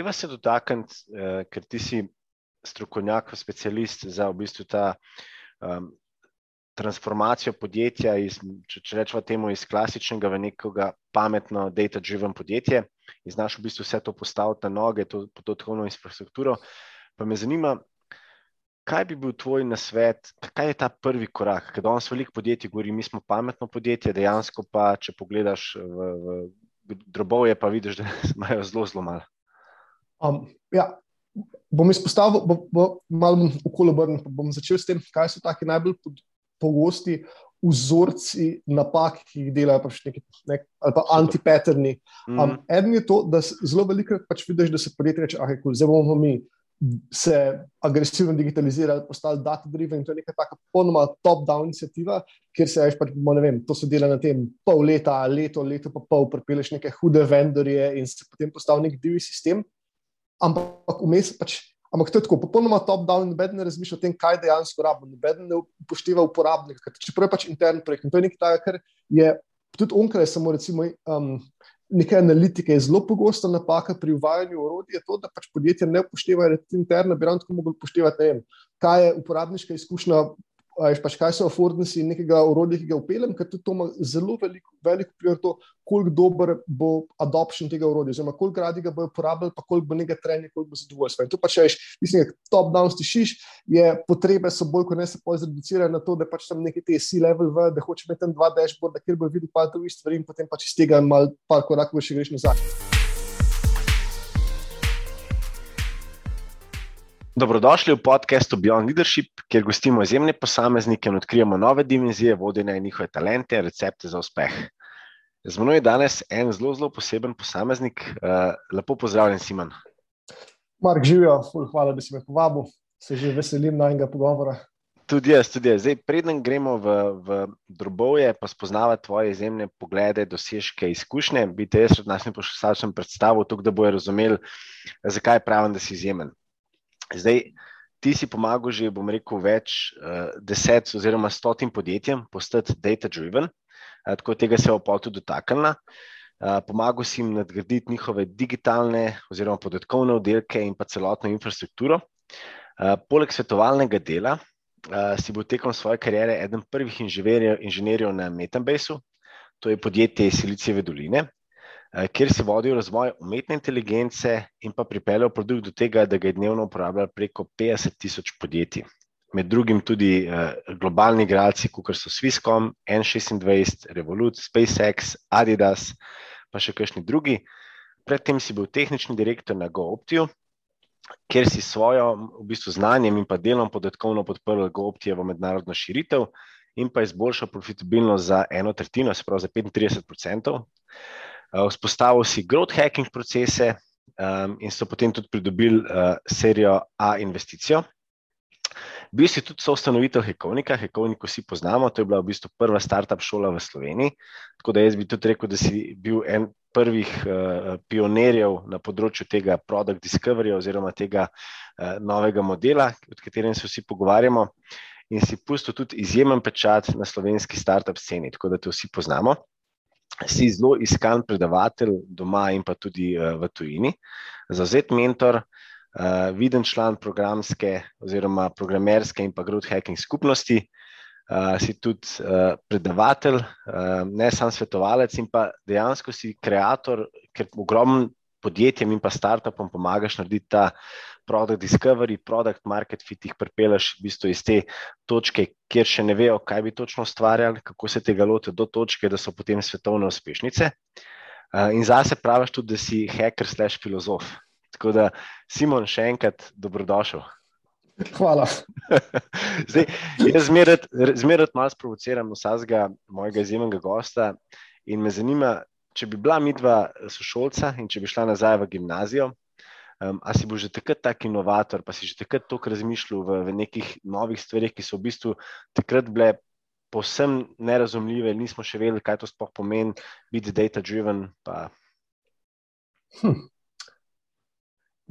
Deva se dotakniti, uh, ker ti si strokovnjak, specialist za v bistvu ta um, transformacijo podjetja, iz, če, če rečemo temu, iz klasičnega v nekega pametno, data-driven podjetje in znaš v bistvu vse to postaviti na noge, to podatkovno infrastrukturo. Pa me zanima, kaj bi bil tvoj nasvet, kaj je ta prvi korak? Ker danes veliko podjetij govori, mi smo pametno podjetje, dejansko pa, če pogledaš v, v drobove, pa vidiš, da imajo zelo, zelo malo. Um, ja, bom izpostavil, bo, bo malo okolo obrnil. Bom začel s tem, kaj so taki najbolj pogosti vzorci napak, ki jih delajo pač neki, nek, ali pa antipaterni. Mm. Um, eden je to, da zelo velikokrat pač vidiš, da se podjetje reče, ah, cool, zdaj bomo mi. Se agresivno digitalizirali, postali data-driven, in to je neka tako popolnoma top-down inicijativa, kjer se, pač, ne vem, to se dela na tem pol leta, leto, leto pa pol, prepeleš neke hude vendorje in se potem postavi nek divji sistem ampak vmes pač. Ampak to je tako, popolnoma top-down, noben ne razmišlja o tem, kaj dejansko rabimo, noben ne upošteva uporabnika. Čeprav je pač intern projekt in to je nekaj takega, kar je tudi onkraj, samo recimo um, nekaj analitike, je zelo pogosta napaka pri uvajanju orodij, je to, da pač podjetja ne upoštevajo interno, bi ravno tako mogli upoštevati, ne vem, kaj je uporabniška izkušnja pač kaj so afordnesi nekega urodja, ki ga upeljem, ker to ima zelo veliko, veliko na to, koliko dober bo adoption tega urodja, oziroma koliko radi ga bojo uporabljali, pa koliko bo nekaj trenja, koliko bo zadovoljstva. In to pač veš, mislim, da top-down stišiš, je potrebe so bolj, ko ne se pojjo zreducirajo na to, da pač tam neki te C-level da hoče imeti tam dva dashboarda, kjer bo videl pa to isto stvari in potem pač iz tega mal par korakov še greš nazaj. Dobrodošli v podkastu Beyond Leadership, kjer gostimo izjemne posameznike in odkrijemo nove dimenzije vodenja in njihove talente in recepte za uspeh. Z mano je danes en zelo, zelo poseben posameznik. Uh, lepo pozdravljen, Simon. Mark, živijo, hvala, da si me povabil. Se že veselim najnega pogovora. Tudi jaz, tudi jaz. Zdaj, preden gremo v, v drobove, pa spoznavati tvoje izjemne poglede, dosežke, izkušnje, bi te jaz pred našim poslušalcem predstavil, tako da bojo razumeli, zakaj pravim, da si izjemen. Zdaj, ti si pomagal že, bom rekel, več uh, deset oziroma stotim podjetjem postati data-driven, uh, tako tega se je opal tudi dotaknila. Uh, pomagal si jim nadgraditi njihove digitalne oziroma podatkovne oddelke in pa celotno infrastrukturo. Uh, poleg svetovalnega dela uh, si bil tekom svoje kariere eden prvih inženirjev, inženirjev na Metabaseu, to je podjetje iz Silicijeve doline, kjer si vodil razvoj umetne inteligence in pa pripeljal produkt do tega, da ga je dnevno uporabljalo preko 50 tisoč podjetij. Med drugim tudi uh, globalni igralci, kot so Swisscom, N26, Revolut, SpaceX, Adidas, pa še kakšni drugi. Predtem si bil tehnični direktor na GoOptiju, kjer si svojo v bistvu, znanjem in pa delom podatkovno podprl GoOptijevo mednarodno širitev in pa izboljšal profitabilnost za eno tretjino, se pravi za 35 odstotkov. Eh, vzpostavil si growth hacking procese um, in so potem tudi pridobili uh, serijo A investicijo. Bil si tudi soustanovitelj Hekovnika, Hekovnik vsi poznamo, to je bila v bistvu prva startup šola v Sloveniji. Tako da jaz bi tudi rekel, da si bil en prvih uh, pionirjev na področju tega product discovery oziroma tega uh, novega modela, o katerem se vsi pogovarjamo. In si pustil tudi izjemen pečat na slovenski startup sceni, tako da te vsi poznamo si zelo iskan predavatelj doma in pa tudi uh, v tujini, zauzet mentor, uh, viden član programske oziroma programerske in pa growth hacking skupnosti. Uh, si tudi uh, predavatelj, uh, ne samo svetovalec, in pa dejansko si ustvarjalec, ker ogromno podjetjem in pa startupom pomagaš narediti ta product discovery, product market fit, jih pripeleš v bistvu iz te točke, kjer še ne vejo, kaj bi točno ustvarjali, kako se tega lotijo, do točke, da so potem svetovne uspešnice. Uh, in zase praviš tudi, da si hacker, slash filozof. Tako da, Simon, še enkrat dobrodošel. Hvala. Zdaj, jaz zmeraj malo sprovociram vsakega mojega izjemnega gosta in me zanima, če bi bila midva sošolca in če bi šla nazaj v gimnazijo, Um, a si bo že takrat tak inovator, pa si že takrat toliko razmišljal v, v nekih novih stvarih, ki so v bistvu takrat bile povsem nerazumljive, nismo še vedeli, kaj to sploh pomeni, biti data-driven. Hm.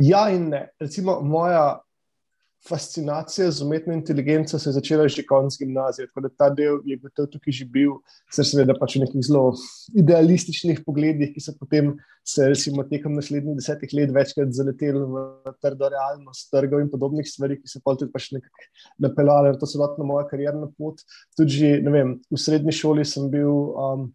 Ja, in ne. Recimo, moja fascinacija z umetno inteligenco se je začela že konec gimnazije. Tako da ta del je gotovo tukaj že bil, sicer seveda pač v nekih zelo idealističnih pogledih, ki so potem se recimo tekom naslednjih desetih let večkrat zaleteli v trdo realnost trgov in podobnih stvari, ki so pa tudi pač nekako napeljali na to celotno mojo karjerno pot. Tudi ne vem, v srednji šoli sem bil um,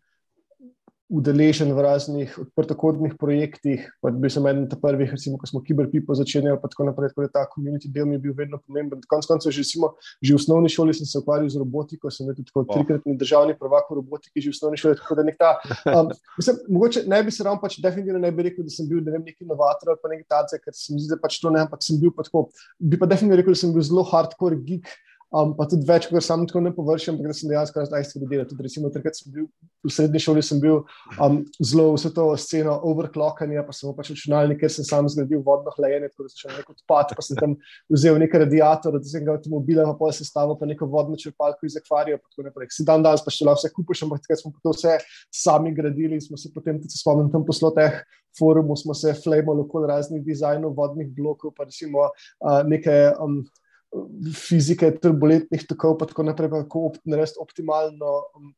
udeležen v raznih odprtokodnih projektih. Bil sem eden od prvih, recimo, ko smo Kiberpipo začenjali, pa tako naprej, tako da ta komunity del mi je bil vedno pomemben. Konec koncev, že, že v osnovni šoli sem se ukvarjal z robotiko, sem bil tudi trikratni državni prvak v robotiki, že v osnovni šoli. Tako da nek ta, um, mislim, mogoče ne bi se ravno pač definitivno ne bi rekel, da sem bil ne vem, neki inovator ali pa neki tace, ker se mi zdi, da pač to ne, ampak sem bil pa tako, bi pa definitivno rekel, da sem bil zelo hardcore geek um, pa tudi več, kot samo tako ne površim, ampak da sem dejansko razdelil stvari delati. Tudi, recimo, takrat sem bil v srednji šoli, sem bil um, zelo vse to sceno overclockanja, pa sem pač računalnik, ker sem sam zgradil vodno hlajenje, tako da sem šel nek odpad, pa sem tam vzel nek radiator, da sem ga avtomobila, pa pol sestavil, pa neko vodno črpalko iz akvarija, pa tako naprej. Si dan danes pa še lahko vse kupiš, ampak takrat smo to vse sami gradili in smo se potem tudi spomnili tam posloteh. Forumu smo se flamali okoli raznih dizajnov vodnih blokov, pa recimo uh, neke um, fizike turbulentnih tokov, pa tako naprej, kako narediti optimalno um,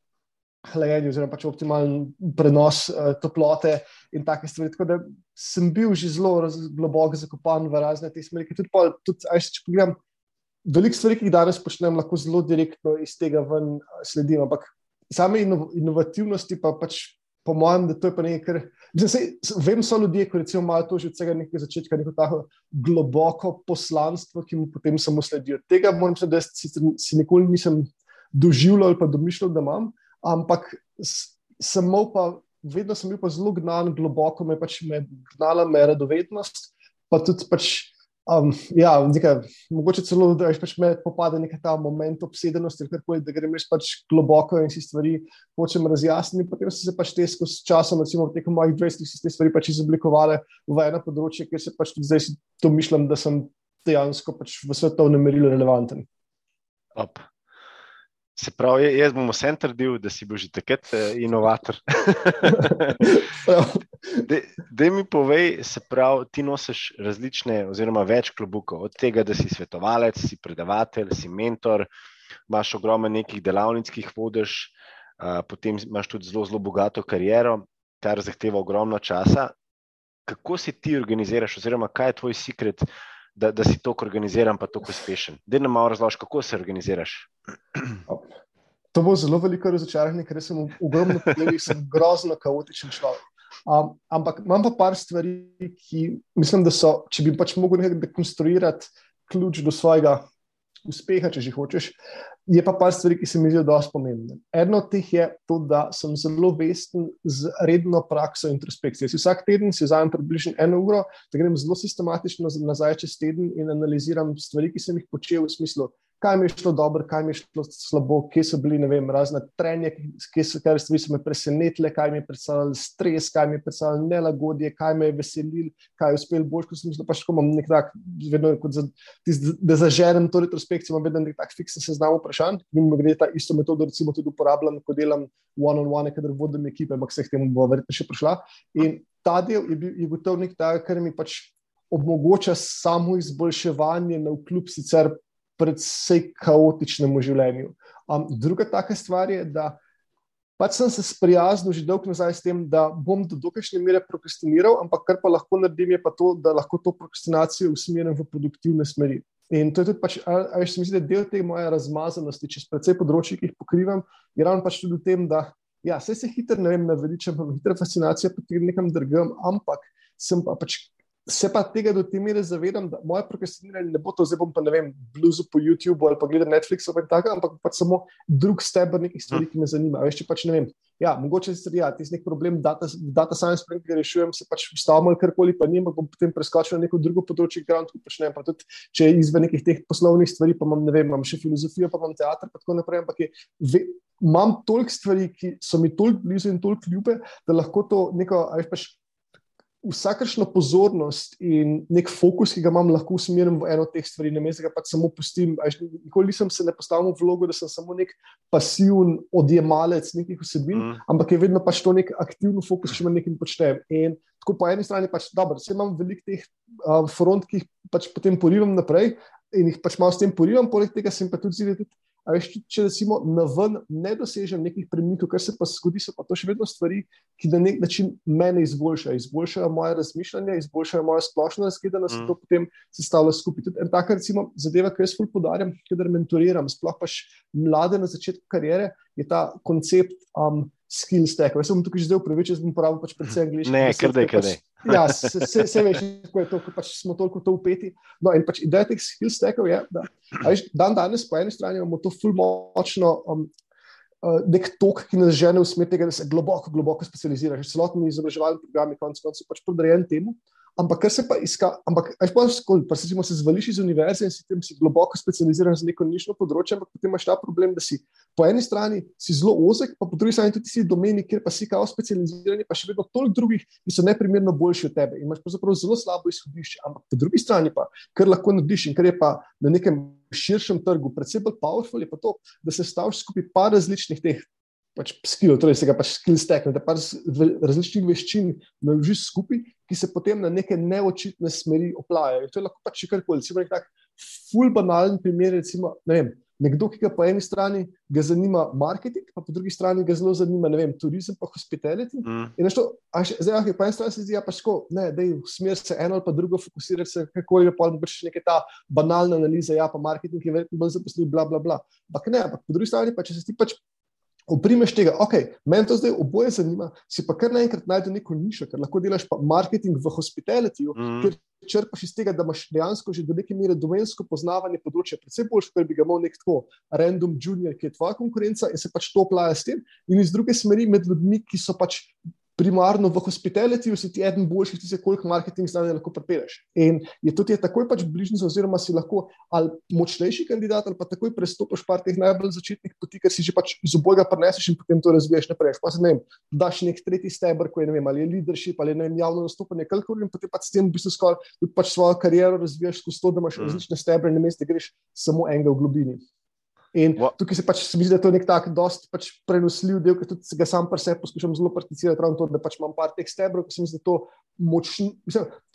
hlajenje, oziroma pač optimalen prenos uh, toplote in take stvari. Tako da sem bil že zelo globoko zakopan v razne te smeri. Tudi, pol, tudi aj, če pogledam, veliko stvari, ki jih danes počnem, lahko zelo direktno iz tega ven uh, sledim. Ampak same inovativnosti pa pač po mojem, da to je pa nekaj, kar. Vem, so ljudje, ki recimo imajo to že od vsega nekega začetka, neko tako globoko poslanstvo, ki mu potem samo sledijo. Tega moram reči, da si nikoli nisem doživljal ali pa domišljal, da imam, ampak samo pa. Vedno sem bil pa zelo gnan, globoko me je pač gnala mera dovednost, pa tudi pač Um, ja, nekaj, mogoče celo, da pač me popade nek ta moment obsedenosti, koli, da greš pač globoko in si stvari hočem razjasniti. Potem so se pač te skozi časom, recimo tekom mojih 20 let, te stvari pač izoblikovale v eno področje, kjer se pač tudi zdaj to mišljam, da sem dejansko pač v svetovnem merilu relevanten. Up. Se pravi, jaz bom vsem trdil, da si bil že takrat uh, inovator. Da mi povej, se pravi, ti nosiš različne, oziroma več klobukov, od tega, da si svetovalec, si predavatelj, si mentor, imaš ogromno nekih delavnic, ki jih vodiš, uh, potem imaš tudi zelo, zelo bogato kariero, kar zahteva ogromno časa. Kako si ti organiziraš, oziroma kaj je tvoj sekret? Da, da si tako organiziran, pa tako uspešen. Da nam malo razložiš, kako se organiziraš. To bo zelo veliko razočaranje, ker sem ogromno pogledih grozno kaotičen človek. Um, ampak imam pa par stvari, ki mislim, da so, če bi pač mogel nekaj dekonstruirati ključ do svojega uspeha, če že hočeš, je pa par stvari, ki se mi zdijo dosti pomembne. Eno od teh je to, da sem zelo vesten z redno prakso introspekcije. Vsak teden si vzamem približno eno uro, da grem zelo sistematično nazaj čez teden in analiziram stvari, ki sem jih počel v smislu kaj mi je šlo dobro, kaj mi je šlo slabo, kje so bili vem, razne trenje, kje so kar stvari so me presenetile, kaj mi je predstavljalo stres, kaj mi je predstavljalo nelagodje, kaj me je veselilo, kaj je uspel bolj, kot sem mislil. Pač imam nek tak, vedno, za, tis, da zaženem to retrospekcijo, imam vedno nek tak fiksen seznam vprašanj. Mi gre ta isto metodo, recimo, tudi uporabljam, ko delam one-on-one, kadar vodim ekipe, ampak se k temu bo verjetno še prišla. In ta del je, je gotovo nek tak, kar mi pač. Omogoča samo izboljševanje, na vkljub sicer predvsej kaotičnemu življenju. Um, druga taka stvar je, da pač sem se sprijaznil že dolgo nazaj s tem, da bom do določene mere prokrastiniral, ampak kar pa lahko naredim, je pa to, da lahko to prokrastinacijo usmerjam v produktivne smeri. In to je tudi, pač, ali se mi zdi, da del te moje razmazanosti, čez precej področji, ki jih pokrivam, je ravno pač tudi v tem, da ja, se hitro, ne vem, naveličam, pa hitro fascinacija potem nekam drugam, ampak sem pa pač se pa tega do te mere zavedam, da moje prokrastiniranje ne bo to, zdaj bom pa ne vem, bluzu po YouTubu ali pa gledam Netflix ali tako, ampak pač samo drug stebr nekih stvari, ki me zanima. Veš, če pač ne vem. Ja, mogoče se ja, ti nek problem, data, data science, ki ga rešujem, se pač vstavim ali karkoli, pa nima, bom potem preskočil na neko drugo področje, ki ga počnem. Pa tudi, če izven nekih teh poslovnih stvari, pa imam, ne vem, imam še filozofijo, pa imam teater, pa tako naprej. Ampak je, ve, imam toliko stvari, ki so mi toliko blizu in toliko ljube, da lahko to neko, veš, pač vsakršno pozornost in nek fokus, ki ga imam, lahko usmerim v eno od teh stvari, ne mesto, da pač samo pustim. Nikoli nisem se ne postavil v vlogo, da sem samo nek pasiven odjemalec nekih vsebin, mm. ampak je vedno pač to nek aktivni fokus, če me nekaj počnem. In tako po eni strani pač dobro, vse imam veliko teh uh, front, ki jih pač potem porivam naprej in jih pač malo s tem porivam, poleg tega sem pa tudi zvedel. Veš, če recimo na ven ne dosežem nekih premikov, kar se pa zgodi, so pa to še vedno stvari, ki na nek način mene izboljšajo. Izboljšajo moje razmišljanje, izboljšajo moje splošno razgledanost, mm. to potem sestavlja skupaj. Tudi taka recimo, zadeva, ki jaz fulj podarjam, kadar mentoriram, sploh pač mlade na začetku karijere, je ta koncept um, skill stack. Jaz sem tukaj že zdaj upravičen, jaz bom uporabil pač predvsem angliški. Ne, ker da je kaj. Ja, se, se, se veš, kako je to, ko pač smo toliko to upeti. No, in pač ideja teh skill stackov je, da veš, dan danes po eni strani imamo to ful močno. Um, uh, Nek tok, ki nas žene v smer tega, da se globoko, globoko specializiraš. Celotni izobraževalni programi, konec koncev, pač podrejen temu. Ampak, kar se pa iska, ampak, aj pa skoli, pa se se zvališ iz univerze in si tam si globoko specializiran za neko nišno področje, ampak potem imaš ta problem, da si po eni strani si zelo ozek, pa po drugi strani tudi si domeni, kjer pa si kao specializiran, pa še vedno toliko drugih, ki so neprimerno boljši od tebe. Imaš pravzaprav zelo slabo izhodišče, ampak po drugi strani pa, kar lahko narediš in kar je pa na nekem širšem trgu, predvsem bolj powerful, je pa to, da se staviš skupaj par različnih teh pač skill, torej se ga pač skill stack, da pač različnih veščin naložiš skupaj, ki se potem na neke neočitne smeri oplajajo. To je lahko pač karkoli. Recimo nek tak ful banalen primer, recimo, ne vem, nekdo, ki ga po eni strani ga zanima marketing, pa po drugi strani ga zelo zanima, ne vem, turizem pa hospitality. Mm. In to, še, zdaj, ah, po eni strani se zdi, ja, pač ko, ne, da je smer se eno ali pa drugo fokusirati, se kakoli, pa še neka ta banalna analiza, ja, pa marketing je verjetno bolj zaposljiv, bla, bla, bla. Ampak ne, ampak po drugi strani pa, če se ti pač Oprimeš tega, ok, meni to zdaj oboje zanima, si pa kar naenkrat najdeš neko nišo, ker lahko delaš pa marketing v hospitality, mm. ker črpaš iz tega, da imaš dejansko že do neke mere domensko poznavanje področja, predvsem boljš, ker bi ga imel nek tako random junior, ki je tvoja konkurenca in se pač to plaja s tem. In iz druge smeri med ljudmi, ki so pač primarno v hospitality, si ti eden boljših, ti se koliko marketing znanja lahko prepeleš. In je to ti je takoj pač bližnjica, oziroma si lahko ali močnejši kandidat, ali pa takoj prestopiš par teh najbolj začetnih poti, ker si že pač iz obojega preneseš in potem to razviješ naprej. Pa se ne vem, daš nek tretji stebr, ko je ne vem, ali je leadership ali je vem, javno nastopanje, kalkul in potem pač s tem v bistvu skoraj pač svojo kariero razvijaš skozi to, da imaš mm. različne stebre, ne meste, greš samo enega v globini. In tukaj se pač mi zdi, da je to nek tak, dost pač prenosljiv del, ki tudi ga sam pri sebi poskušam zelo prakticirati, ravno to, da pač imam par teh stebrov, ki se mi zdi, to močno.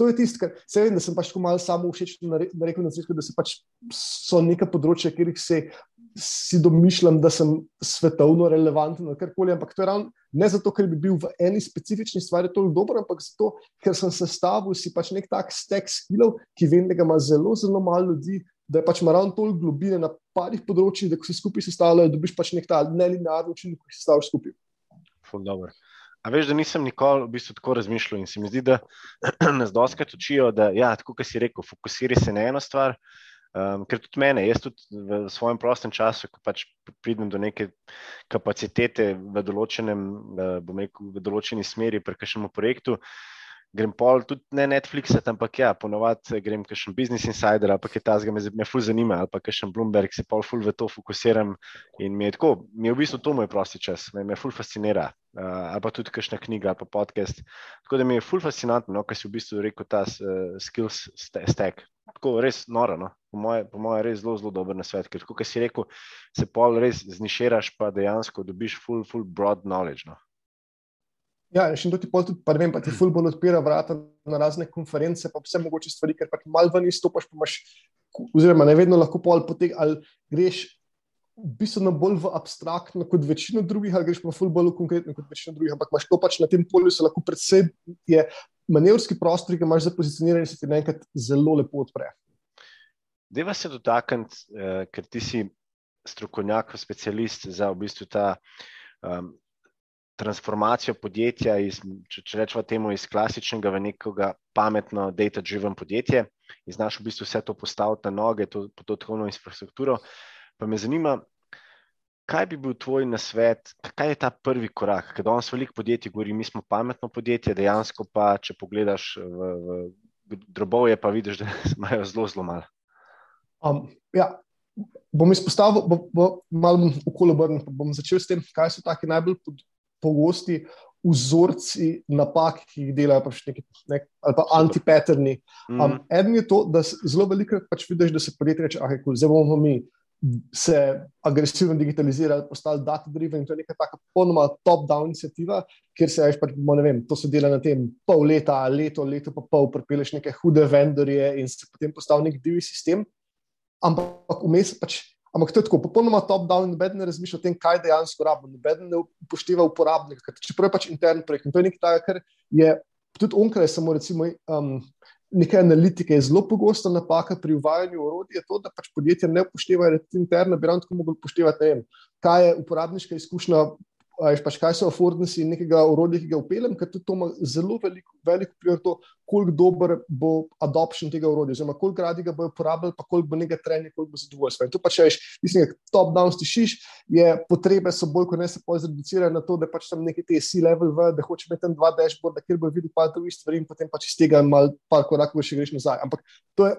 To je tisto, kar se vem, da sem pač malo samo všeč na rekel na začetku, da se pač so neka področja, kjer se si domišljam, da sem svetovno relevanten ali karkoli, ampak to je ravno ne zato, ker bi bil v eni specifični stvari toliko dober, ampak zato, ker sem sestavil si pač nek tak stek skillov, ki vem, da ga ima zelo, zelo malo ljudi, da je pač naravno toliko globine na parih področjih, da ko se skupaj sestavljajo, dobiš pač nek ta nelinearni učinek, ki se sestavljajo skupaj. A veš, da nisem nikoli v bistvu tako razmišljal in se mi zdi, da nas doskrat učijo, da, ja, tako kot si rekel, fokusiri se na eno stvar. Um, ker tudi mene, jaz tudi v svojem prostem času, ko pač pridem do neke kapacitete v, določenem, uh, rekel, v določeni smeri pri kakšnem projektu, grem pol tudi ne Netflix, ampak ja, ponovadi grem kakšen Business Insider ali pa kaj tasga, me, me ful zanima, ali pa kakšen Bloomberg, se pol ful v to fokusiram in mi je tako, mi je v bistvu to moj prosti čas, me, me ful fascinira. Uh, ali pa tudi kakšna knjiga, ali pa podcast. Tako da mi je ful fascinantno, no, kaj si v bistvu rekel, ta uh, skills stack. Tako res noro, no. po mojem, moje, res zelo, zelo dober na svet. Ker, kot si rekel, se pol res zniširaš, pa dejansko dobiš full, full broad knowledge. No. Ja, še to ti tudi, pa ne vem, pa ti ful bolj odpira vrata na razne konference, pa vse mogoče stvari, ker pa ti mal ven izstopaš, pa imaš, oziroma ne vedno lahko pol poteg, ali greš bistveno bolj v abstraktno kot večino drugih, ali greš pa ful bolj v konkretno kot večino drugih, ampak imaš to pač na tem polju, se lahko predvsem je manevrski prostor, ki ga imaš za pozicioniranje, se ti naenkrat zelo lepo odpre. Deva se dotakniti, eh, ker ti si strokovnjak, specialist za v bistvu ta um, transformacijo podjetja, iz, če, če rečemo temu, iz klasičnega v nekega pametno, data-driven podjetje in znaš v bistvu vse to postaviti na noge, to podatkovno infrastrukturo. Pa me zanima, kaj bi bil tvoj nasvet, kaj je ta prvi korak? Ker danes veliko podjetij govori, mi smo pametno podjetje, dejansko pa, če pogledaš v, v drobove, pa vidiš, da imajo zelo, zelo malo. Um, ja. Bom izpostavil, bo, bo malo okolje obrnil. Bom začel s tem, kaj so taki najbolj pogosti vzorci napak, ki jih delajo, pač neki, nek, ali pa antipaterni. Um, mm. Eden je to, da zelo veliko pač vidiš, da se podjetje reče, ah, cool, zdaj bomo mi se agresivno digitalizirali, postali data-driven. To je neka taka ponoma top-down inicijativa, kjer se veš, pač, ne vem, to se dela na tem pol leta, leto, leto pa pol, prepeleš neke hude vendorje in se potem postavi nek divji sistem. Ampak vmes pač Ampak to je tako, popolnoma top-down, noben ne razmišlja o tem, kaj dejansko rabimo, noben ne upošteva uporabnika. Čeprav je pač intern projekt in to je nekaj takega, kar je tudi onkraj samo recimo. Um, Nekaj analitike je zelo pogosta napaka pri uvajanju orodja, je to, da pač podjetja ne upoštevajo interno, bi rado mogli upoštevati, vem, kaj je uporabniška izkušnja Veš, pač, kaj so afordnesi nekega orodja, ki ga upeljem, ker to ima zelo velik, velik vpliv na to, koliko dober bo adoption tega orodja, oziroma koliko radi ga bojo uporabljali, pa koliko bo nekaj trenja, koliko bo zadovoljstva. In to pač, veš, mislim, da top-down stišiš, je potrebe so bolj, kot ne se zreducirajo na to, da pač tam neki te C-level v, da hoče imeti tam dva dashboarda, kjer bo videl pa drugih stvari in potem pač iz tega mal par korakov še greš nazaj. Ampak to je,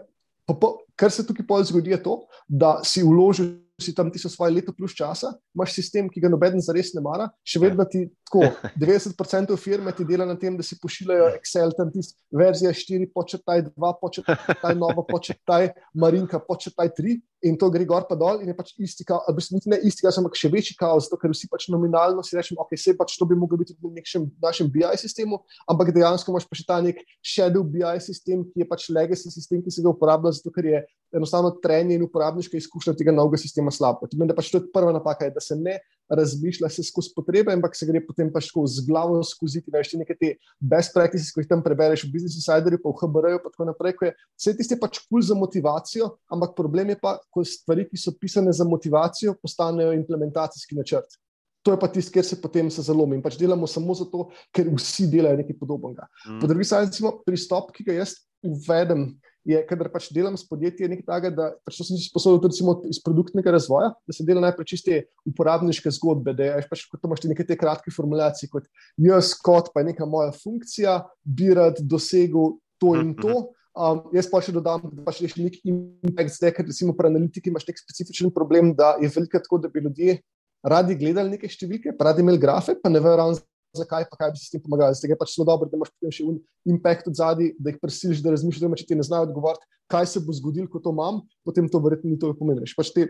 kar se tukaj pol zgodi, je to, da si vložil si tam ti svoje leto plus časa, imaš sistem, ki ga noben zares ne mara, še vedno ti tako 90% firme ti dela na tem, da si pošiljajo Excel, tam ti verzija 4, početaj 2, početaj nova, početaj Marinka, početaj 3 in to gre gor pa dol in je pač isti, ali pa ne isti, ampak še večji kaos, zato, ker vsi pač nominalno si rečemo, ok, se pač to bi moglo biti v nekem našem BI sistemu, ampak dejansko imaš pa še ta nek shadow BI sistem, ki je pač legacy sistem, ki se ga uporablja, zato ker je enostavno trenje in uporabniška izkušnja tega novega sistema slabo. To pomeni, da pač to je prva napaka, je, da se ne razmišlja se skozi potrebe, ampak se gre potem pač z glavo skozi ti veš neke te best practices, ki jih tam prebereš v Business Insiderju, pa v HBR-ju, pa tako naprej. Je, vse tiste pač kul cool za motivacijo, ampak problem je pa, ko stvari, ki so pisane za motivacijo, postanejo implementacijski načrt. To je pa tisto, kjer se potem se zalomi in pač delamo samo zato, ker vsi delajo nekaj podobnega. Mm. Po drugi strani, pristop, ki ga jaz uvedem, je, kadar pač delam s podjetji, nekaj takega, da pač sem si sposobil tudi iz produktnega razvoja, da se dela najprej čiste uporabniške zgodbe, da je pač, kot imaš neke te kratke formulacije, kot jaz kot pa je neka moja funkcija, bi rad dosegel to in to. Um, jaz pa še dodam, da pač je še nek impact, zdaj, ker recimo pri analitiki imaš nek specifičen problem, da je veliko tako, da bi ljudje radi gledali neke številke, pa radi imeli grafe, pa ne vejo ravno zakaj, pa kaj bi se s tem pomagali. Zdaj je pač zelo dobro, da imaš potem še impact od zadaj, da jih prisiliš, da razmišljajo, če ti ne znajo odgovoriti, kaj se bo zgodilo, ko to imam, potem to verjetno ni toliko pomeniš. Pač te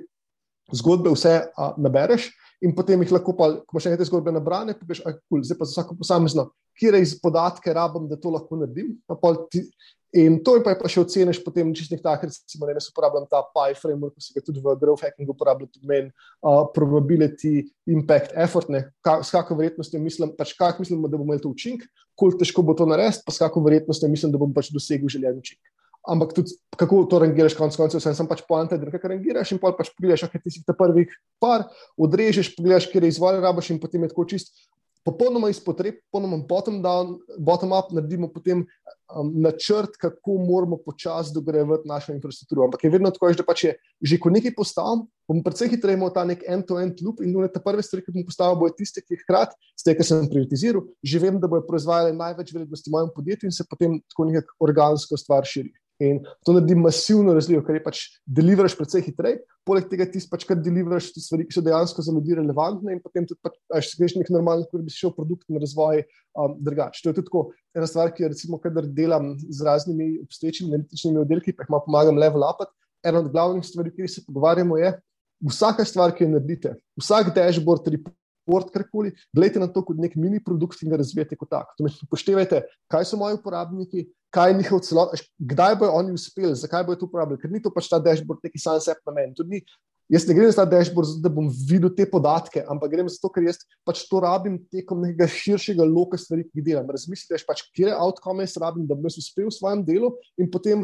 zgodbe vse a, nabereš in potem jih lahko, pa, ko imaš nekaj zgodbe nabrane, pa greš, cool, zdaj pa za vsako posamezno, kje iz podatke rabim, da to lahko naredim. In to je pa, je pa še oceniš potem čistih takih, recimo, ne uporabljam ta PI framework, ki se ga tudi v growth hacking uporablja, tudi meni, uh, probability, impact, effort, ne, ka, s kakšno verjetnostjo mislim, pač kak mislimo, da bomo imeli to učinek, koliko težko bo to narediti, pa s kakšno verjetnostjo mislim, da bom pač dosegel željen učinek. Ampak tudi, kako to rangiraš, konec koncev, sem, sem pač poanta, da nekaj rangiraš in pa pač pogledaš, kaj ti si ta prvih par, odrežeš, pogledaš, kje je izvor, rabaš in potem je tako čist popolnoma iz potreb, popolnoma bottom-up, bottom naredimo potem um, načrt, kako moramo počasi dogrevati našo infrastrukturo. Ampak je vedno tako, da pač je že ko nekaj postavim, bomo precej hitreje imeli ta nek end-to-end loop in te prve stvari, ki bom postavil, bojo tiste, ki jih hkrati, z tega, kar sem prioritiziral, že vem, da bojo proizvajali največ vrednosti v mojem podjetju in se potem tako nekako organsko stvar širi. In to naredi masivno razliko, ker je pač deliveraš precej hitreje, poleg tega ti pač kar deliveraš stvari, ki so dejansko za ljudi relevantne, in potem tudi pač, greš nek normalen, kot bi šel produkt na razvoj um, drugače. To je tudi tako, ena stvar, ki jo recimo, kadar delam z raznimi obstoječimi analitičnimi oddelki, pa jih malo pomagam level up. Ena od glavnih stvari, ki se pogovarjamo, je vsaka stvar, ki jo naredite, vsak dashboard, report, karkoli, gledajte na to kot nek mini produkt in ga razvijete kot tak. Upoštevajte, kaj so moji uporabniki, kaj je njihov celot, kdaj bodo oni uspeli, zakaj bodo to uporabljali, ker ni to pač ta dashboard, neki sam sebi namen. Jaz ne grem za ta dashboard, da bom videl te podatke, ampak grem zato, ker jaz pač to rabim tekom nekega širšega loka stvari, ki jih delam. Razmislite, pač, kje je outcome jaz rabim, da bom jaz uspel v svojem delu in potem,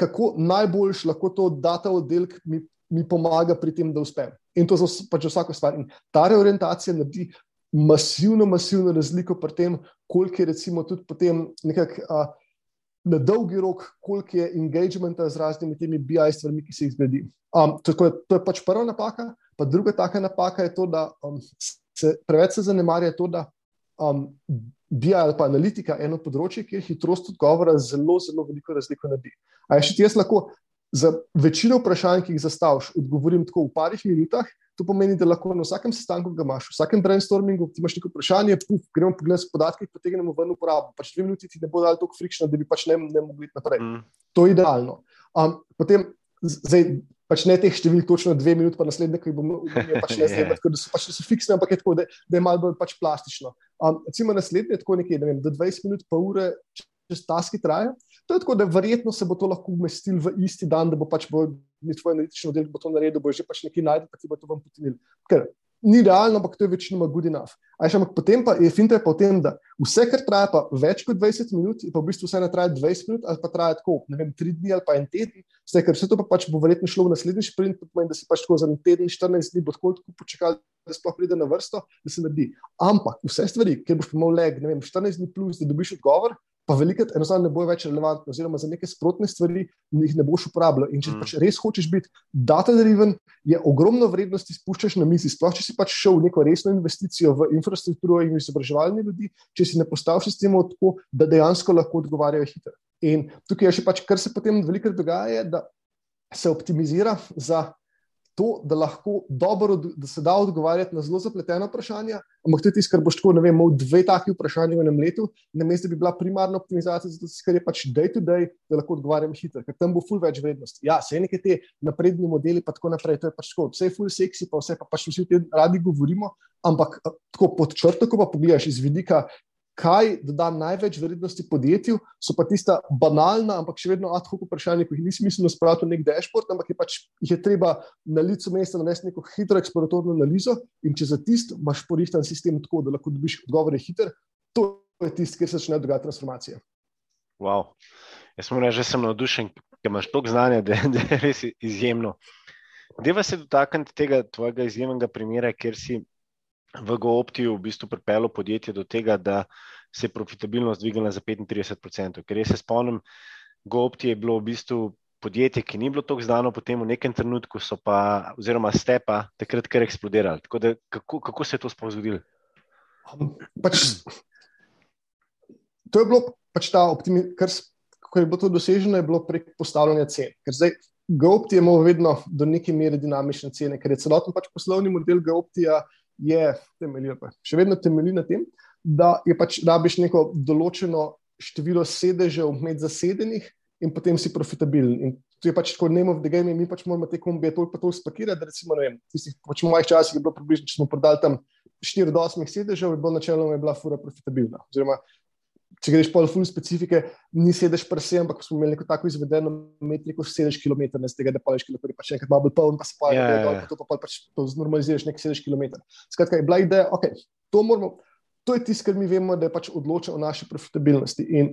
kako najboljš lahko to data oddelek mi, mi pomaga pri tem, da uspem. In to je pač vsako stvar. In ta reorientacija naredi masivno, masivno razliko pri tem, koliko je recimo tudi potem nekako na dolgi rok, koliko je engagementa z raznimi temi BI stvarmi, ki se jih zgodi. Um, to, je, to je pač prva napaka, pa druga taka napaka je to, da um, se preveč se zanemarja to, da um, BI ali pa analitika je eno področje, kjer hitrost odgovora zelo, zelo veliko razliko naredi. A je še ti jaz lahko za večino vprašanj, ki jih zastaviš, odgovorim tako v parih minutah, To pomeni, da lahko na vsakem sestanku, ki ga imaš, v vsakem brainstormingu, ti imaš neko vprašanje, puf, gremo pogledati podatke, potegnemo ven uporabo. Pač dve minuti ti ne bo dal toliko frikšna, da bi pač ne, ne mogli iti naprej. Mm. To je idealno. Um, potem, zdaj, pač ne teh številk, točno dve minuti, pa naslednje, ki bomo imeli, pač ne zdaj, da so, pač so fiksne, ampak je tako, da, da je malo bolj pač plastično. Um, recimo naslednje, tako nekje, ne vem, do 20 minut, pa ure, čez taski traja. To je tako, da verjetno se bo to lahko umestilo v isti dan, da bo pač bo tvoj analitični model to naredil, bo že pač nekaj najdel, pa ti bo to vam potinil. Ker ni realno, ampak to je večinoma good enough. Še, ampak potem pa je finta pa v tem, da vse, kar traja pa več kot 20 minut, pa v bistvu vse ne traja 20 minut, ali pa traja tako, ne vem, 3 dni ali pa en teden, vse, ker vse to pa pač bo verjetno šlo v naslednji sprint, to pomeni, da si pač tako za en teden, 14 dni bo tako počakal, da sploh pride na vrsto, da se naredi. Ampak vse stvari, ker boš imel leg, ne vem, 14 dni plus, da dobiš odgovor, pa veliko enostavno ne bo več relevantno, oziroma za neke sprotne stvari jih ne boš uporabljal. In če mm. pač res hočeš biti data-driven, je ogromno vrednosti spuščaš na misli. Sploh če si pač šel v neko resno investicijo v infrastrukturo in izobraževalni ljudi, če si ne postaviš sistemov tako, da dejansko lahko odgovarjajo hitro. In tukaj je še pač, kar se potem veliko dogaja, da se optimizira za to, da, lahko dobro, da se da odgovarjati na zelo zapletena vprašanja. Ampak to je tisto, kar boš tako, ne vem, imel dve taki vprašanji v enem letu, na mestu bi bila primarna optimizacija, zato ker je pač day to day, da lahko odgovarjam hitro, ker tam bo full več vrednosti. Ja, se neke te napredni modeli, pa tako naprej, to je pač tako, vse je full sexy, pa vse pa pač vsi ti radi govorimo, ampak tako pod črto, ko pa pogledaš iz vidika kaj da največ vrednosti podjetju, so pa tista banalna, ampak še vedno ad hoc vprašanja, ki jih ni smiselno spraviti v nek dashboard, ampak je pač jih je treba na licu mesta narediti neko hitro eksploratorno analizo. In če za tisto imaš porihtan sistem tako, da lahko dobiš odgovore hiter, to je tisto, kjer se začne dogajati transformacija. Wow. Jaz sem rekel, že sem navdušen, ker imaš toliko znanja, da, da je res izjemno. Deva se dotakniti tega tvojega izjemnega primera, kjer si v GoOptiju v bistvu pripeljalo podjetje do tega, da se je profitabilnost dvignila za 35%. Ker jaz se spomnim, GoOpti je bilo v bistvu podjetje, ki ni bilo tako znano, potem v nekem trenutku so pa, oziroma ste pa takrat kar eksplodirali. Da, kako, kako se je to sploh zgodilo? Pač, to je bilo pač ta optimizacija, kar je bilo to doseženo, je bilo prek postavljanja cen. Ker zdaj GoOpti je imel vedno do neke mere dinamične cene, ker je celoten pač poslovni model GoOptija je temeljil, še vedno temelji na tem, da je pač rabiš neko določeno število sedežev med zasedenih in potem si profitabilen. In to je pač tako nemo v DGM, mi pač moramo te kombije toliko pa to spakirati, da recimo, ne vem, tistih, pač v mojih časih je bilo približno, če smo prodali tam 4 do 8 sedežev, je bilo načeloma je bila fura profitabilna. Oziroma, če greš po full specifike, ni sedež prse, ampak smo imeli neko tako izvedeno metriko, sedež kilometer, ne z tega, da pa veš, kilometer, pa še enkrat malo bolj poln, pa se pa ja, ja, ja. to pa pač to znormaliziraš, nek sedež kilometer. Skratka, je bila ideja, ok, to moramo, to je tisto, kar mi vemo, da je pač odloča o naši profitabilnosti. In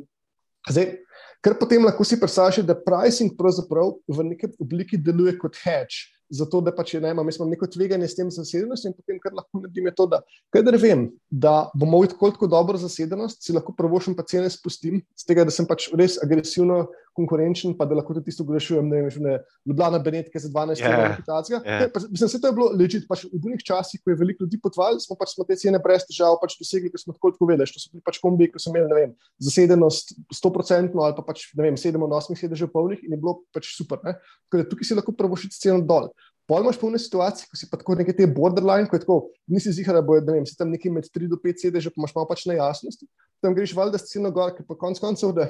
zdaj, kar potem lahko si predstavljaš, da pricing pravzaprav v neki obliki deluje kot hedge zato da pač ne imam, jaz imam neko tveganje s tem zasedenostjo in potem, kar lahko naredim, je to, da kadar vem, da bom imel tako, tako dobro zasedenost, si lahko pravošem pa cene spustim, z tega, da sem pač res agresivno konkurenčen, pa da lahko tudi tisto grešujem, ne vem, ne, Ljubljana Benetke za 12 let, yeah. Kitajska. Yeah. Mislim, vse to je bilo ležiti, pač v drugih časih, ko je veliko ljudi potvali, smo pač smo te cene brez težav pač dosegli, ker smo tako vedeli, to so bili pač kombi, ki so imeli, ne vem, zasedenost 100% ali pa pač, ne vem, 7-8 sedežev polnih in je bilo pač super. Tukaj si lahko pravošiti ceno dol. Pol imaš polne situacije, ko si pa tako nekaj te borderline, ko je tako, nisi zihar, da bo ne vem, si tam nekje med 3 do 5 sedežev, pa imaš malo pač nejasnosti. Tam greš valjda s ceno gor, ki pa konc koncev, da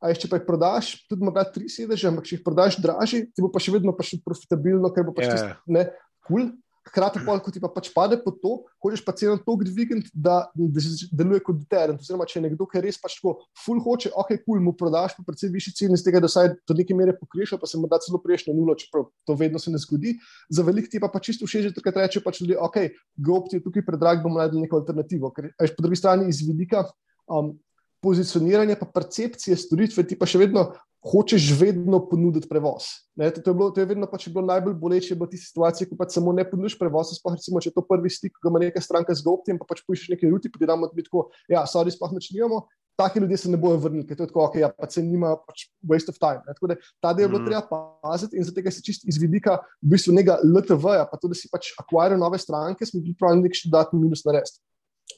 a če pa jih prodaš, tudi morda 3 sedeže, ampak če jih prodaš dražji, ti bo pa še vedno pa še profitabilno, ker bo pač yeah. Ja. tisto, ne, kul. Cool. Hkrati pa, ko ti pa pač pade po to, hočeš pa celo to dvigati, da, da deluje kot deterrent. Oziroma, če nekdo, ki res pač tako ful hoče, ok, kul, cool, mu prodaš po precej višji ceni, z tega, da saj do neke mere pokriješ, pa se mu da celo prejšnjo nulo, čeprav to vedno se ne zgodi. Za velik ti pa, pa čisto všeč, da takrat reče pač ljudi, ok, GoPT je tukaj predrag, bomo najdel neko alternativo. Ker až po drugi strani iz vidika um, pozicioniranja, pa percepcije storitve, ti pa še vedno hočeš vedno ponuditi prevoz. Ne, to, je bilo, to je vedno pač bilo najbolj boleče v tej situaciji, ko pač samo ne ponudiš prevoz. Sploh, recimo, če je to prvi stik, ko ima neka stranka z GOP, pa pač pošlješ nekaj ruti, pa ti damo tako, ja, sorry, sploh ne čnimo. Taki ljudje se ne bojo vrnili, ker to je tako, ok, ja, pa se nima pač waste of time. Ne, tako da ta del je bilo mm. treba paziti in zato se čist iz vidika v bistvu nekega LTV-ja, pa tudi, da si pač akvariral nove stranke, smo bili pravi nek še dodatni minus narediti.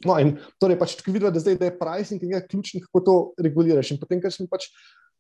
No, in torej pač tukaj vidimo, da, zdaj, da je pricing in je ključni, kako to reguliraš. In potem, ker smo pač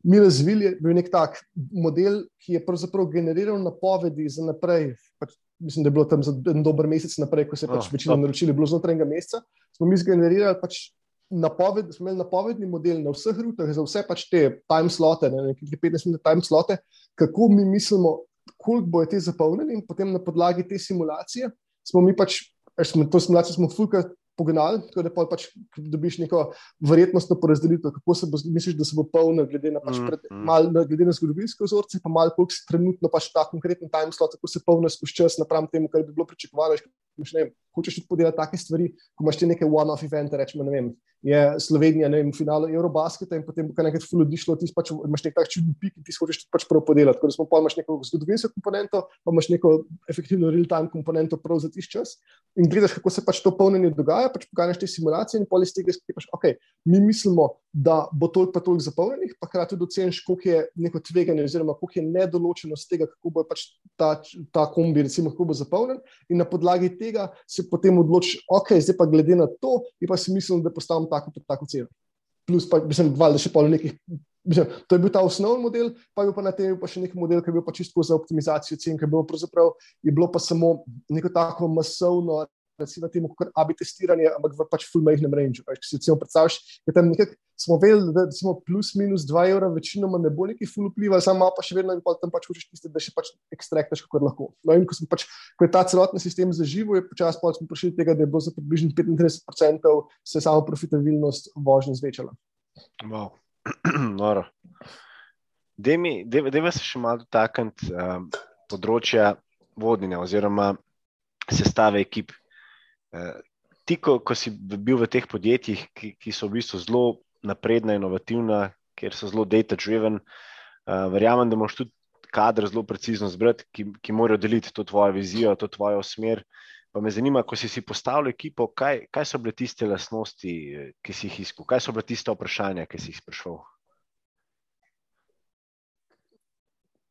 mi razvili nek tak model, ki je pravzaprav generiral napovedi za naprej, pač mislim, da je bilo tam za en dober mesec naprej, ko se je pač oh, večina naročili, bilo znotraj enega meseca, smo mi zgenerirali pač napoved, smo imeli napovedni model na vseh rutah za vse pač te time slote, ne, nekaj 15 minut time slote, kako mi mislimo, koliko bo te zapolnjeni in potem na podlagi te simulacije smo mi pač, smo, to simulacijo smo fulkrat pognali, tako da pač dobiš neko verjetnostno porazdelitev, kako se bo, misliš, da se bo polnil, glede na, pač pred, mm, mm. mal, glede na zgodovinske vzorce, pa malo koliko se trenutno pač ta konkreten time slot, kako se polni skozi čas napram temu, kar bi bilo pričakovano. Hočeš tudi podelati take stvari, ko imaš ti neke one-off evente, rečemo, ne vem, je Slovenija vem, v finalu Eurobasketa in potem kar nekaj fully odišlo, ti pač imaš nek tak čudni pik in ti hočeš pač prav podelati. Tako da smo pa imaš neko zgodovinsko komponento, pa imaš neko efektivno real-time komponento prav za tiš čas in gledaš, kako se pač to polnjenje dogaja, pač poganjaš te simulacije in polis tega sklepaš, ok, mi mislimo, da bo toliko pa toliko zapolnjenih, pa hkrati tudi oceniš, koliko je neko tveganje oziroma koliko je nedoločenost tega, kako bo pač ta, ta kombi, recimo, kako bo zapolnjen in na podlagi tega se potem odločiš, ok, zdaj pa glede na to, in pa si mislim, da postavim tako, tako ceno. Plus, pa mislim, da še pol nekih. To je bil ta osnovni model, pa je bil pa na tem pa še nek model, ki je bil pa čisto za optimizacijo cen, ki je bilo pravzaprav je bilo pa samo neko tako masovno, recimo, temu, kot abi testiranje, ampak v pač full majhnem range. Pač, si recimo predstavljaš, da tam nekaj smo vedeli, da smo plus minus 2 evra, večinoma ne bo neki full vpliva, samo pa še vedno in pa tam pač hočeš tiste, da še pač ekstraktaš, kako lahko. No in ko, pač, ko je ta celotni sistem zaživel, je počasi pa smo prišli tega, da je bilo za približno 35% se samo profitabilnost vožnje zvečala. Wow. Noro. Dejme se še malo dotakniti um, področja vodnja oziroma sestave ekip. Uh, ti, ko, ko si bil v teh podjetjih, ki, ki so v bistvu zelo napredna, inovativna, ker so zelo data-driven, uh, verjamem, da moš tudi kader zelo precizno zbrati, ki, ki morajo deliti to tvojo vizijo, to tvojo smer. Pa me zanima, ko si si postavil ekipo, kaj, kaj so bile tiste lastnosti, ki si jih iskal, kaj so bile tiste vprašanja, ki si jih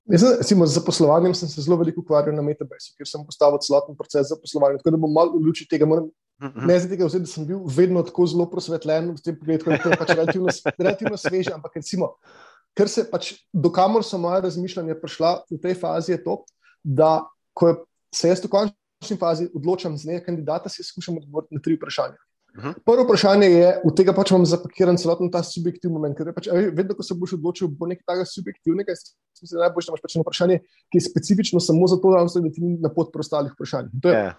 sprašval. Recimo, z zaposlovanjem sem se zelo veliko ukvarjal na Metaversu, ker sem postavil celoten proces zaposlovanja. Tako da bom malo v luči tega, moram, mm -hmm. ne zaradi tega, da sem bil vedno tako zelo prosvetljen v tem pogledu, da je pač relativno, relativno sveže. Ampak recimo, ker se pač, dokamor so moje razmišljanja prišla v tej fazi, je to, da ko se jaz v končni fazi odločam z nekaj kandidata, si skušam odgovoriti na tri vprašanja. Uhum. Prvo vprašanje je, od tega pač imam zapakiran celoten ta subjektivni moment. Ker pač, vedno, ko se boš odločil, bo nekaj takega subjektivnega, se mi najbolj, da imaš pač vprašanje, ki je specifično samo za to, da ti ni na pot preostalih vprašanj. Yeah. Ja.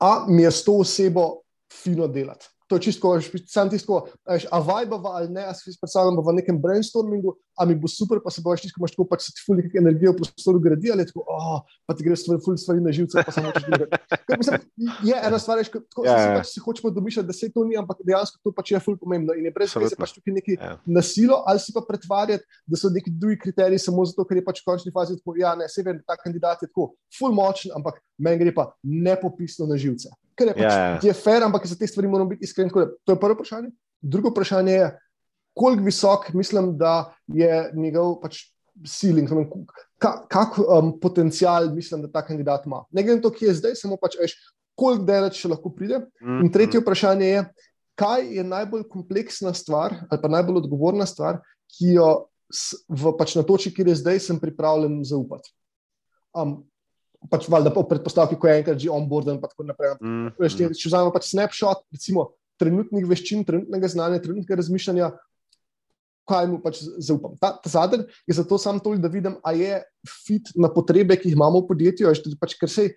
A mi je s to osebo fino delati? To je čisto, sam tisto, a vibava ali ne, jaz si predstavljam v nekem brainstormingu, a mi bo super, pa se boš tisto, imaš tako pač se ti ful nekaj energije v prostoru gradi, ali tako, oh, pa ti gre stvari, ful stvari na živce, pa samo češ gledati. Je ena stvar, ki ja, ja. pač si hočemo domišljati, da se to ni, ampak dejansko to pač je ful pomembno in je brez veze pač tukaj neki ja. nasilo, ali si pa pretvarjati, da so neki drugi kriteriji samo zato, ker je pač v končni fazi tako, ja, ne, se vem, ta kandidat je tako ful močen, ampak meni gre pa nepopisno na živce ker je, pač, ja, ja. je fair, ampak za te stvari moramo biti iskreni. To je prvo vprašanje. Drugo vprašanje je, koliko visok mislim, da je njegov pač, ceiling, kakšen kak, um, potencial mislim, da ta kandidat ima. Ne glede na to, kje je zdaj, samo pač veš, koliko delač še lahko pride. Mm, In tretje mm. vprašanje je, kaj je najbolj kompleksna stvar ali pa najbolj odgovorna stvar, ki jo v, pač na točki, kjer je zdaj, sem pripravljen zaupati. Um, pač valjda po predpostavki, ko je enkrat že onboarden, in tako naprej. Mm, Veš, mm. Če vzamemo pač snapshot, recimo trenutnih veščin, trenutnega znanja, trenutnega razmišljanja, kaj mu pač zaupam. Ta, ta zadnji je zato sam toliko, da vidim, a je fit na potrebe, ki jih imamo v podjetju, veš, pač, ker se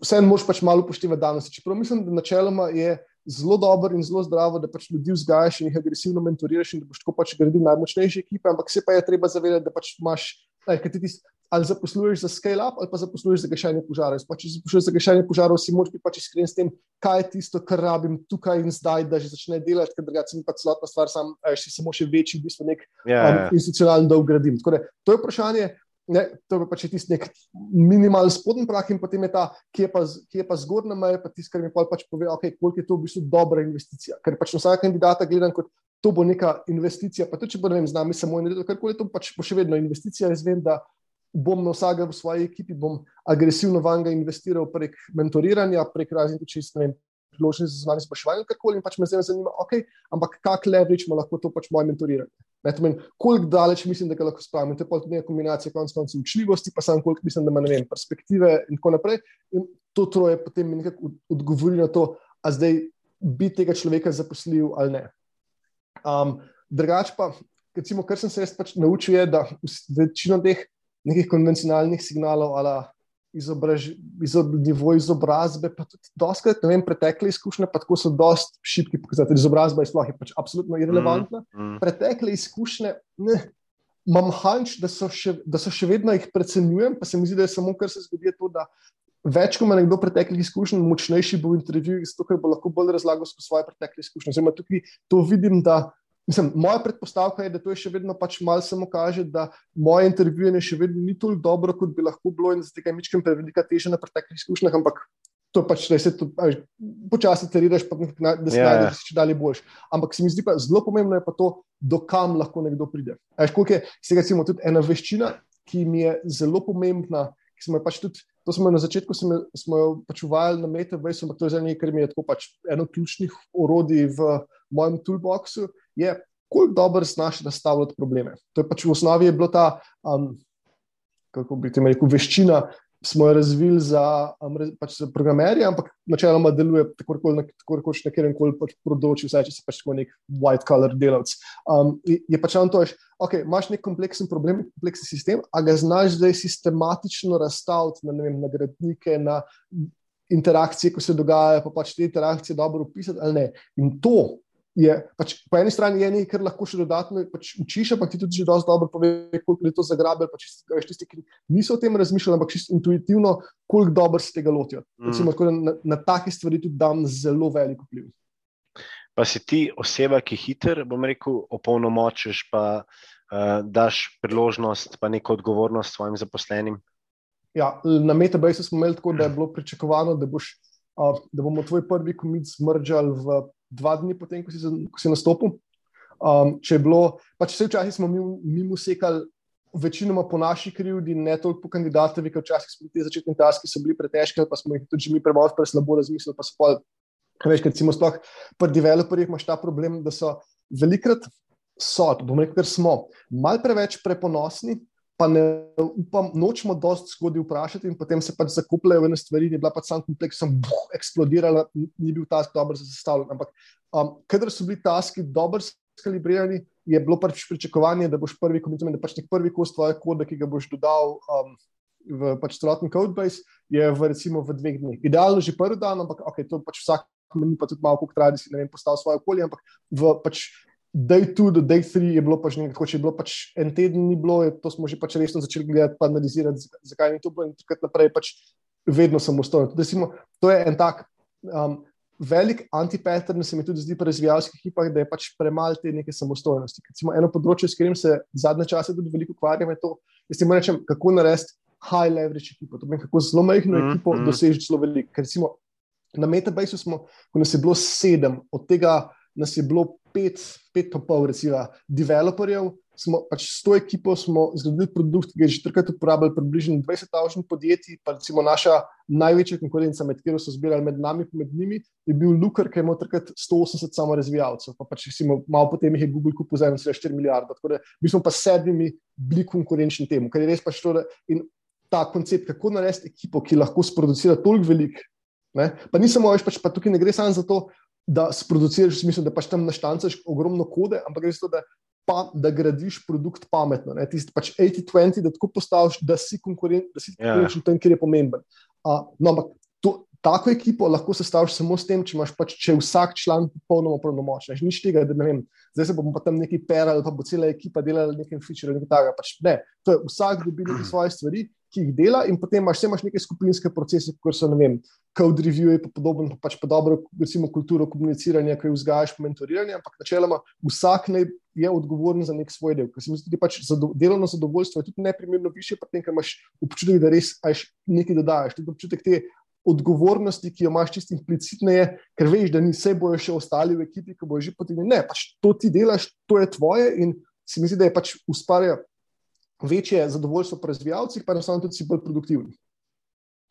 vse en mož pač malo upošteva danes. Čeprav mislim, da načeloma je. Zelo dobro in zelo zdravo, da pač ljudi vzgajaš in jih agresivno mentoriraš, in da boš tako pač gradil najmočnejše ekipe, ampak se pa je treba zavedati, da pač imaš, kaj ti ti ali zaposluješ za scale-up, ali pa zaposluješ za gašenje požarov. Pa, če zaposluješ za gašenje požarov, si moraš biti pač iskren s tem, kaj je tisto, kar rabim tukaj in zdaj, da že začne delati, ker drugače mi pa celotna stvar, sam, še samo še večji, v bistvu nek yeah, ja, um, ja. institucionalni dolg gradim. Da, to je vprašanje. Ne, to je pač tisti nek minimalni spodnji prak, in potem je ta, ki je pa, pa zgornja meja, pa tisti, kar mi pač pove, okay, koliko je to v bistvu dobra investicija. Ker pač na vsakega kandidata gledam kot to bo neka investicija. Pa tudi, če bo ne vem, z nami samo in redo, karkoli, to pač bo še vedno investicija. Jaz vem, da bom na vsakega v svoji ekipi, bom agresivno vanga investiral prek mentoriranja, prek raznih ne vem, priložnosti za znanje spraševanja, karkoli in pač me zdaj zanima, ok, ampak kak leverage ima lahko to pač moje mentoriranje. Koliko daleč mislim, da ga lahko spravim. To je pa tudi neka kombinacija konc koncev učljivosti, pa samo koliko mislim, da ima vem, perspektive in tako naprej. In to troje potem mi nekako odgovori na to, a zdaj bi tega človeka zaposlil ali ne. Um, drugač pa, recimo, kar sem se jaz pač naučil, je, da večino teh nekih konvencionalnih signalov ali izobraž, izob, nivo izobrazbe, pa tudi doskrat, ne vem, pretekle izkušnje, pa tako so dosti šipki pokazati. Izobrazba je sploh je pač absolutno irrelevantna. Mm, mm. Pretekle izkušnje, ne, imam hanč, da so, še, da so še vedno jih precenjujem, pa se mi zdi, da je samo kar se zgodi to, da več, ko ima nekdo preteklih izkušenj, močnejši bo v intervjuju, zato ker bo lahko bolj razlagal svoje pretekle izkušnje. Zdaj, tukaj to vidim, da Mislim, moja predpostavka je, da to je še vedno pač malo samo kaže, da moje intervjuje še vedno ni toliko dobro, kot bi lahko bilo in da se tega mičkem prevelika teža na preteklih izkušnjah, ampak to pač, da se to počasi teriraš, pa, da se yeah. Ja. najdeš še dalje boljš. Ampak se mi zdi pa zelo pomembno je pa to, do kam lahko nekdo pride. Veš, koliko je, se recimo, tudi ena veščina, ki mi je zelo pomembna, ki smo jo pač tudi, to smo na začetku, smo, smo jo pač uvajali na Metaverse, ampak to je nekaj, kar mi je tako pač eno ključnih orodij v mojem toolboxu je, koliko dobro znaš razstavljati probleme. To je pač v osnovi bila ta, um, kako bi ti rekel, veščina, smo jo razvili za, um, pač za programerje, ampak načeloma deluje tako rekoč na kjerem koli pač področju, vsaj če si pač nek white collar delavec. Um, je pač on to, da okay, imaš nek kompleksen problem, kompleksen sistem, a ga znaš zdaj sistematično razstaviti na, vem, na gradnike, na interakcije, ko se dogajajo, pa pač te interakcije dobro opisati ali ne. In to je pač po eni strani je nekaj, kar lahko še dodatno pač učiš, ampak ti tudi že dosti dobro pove, koliko je to zagrabil. Pač tisti, ki niso o tem razmišljali, ampak čisto intuitivno, koliko dobro se tega lotijo. Mm. Recimo, na, na take stvari tudi dam zelo velik vpliv. Pa si ti oseba, ki hiter, bom rekel, opolnomočiš, pa uh, daš priložnost, pa neko odgovornost svojim zaposlenim. Ja, na Metabase smo imeli tako, da je bilo pričakovano, da, boš, uh, da bomo tvoj prvi komit zmržali v dva dni potem, ko si, ko si nastopil. Um, če je bilo, pač vse včasih smo mi, mi musekali, večinoma po naši krivdi, ne toliko po kandidatovi, ker včasih smo te začetne taske bili pretežke, pa smo jih tudi mi preveč preslabo razmislili. Pa so pa, veš, ker recimo sploh pri developerjih imaš ta problem, da so velikrat so, bom rekel, ker smo mal preveč preponosni, pa ne upam, nočemo dosti zgodaj vprašati, in potem se pač zakupljajo v ene stvari, je bila pač sam kompleks, sem buh, eksplodirala, ni bil task dobro zastavljen. Ampak, um, kadar so bili taski dobro skalibrirani, je bilo pač pričakovanje, da boš prvi komentar, da pač nek prvi kos tvoje kode, ki ga boš dodal. Um, V pač celoten codebase je v, recimo, v dveh dneh. Idealno že prvi dan, ampak okay, to pač vsak, pa tudi malo, kako tradici, ne vem, postal svoje okolje, ampak v pač Day 2 do day 3 je bilo pač nekaj, če je bilo pač en teden, ni bilo, je, to smo že pač resno začeli gledati, pa analizirati, zakaj ni to bilo. In takrat naprej pač vedno samostojen. To je en tak um, velik antipattern, se mi tudi zdi pri razvijalskih ekipah, da je pač premalo te neke samostojnosti. Recimo, eno področje, s katerim se zadnje čase tudi veliko ukvarjam, je to, da si rečem, kako narediti high leverage ekipo. To pomeni, kako zelo majhno mm, ekipo mm. doseči zelo veliko. Ker recimo na Metabase smo, ko nas je bilo sedem, od tega nas je bilo pet, pet pa pol, recimo, developerjev. Smo pač s to ekipo zgradili produkt, ki ga je že trikrat uporabljal, približno 20 tavžnih podjetij. Pa recimo naša največja konkurenca, med katero so zbirali med nami in med njimi, je bil Luker, ki je imel trikrat 180 samo razvijalcev. Pa pač, recimo, malo potem jih je Google kupil za 1,4 milijarde. Tako da mi smo pa sedmimi bili konkurenčni temu, kar je res pač to. In ta koncept, kako narediti ekipo, ki lahko sproducira toliko velik. Ne? Pa ni samo več, pač, pa tukaj ne gre samo za to, da sproduciraš, v smislu, da pač tam naštancaš ogromno kode, ampak res to, da, pa, da gradiš produkt pametno. Tisti pač 80-20, da tako postaviš, da si konkurenčen, da si ja. konkurenčen yeah. tam, kjer je pomemben. Uh, no, ampak to, tako ekipo lahko sestaviš samo s tem, če imaš pač, če vsak član popolnoma pravnomočen. Nič tega, da ne vem, zdaj se bomo pa tam neki perali, pa bo cela ekipa delala nekaj feature ali nekaj takega. Pač ne, to je vsak dobi neke svoje stvari ki jih dela, in potem imaš vse neke skupinske procese, kot so, vem, code review, pa podobno, pa pač pa dobro, recimo, kulturo komuniciranja, ki jo vzgajaš, mentoriranje, ampak načeloma vsak naj je odgovoren za nek svoj del. Ker se mi zdi, da pač zado, delovno zadovoljstvo je tudi neprimerno više, pa tem, ker imaš občutek, da res ajš nekaj dodajaš. Tudi občutek te odgovornosti, ki jo imaš čisto implicitno, je, ker veš, da ni vse bojo še ostali v ekipi, ki bojo že potem. Ne, pač to ti delaš, to je tvoje in se mi zdi, da je pač ustvarja večje zadovoljstvo pri razvijalcih, pa enostavno tudi si bolj produktivni.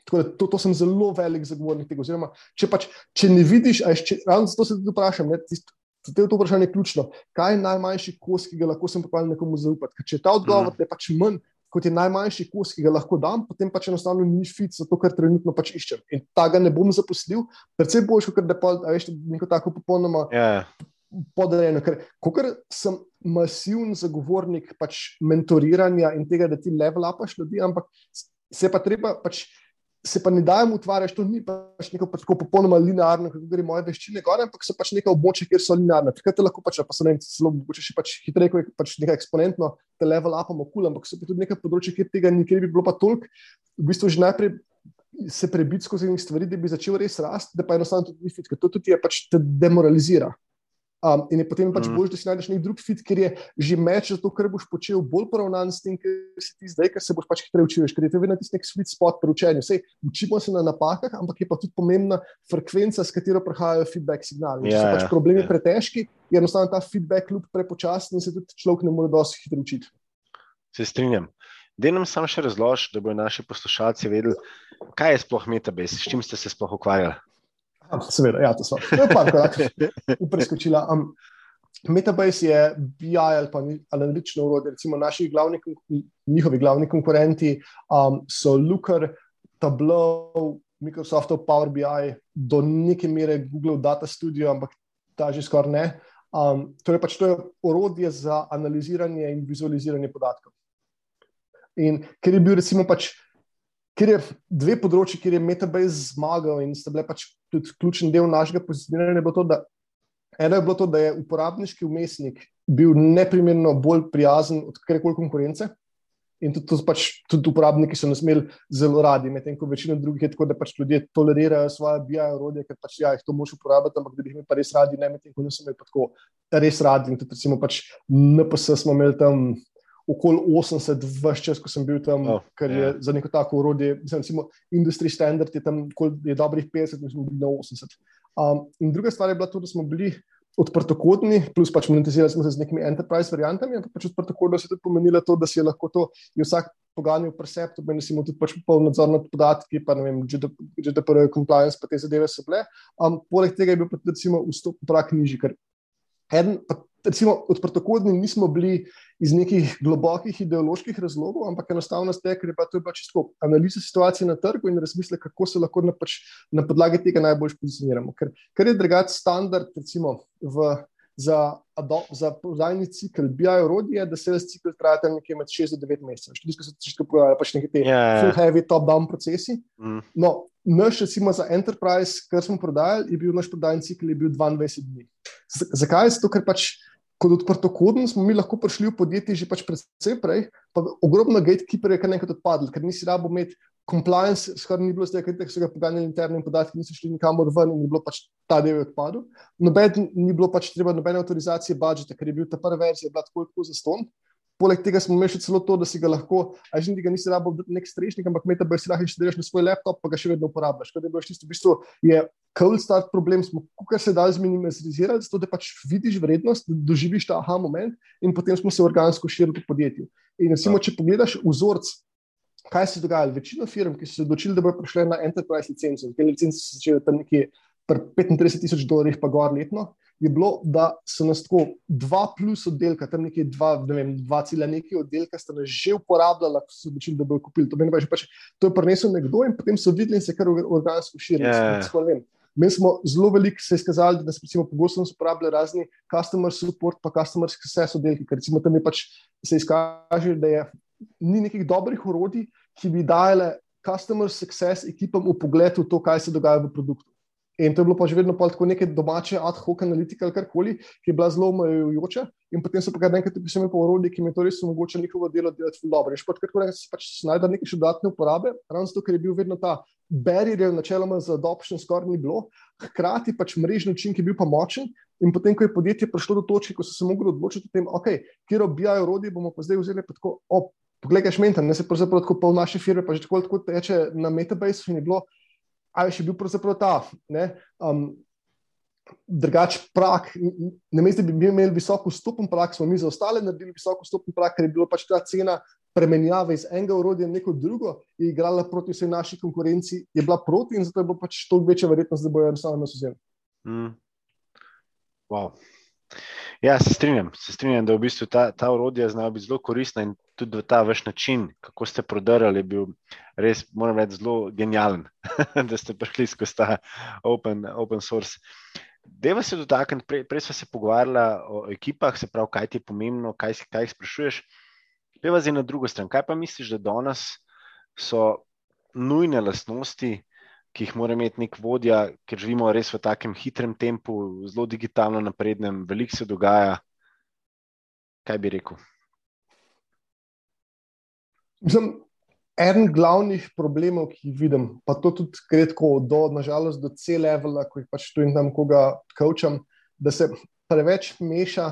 Tako da to, to sem zelo velik zagovornik tega. Oziroma, če, pač, če ne vidiš, če, ravno zato se tudi vprašam, ne, tist, Zato je to vprašanje ključno. Kaj je najmanjši kos, ki ga lahko sem pripravljen nekomu zaupati? Ker če je ta odgovor, mm. je pač manj, kot je najmanjši kos, ki ga lahko dam, potem pač enostavno ni fit za to, kar trenutno pač iščem. In ta ga ne bom zaposlil, predvsem boljši, ker da pa veš, neko tako popolnoma. Yeah. Podrejeno, ker ker sem masivni zagovornik pač mentoriranja in tega, da ti level upaš ljudi, ampak se pa treba pač se pa ne dajem utvarjati, to ni pač neko pač popolnoma linearno, kot gre moje veščine, gore, ampak so pač neka območja, kjer so linearne. Takrat lahko pač, pa se ne vem, celo mogoče še pač hitreje, kot je pač nekaj eksponentno, te level upamo kul, ampak so pa tudi neka področja, kjer tega nikjer bi bilo pa toliko, v bistvu že najprej se prebiti skozi nekaj stvari, da bi začel res rasti, da pa enostavno tudi ni fit, ker to tudi je pač te demoralizira. Um, in je potem pač mm. bolj, da si najdeš nek drug fit, ker je že meč za to, kar boš počel, bolj poravnan s tem, kar si ti zdaj, ker se boš pač hitreje učil. Ker je to vedno tisti nek sweet spot pri učenju. Vse učimo se na napakah, ampak je pa tudi pomembna frekvenca, s katero prihajajo feedback signali. Če so ja, pač ja, problemi yeah. pretežki, je enostavno ta feedback kljub prepočasni in se tudi človek ne more dosti hitro učiti. Se strinjam. Da nam samo še razloži, da bodo naši poslušalci vedeli, kaj je sploh metabase, s čim ste se sploh ukvarjali. Seveda, ja, to so. To je pa tako, preskočila. Um, Metabase je BI ali pa analitično urodje. Recimo naši glavni, njihovi glavni konkurenti um, so Looker, Tableau, Microsoft, Power BI, do neke mere Google Data Studio, ampak ta že skoraj ne. Um, torej pač to je orodje za analiziranje in vizualiziranje podatkov. In ker je bil recimo pač ker je dve področji, kjer je Metabase zmagal in sta bile pač tudi ključni del našega pozicioniranja. Eno je bilo to, da je uporabniški umestnik bil neprimerno bolj prijazen od katerekoli konkurence. In tudi, tudi, pač, tudi uporabniki so nas imeli zelo radi, medtem ko večina drugih je tako, da pač ljudje tolerirajo svoje BI-orodje, ker pač ja, jih to moš uporabljati, ampak da bi jih imeli pa res radi, ne medtem ko nisem imel tako res radi. In tudi, recimo, pač NPS smo imeli tam okoli 80, vse čas, ko sem bil tam, oh, ker je yeah. Ja. za neko tako urodje, recimo, industry standard je tam je dobrih 50, mi smo bili na 80. Um, in druga stvar je bila to, da smo bili odprtokodni, plus pač monetizirali smo se z nekimi enterprise variantami, ampak pač odprtokodno se je tudi pomenilo to, da si je lahko to, je vsak poganjal presept, da si imel tudi pač popoln nadzor nad podatki, pa ne vem, GDPR, compliance, pa te zadeve so bile. Um, poleg tega je bil pa tudi, recimo, vstop v prak nižji, ker eden, pa recimo, odprtokodni nismo bili iz nekih globokih ideoloških razlogov, ampak enostavno ste, ker je pa to je čisto analiza situacije na trgu in razmisle, kako se lahko na, pač, na podlagi tega najbolj pozicioniramo. Ker, ker je drugačen standard, recimo, v, za, za prodajni cikl, BI orodje, da se cikl traja nekje med 6 do 9 mesecev. Študijsko se težko pojavljajo pač neki te yeah. Ja, ja. full heavy top-down procesi. Mm. No, naš, recimo, za enterprise, kar smo prodajali, je bil naš prodajni cikl je bil 22 dni. Z zakaj? Zato, ker pač kot odprtokodni smo mi lahko prišli v podjetje že pač predvsej prej, pa ogromno gatekeeperjev je kar nekaj odpadlo, ker nisi rabo imeti compliance, skoraj ni bilo ker so ga poganjali interni podatki, niso šli nikamor ven in ni bilo pač ta del odpadel. Noben ni bilo pač treba nobene avtorizacije budžeta, ker je bil ta prva verzija bila tako, tako zaston. Poleg tega smo imeli še celo to, da si ga lahko, a že tega nisi rabo nek strešnik, ampak metabaj si lahko inštaliraš na svoj laptop, pa ga še vedno uporabljaš. Kaj je bilo čisto v bistvu, je cold start problem, smo kar se da zminimalizirati, zato da pač vidiš vrednost, da doživiš ta aha moment in potem smo se organsko širili po podjetju. In recimo, če pogledaš vzorc, kaj se je dogajalo, večina firm, ki so se odločili, da bodo prišle na enterprise licence, te licence so začele tam nekje pri 35 tisoč dolarjih pa gor letno, je bilo, da so nas tako dva plus oddelka, tam nekje dva, ne vem, dva cela nekaj oddelka, sta nas že uporabljala, ko so odločili, da bodo kupili. To, pač, to je prinesel nekdo in potem so videli in se kar organsko širili. Yeah. Mi smo zelo veliko se izkazali, da se pogosto uporabljajo razni customer support, pa customer success oddelki, ker recimo tam je pač se izkaže, da je, ni nekih dobrih urodij, ki bi dajale customer success ekipam v pogled v to, kaj se dogaja v produktu. In to je bilo pa že vedno tako neke domače ad hoc analitike ali karkoli, ki je bila zelo omejujoča. In potem so pa kar nekaj tudi sami porodili, ki mi to res omogoča njihovo delo delati v dobro. In šport, kar nekaj se pač najde neke še dodatne uporabe, ravno zato, ker je bil vedno ta barrier, načeloma za adoption skoraj ni bilo, hkrati pač mrežni učinek je bil pa močen. In potem, ko je podjetje prišlo do točke, ko so se mogli odločiti o tem, ok, kjer obijajo orodje, bomo pa zdaj vzeli pa tako, o, poglej, šmenta, ne se pravzaprav tako pol naše firme, pa že tako, tako teče na metabase in je bilo ali še bil pravzaprav ta. Ne, um, Drugač, prak, ne mesto, da bi imeli visoko stopen prak, smo mi za ostale naredili visoko stopen prak, ker je bila pač ta cena premenjave iz enega urodja v neko drugo, je igrala proti vsej naši konkurenci, je bila proti in zato je bila pač toliko večja verjetnost, da bojo enostavno nas vzeli. Mm. Wow. Ja, se strinjam, se strinjam, da v bistvu ta, ta urodja znajo biti zelo koristna in tudi ta vaš način, kako ste prodarali, je bil res, moram reči, zelo genijalen, da ste prišli skozi ta open, open source. Deva se dotakniti, prej, prej smo se pogovarjali o ekipah, se pravi, kaj ti je pomembno, kaj, kaj jih sprašuješ. Deva zdaj na drugo stran. Kaj pa misliš, da danes so nujne lastnosti? Ki jih mora imeti nek vodja, ker živimo res v takem hitrem tempu, zelo digitalno naprednem, veliko se dogaja. Kaj bi rekel? Mislim, eden glavnih problemov, ki jih vidim, pa to tudi kratko, do, nažalost, do cel levela, ko jih pač tu in tam koga kaučam, da se preveč meša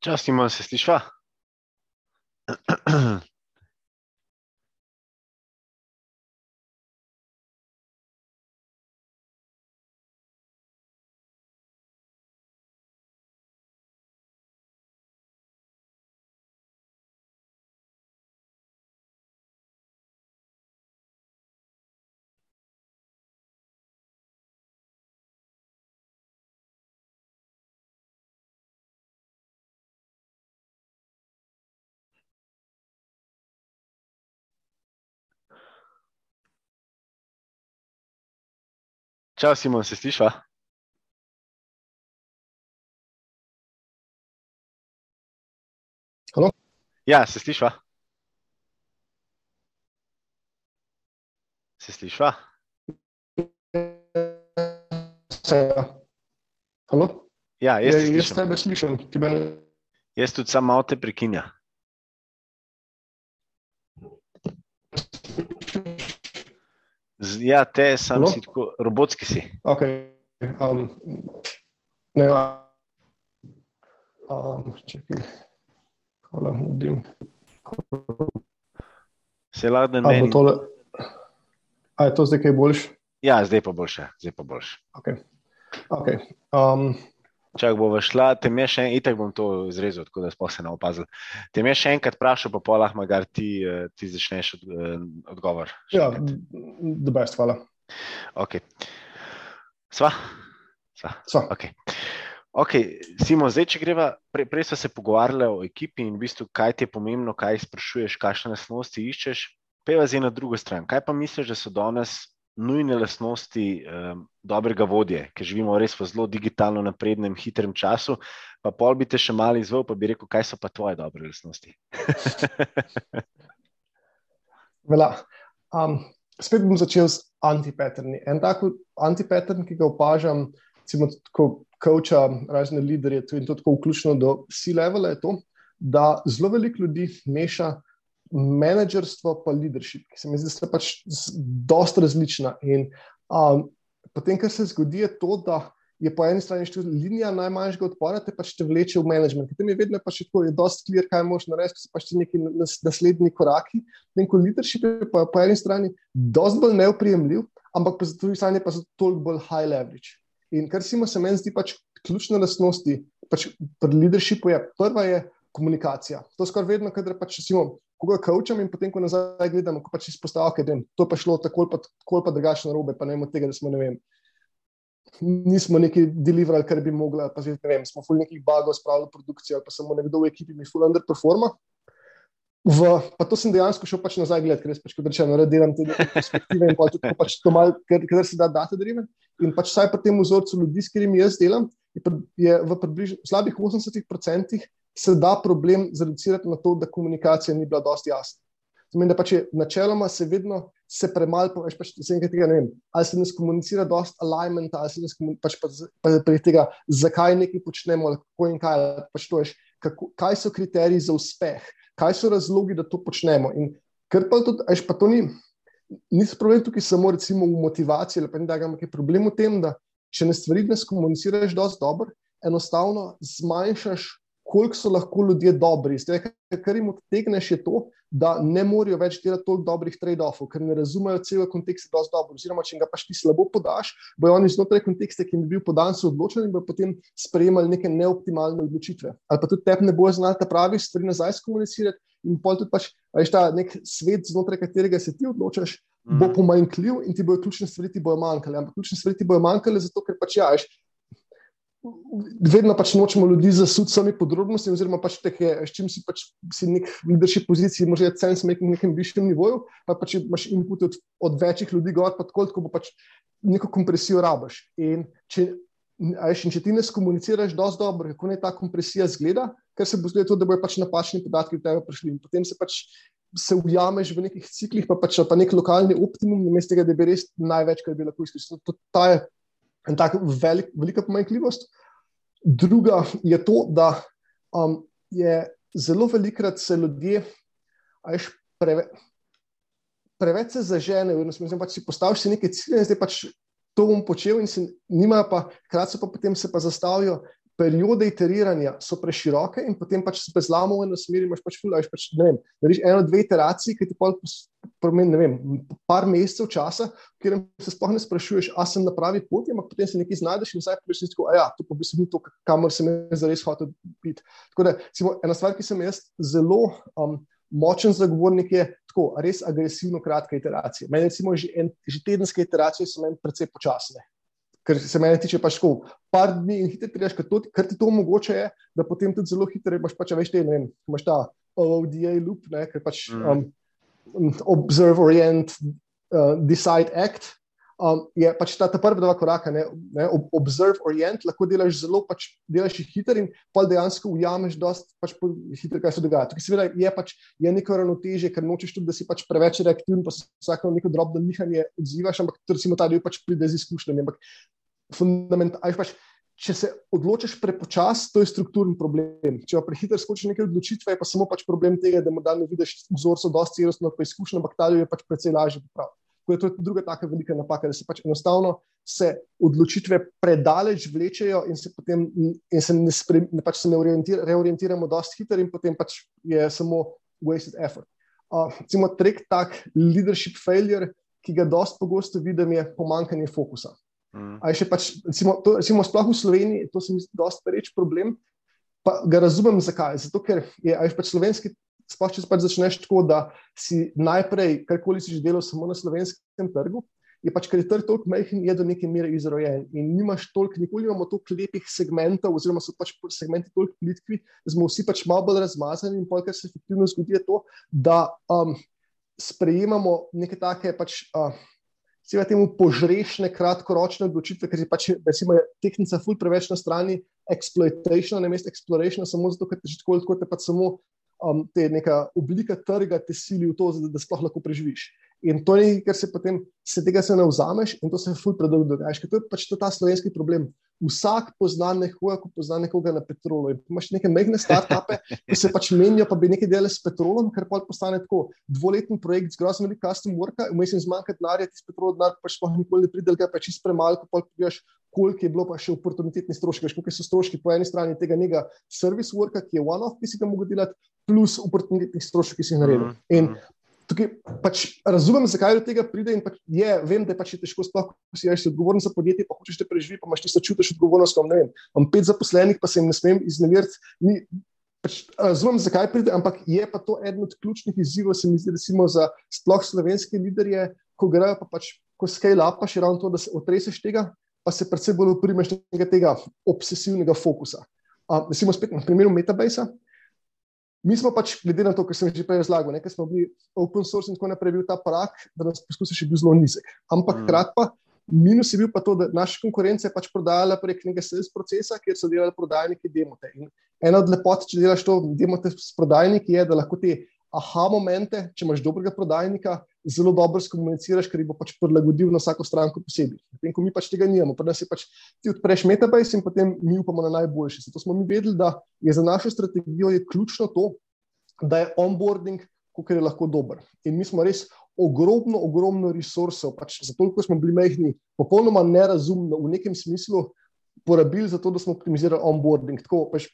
Čas ima, se sliša? Čau, Simon, se sliša? Halo? Ja, se sliša? Se sliša? Se, ja. Halo? Ja, jaz, Ja, jaz tebe slišim. Ti mene... jaz tudi samo malo te prekinja. Ja, te sam Halo? si tako, robotski si. Okay. Um, ne, um, čakaj. Hvala, nudim. Se lahko da meni. tole... A je to zdaj kaj boljš? Ja, zdaj pa boljše, zdaj pa boljše. Okay. Okay. Um, Če bo šla, te me še en, itek bom to izrezal, tako da sploh se ne opazil. Te me še enkrat vprašal, pa polah magar ti, eh, ti začneš od, eh, odgovor. Ja, best, hvala. Ok. Sva? Sva. So. Okay. Okay, Simon, zdaj, če greva, pre, prej smo se pogovarjali o ekipi in v bistvu, kaj ti je pomembno, kaj sprašuješ, kakšne lastnosti iščeš. Peva zdaj na drugo stran. Kaj pa misliš, da so danes nujne lastnosti um, dobrega vodje, ker živimo res v zelo digitalno naprednem, hitrem času? Pa pol bi te še malo izval, pa bi rekel, kaj so pa tvoje dobre lastnosti. Vela. Um, spet bom začel s antipatterni. En tak antipattern, ki ga opažam, recimo, ko coacha razne liderje, in to tako vključno do C-levela, je to, da zelo veliko ljudi meša menedžerstvo pa leadership, ki se mi zdi, da sta pač dosta različna. In um, potem, kar se zgodi, je to, da je po eni strani še linija najmanjšega odpora, te pač te vleče v management. Tam je vedno pač tako, je dosti clear, kaj moš narediti, so pač ti neki nas- naslednji koraki. In ko leadership je pa po eni strani dosti bolj neoprijemljiv, ampak po drugi strani pa so toliko bolj high leverage. In kar se meni zdi pač ključne lastnosti pač pri leadershipu je, prva je komunikacija. To skoraj vedno, kadar pač recimo, koga kaučam in potem, ko nazaj gledam, ko pač izpostavke, da to pa šlo tako ali pa, tako ali pa drugače na robe, pa ne od tega, da smo, ne vem, nismo neki deliverali, kar bi mogla, pa zdaj, ne vem, smo ful nekih bagov spravili produkcijo, ali pa samo nekdo v ekipi mi ful underperforma. V, pa to sem dejansko šel pač nazaj gledati, ker jaz pač, kot rečeno, delam te perspektive in pa tudi ko pač to malo, ker, ker se da data driven. In pač vsaj pri tem vzorcu ljudi, s katerimi jaz delam, je, je v približno slabih 80% se da problem zreducirati na to, da komunikacija ni bila dosti jasna. Pomeni, da pač je načeloma se vedno se premalo, poveš, pač se enkrat tega ne vem, ali se ne skomunicira dosti alignment, ali se ne skomunicira pač pa, pa pri tega, zakaj nekaj počnemo, ali kako in kaj, pač to veš, kako, kaj so kriteriji za uspeh, kaj so razlogi, da to počnemo. In ker pa tudi, veš, pa to ni, ni problem tukaj samo recimo v motivaciji, ali pa ni da, ampak je problem v tem, da če ne stvari ne skomuniciraš dosti dobro, enostavno zmanjšaš koliko so lahko ljudje dobri. Zdaj, kar jim odtegneš, je to, da ne morejo več delati toliko dobrih trade-offov, ker ne razumejo celega konteksta dosti dobro. Oziroma, če ga pač ti slabo podaš, bojo oni znotraj konteksta, ki jim je bil podan, se odločili in bojo potem sprejemali neke neoptimalne odločitve. Ali pa tudi tebi ne bojo znali ta pravi stvari nazaj skomunicirati in pol tudi pač, veš, ta nek svet, znotraj katerega se ti odločaš. Bo mhm. pomanjkljiv in ti bojo ključne stvari, ti bojo manjkale. Ampak ključne stvari ti bojo manjkale, zato ker pač ja, veš, vedno pač nočemo ljudi zasuditi sami podrobnosti, oziroma pač teke, s čim si pač si nek leadership poziciji, možje cen smek na nekem višjem nivoju, pa pač imaš input od, od večjih ljudi, gor pa tako, ko bo pač neko kompresijo rabaš. In če, veš, in če ti ne skomuniciraš dosti dobro, kako naj ta kompresija zgleda, ker se bo zgodilo to, da bojo pač napačni podatki v tebe prišli in potem se pač se ujameš v nekih ciklih, pa pač pa nek lokalni optimum, namesto tega, da bi res največ, kar bi lahko izkoristili. To, to je en tak velik, velika pomanjkljivost. Druga je to, da um, je zelo velikrat se ljudje, ajš preve, preveč se zaženejo, in mislim, pač si postaviš si neke cilje, in zdaj pač to bom počel, in se nima pa, kratko pa potem se pa zastavijo periode iteriranja so preširoke in potem pač se zlamo v eno smer, imaš pač fulaj, pač, ne vem, narediš eno, dve iteracije, ki ti pomeni, ne vem, par mesecev časa, kjer se sploh ne sprašuješ, a sem na pravi poti, ampak potem se nekaj znajdeš in zdaj prejši tako, a ja, to pa bi se mi to, kamor sem jaz zares hotel biti. Tako da, cimo, ena stvar, ki sem jaz zelo um, močen zagovornik, je tako, res agresivno kratka iteracija. Meni recimo že, en, že tedenske iteracije so meni precej počasne ker se meni tiče pač tako, par dni in hitro prideš, ker ti to omogoča, je, da potem tudi zelo hitro imaš pač več te, ne vem, imaš ta OODA loop, ne, ker pač mm. um, observe, orient, uh, decide, act. Um, je pač ta, ta prva dva koraka, ne, ne, observe, orient, lahko delaš zelo, pač delaš jih hiter in pa dejansko ujameš dosti pač hitro, kaj se dogaja. Tukaj seveda je pač je neko ravnotežje, ker nočeš tudi, da si pač preveč reaktiven, pa se vsako neko drobno nihanje odzivaš, ampak recimo ta del pač pride z izkušnjami. Ampak fundamentalno, pač, če se odločiš prepočasno, to je strukturni problem. Če pa prehiter skočiš neke odločitve, je pa samo pač problem tega, da morda ne vidiš vzorcev, dosti celostno, pa izkušnja, ampak ta je pač precej lažje popraviti to je druga taka velika napaka, da se pač enostavno se odločitve predaleč vlečejo in se potem in se ne, spre, ne, pač se ne orientir, reorientiramo dosti hitro in potem pač je samo wasted effort. Uh, recimo, trek tak leadership failure, ki ga dosti pogosto vidim, je pomankanje fokusa. Mm. Pač, recimo, to, recimo, sploh v Sloveniji, to se mi zdi dosti pereč problem. Pa ga razumem, zakaj. Zato, ker je pač slovenski sploh če pač začneš tako, da si najprej, karkoli si že delal, samo na slovenskem trgu. Je pač, ker je trg toliko majhen, je do neke mere izrojen in nimaš toliko, nikoli imamo toliko lepih segmentov, oziroma so pač segmenti toliko plitki, da smo vsi pač malo bolj razmazani in pol, kar se efektivno zgodi, je to, da um, sprejemamo neke take pač. Uh, Seveda temu požrešne, kratkoročne odločitve, ker je pač, recimo, tehnika ful preveč na strani exploitation, ne mesto exploration, samo zato, ker že tako ali tako te pač samo um, te neka oblika trga te sili v to, da, da sploh lahko preživiš. In to je nekaj, kar se potem se tega se ne vzameš in to se ful predolgo dogaja. To je pač to ta slovenski problem. Vsak pozna nekoga, ko pozna nekoga na petrolu. In imaš neke mehne start-upe, ki se pač menijo, pa bi nekaj delali s petrolom, ker pa postane tako dvoletni projekt z grozno veliko custom worka, vmes jim zmanjka denarja, ti s petrolom denar pač sploh nikoli ne pride, pa čist premalo, pa pogledaš, koliko je bilo pa še oportunitetni stroški. Veš, koliko so stroški po eni strani tega njega service worka, ki je one-off, ki si ga mogo delati, plus oportunitetnih stroškov, ki si jih naredil. Mm -hmm. Tukaj pač razumem, zakaj do tega pride. Pač je, vem, da je pač težko, sploh, ko si rečeš, odgovoren za podjetje, pa hočeš te preživeti, pa imaš ti se čutiš odgovornost. Imam pet zaposlenih, pa se jim ne smem izneveriti. Pač, razumem, zakaj pride, ampak je pa to eden od ključnih izzivov, se mi zdi, recimo, za sploh slovenske liderje, ko grejo pa pač, ko scale up, pa še ravno to, da se otreseš tega, pa se predvsem bolj uprimeš tega obsesivnega fokusa. Uh, recimo, spet na primeru Metabase. -a. Mi smo pač, glede na to, kar sem že prej razlagal, nekaj smo bili open source in tako naprej, bil ta prak, da nas poskusi še bil zelo nizek. Ampak hkrati mm. pa minus je bil pa to, da naša konkurenca je pač prodajala prek nekega sales procesa, kjer so delali prodajniki demote. In ena od lepot, če delaš to demote s prodajniki, je, da lahko te aha momente, če imaš dobrega prodajnika, zelo dobro skomuniciraš, ker bo pač prilagodil na vsako stranko posebej. Potem, ko mi pač tega nimamo, pa nas je pač ti odpreš metabase in potem mi upamo na najboljši. Zato smo mi vedeli, da je za našo strategijo ključno to, da je onboarding, kot je lahko dober. In mi smo res ogromno, ogromno resursov, pač zato, ker smo bili majhni, popolnoma nerazumno v nekem smislu porabili za to, da smo optimizirali onboarding. Tako, pač,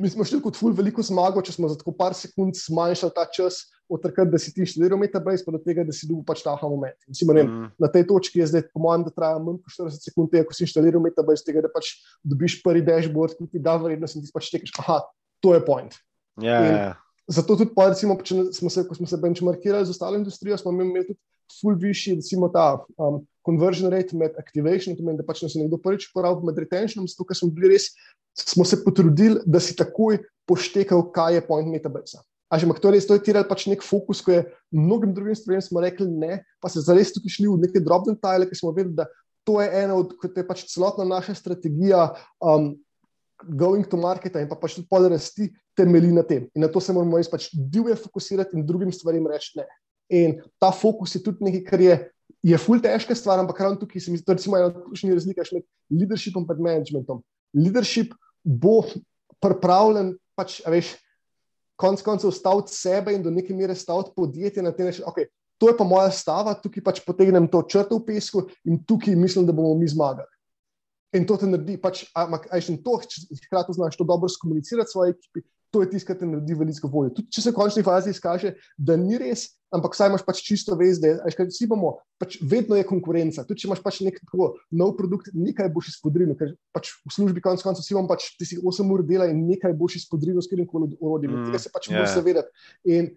mi smo šli kot ful veliko zmago, če smo za tako par sekund zmanjšali ta čas, od takrat, da si ti študiral metabase, pa do tega, da si dobil pač ta moment. Mislim, ne, mm. Na tej točki je zdaj, po mojem, da traja manj kot 40 sekund, ko si inštaliral metabase, tega, da pač dobiš prvi dashboard, ki ti da vrednost in ti pač tekaš, aha, to je point. Yeah. Ja, ja. Zato tudi, pa, recimo, smo se, ko smo se benchmarkirali z ostalo industrijo, smo imeli tudi ful višji, recimo ta um, conversion rate med activation, to pomeni, da pač nas je nekdo prvič uporabil med retentionom, zato ker smo bili res, smo se potrudili, da si takoj poštekal, kaj je point metabase. A že to, res, to je tiral pač nek fokus, ko je mnogim drugim stvarem smo rekli ne, pa se zares tukaj šli v neke drobne tajle, ki smo vedeli, da to je ena od, kot je pač celotna naša strategija um, going to market in pa pač tudi pol rasti temelji na tem. In na to se moramo res pač divje fokusirati in drugim stvarem reči ne. In ta fokus je tudi nekaj, kar je, je ful težka stvar, ampak ravno tukaj se mi zdi, da je ena od ključnih razlik med leadershipom in managementom. Leadership bo pripravljen, pač, veš, konec koncev staviti sebe in do neke mere staviti podjetje na tem, da okay, to je pa moja stava, tukaj pač potegnem to črto v pesku in tukaj mislim, da bomo mi zmagali. In to te naredi, pač, ampak aj še to, hkrati znaš to dobro skomunicirati svoji ekipi, to je tisto, kar te naredi veliko voljo. Tudi če se v končni fazi izkaže, da ni res, ampak saj imaš pač čisto vez, da vsi bomo, pač vedno je konkurenca. Tudi če imaš pač nek nov produkt, nekaj boš izpodrinil, ker pač v službi konec koncev vsi bomo pač ti si 8 ur dela in nekaj boš izpodrinil s katerim koli orodjem. Mm, tega se pač yeah. moraš zavedati. In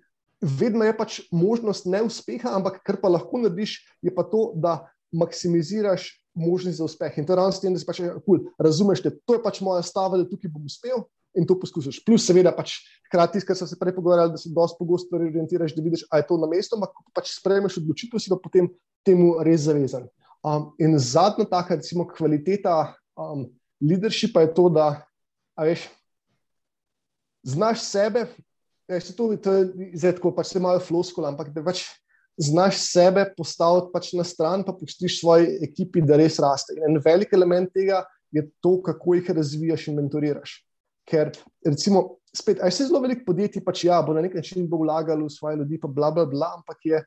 vedno je pač možnost neuspeha, ampak kar pa lahko narediš, je pa to, da maksimiziraš možnost za uspeh. In to je ravno s tem, da si pač cool, razumeš, da to je pač moja stava, da tukaj bom uspel in to poskusiš. Plus, seveda, pač hkrati, kar smo se prej pogovarjali, da se dosti pogosto orientiraš, da vidiš, ali je to na mestu, ampak pač sprejmeš odločitev, si pa potem temu res zavezan. Um, in zadnja taka, recimo, kvaliteta um, leadershipa je to, da veš, znaš sebe, veš, to, to je tako, pač se malo floskula, ampak da pač. Znaš sebe postaviti pač na stran, pa pustiš svoji ekipi, da res raste. In en velik element tega je to, kako jih razvijaš in mentoriraš. Ker, recimo, spet, aj se zelo veliko podjetij pač ja, bo na nek način bo vlagalo v svoje ljudi, pa bla, bla, bla, ampak je,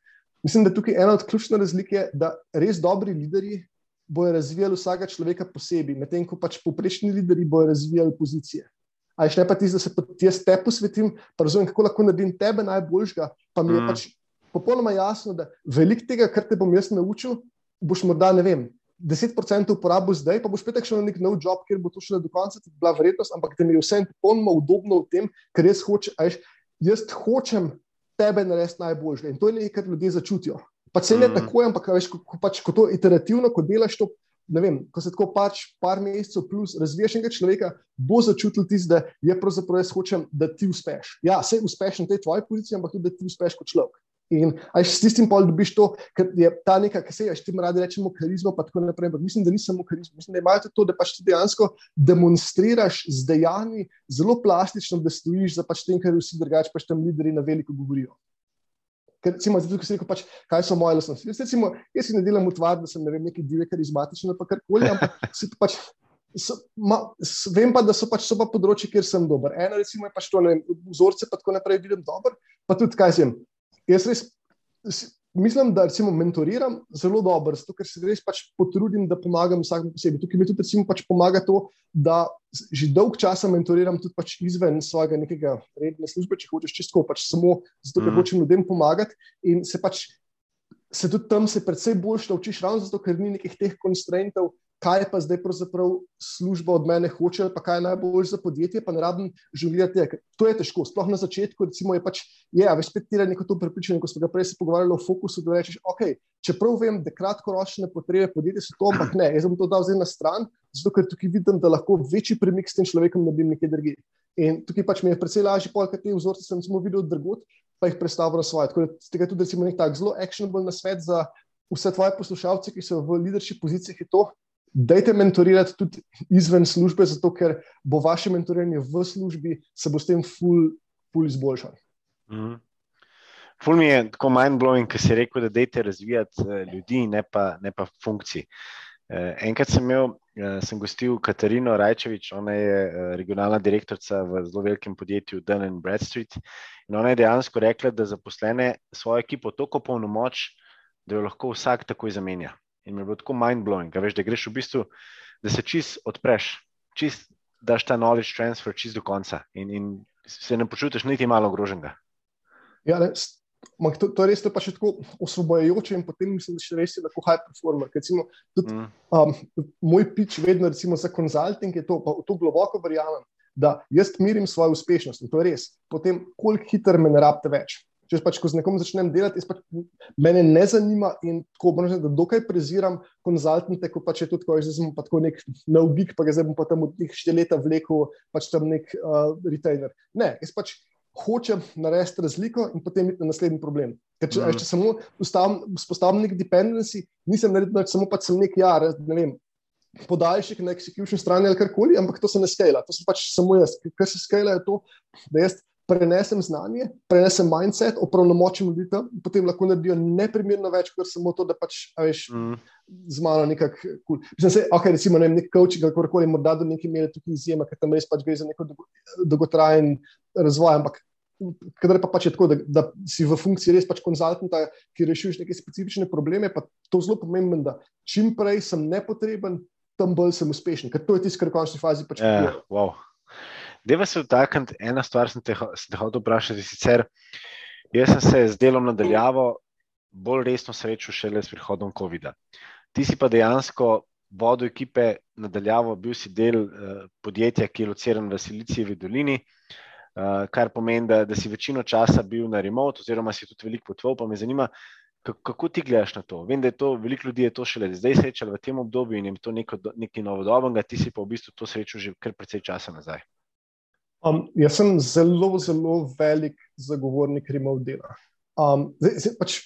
mislim, da tukaj ena od ključnih razlik je, da res dobri lideri bojo razvijali vsakega človeka posebej, medtem ko pač poprečni lideri bojo razvijali pozicije. Aj še ne pa ti, da se jaz te posvetim, pa razumem, kako lahko naredim tebe najboljšega, pa mi je mm. pač popolnoma jasno, da veliko tega, kar te bom jaz naučil, boš morda, ne vem, 10% uporabo zdaj, pa boš spet šel na nek nov job, kjer bo to šele do konca, ti bila vrednost, ampak da mi je vse popolnoma udobno v tem, ker jaz, hoče, ajš, jaz hočem tebe narediti najboljše. In to je nekaj, kar ljudje začutijo. Pa se ne mm. tako, ampak veš, ko, ko, pač, ko to iterativno, ko delaš to. Vem, ko se tako pač par mesecev plus razviješ enega človeka, bo začutil tisto, da je pravzaprav jaz hočem, da ti uspeš. Ja, vse uspeš na tej tvoji poziciji, ampak tudi, da ti uspeš kot človek. In aj s tistim pol dobiš to, ker je ta neka, ki se je, ti radi rečemo, karizma, pa tako naprej. Ampak mislim, da ni samo karizma. Mislim, da imaš to, da pač ti dejansko demonstriraš z dejanji zelo plastično, da stojiš za pač tem, kar vsi drugače pač tam lideri na veliko govorijo. Ker, recimo, zdaj, ko si rekel, pač, kaj so moje lasnosti. Jaz, recimo, jaz si ne delam utvar, da sem ne vem, neki divje karizmatični ali karkoli, ampak si pač. So, ma, s, vem pa, da so pač so pa področji, kjer sem dober. Eno, recimo, je pač to, ne vem, vzorce pa tako naprej vidim dober, pa tudi kaj sem. Jaz res mislim, da recimo mentoriram zelo dobro, zato ker se res pač potrudim, da pomagam vsakemu posebej. Tukaj mi tudi recimo pač pomaga to, da že dolg časa mentoriram tudi pač izven svojega nekega redne službe, če hočeš čisto pač samo zato, ker mm. hočem ljudem pomagati in se pač se tudi tam se predvsej boljš naučiš ravno zato, ker ni nekih teh konstrentov, kaj pa zdaj pravzaprav služba od mene hoče, pa kaj je najbolj za podjetje, pa ne rabim žonglirati. To je težko. Sploh na začetku, recimo, je pač, je, veš, spet ti je neko to prepričanje, ko smo ga prej se pogovarjali o fokusu, da rečeš, ok, čeprav vem, da kratkoročne potrebe podjetja so to, ampak ne, jaz bom to dal zdaj na stran, zato ker tukaj vidim, da lahko večji premik s tem človekom naredim nekaj drugega. In tukaj pač mi je precej lažje, pol, kaj te vzorce sem samo videl drugot, pa jih predstavljam na svoje. Tako da tega tudi, recimo, nek tak zelo actionable na svet za vse tvoje poslušalce, ki so v leadership pozicijah, je to, Dajte mentorirati tudi izven službe, zato ker bo vaše mentoriranje v službi se bo s tem ful, ful izboljšal. Mm. Ful mi je tako mind-blowing, ker si rekel, da dajte razvijati uh, ljudi, ne pa, ne pa funkcij. Uh, enkrat sem imel, uh, sem gostil Katarino Rajčevič, ona je regionalna direktorica v zelo velikem podjetju Dun & Bradstreet. In ona je dejansko rekla, da zaposlene svojo ekipo tako polnomoč, da jo lahko vsak takoj zamenja. In mi je bilo tako mind-blowing, da, da greš v bistvu, da se čist odpreš, čist daš ta knowledge transfer čist do konca in, in se ne počutiš niti malo ogroženega. Ja, ne, to, to je res to pa še tako osvobojajoče in potem mislim, da še res je lahko high performer. Recimo, tudi, mm. um, moj pič vedno recimo, za konzulting je to, pa v to globoko verjamem, da jaz merim svojo uspešnost in to je res. Potem, koliko hitro me ne rabite več. Če pač, ko z nekom začnem delati, pač, mene ne zanima in tako reči, da dokaj preziram konzultante, ko pač je to tako, da sem pa tako nek nov geek, pa ga zdaj bom pa tam od njih štiri leta vlekel, pač tam nek uh, retainer. Ne, jaz pač hočem narediti razliko in potem iti na naslednji problem. Ker če, mm. če samo vzpostavim nek dependency, nisem naredil, samo pač sem nek jar, ne vem. Podaljšek na execution strani ali karkoli, ampak to se ne skala, to sem pač samo jaz. Kar se skala je to, da jaz prenesem znanje, prenesem mindset, opravnomočim ljudi tam potem lahko naredijo neprimerno več, kot samo to, da pač veš, mm. z malo nekako. Cool. Mislim, se, okay, recimo, ne vem, nek coaching ali karkoli, morda do neke mere tukaj izjema, ker tam res pač gre za neko dolgotrajen razvoj, ampak Kadar pa pač je tako, da, da si v funkciji res pač konzultanta, ki rešuješ neke specifične probleme, pa to je zelo pomembno, da čim prej sem nepotreben, tam bolj sem uspešen, ker to je tisto, kar v končni fazi pač. Yeah, wow. Deva se vtakniti, ena stvar sem te, sem te hotel vprašati, sicer jaz sem se z delom nadaljavo bolj resno srečal šele s prihodom COVID-a. Ti si pa dejansko vodil ekipe nadaljavo, bil si del uh, podjetja, ki je lociran v Silicijevi dolini. Uh, kar pomeni, da, da si večino časa bil na remote, oziroma si tudi veliko potoval. Pa me zanima, kako ti gledaš na to. Vem, da je to veliko ljudi je to šele zdaj srečalo v tem obdobju in je to neko, nekaj novodobnega, ti si pa v bistvu to srečal že kar precej časa nazaj. Um, jaz sem zelo, zelo velik zagovornik remote dela. Um, zdaj, zdaj pač,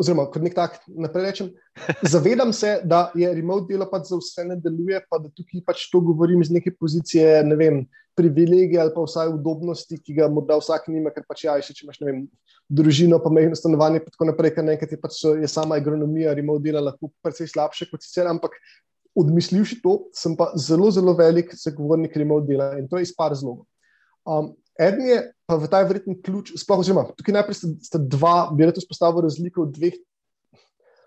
oziroma, kot nek tak naprej rečem, zavedam se, da je remote delo pač za vse ne deluje, pa da tukaj pač to govorim iz neke pozicije, ne vem, privilegije ali pa vsaj udobnosti, ki ga morda vsak nima, ker pač ja, še če imaš vem, družino, pa mehko stanovanje, in tako naprej, ker nekaj je pač je sama agronomija, remote dela lahko precej slabše kot sicer, ampak odmislivši to, sem pa zelo, zelo velik zagovornik remote dela in to je iz par zlogov. Um, Eden je pa v ta verjetni ključ, sploh oziroma tukaj najprej sta, sta dva, bi rekel, spostavil razliko v dveh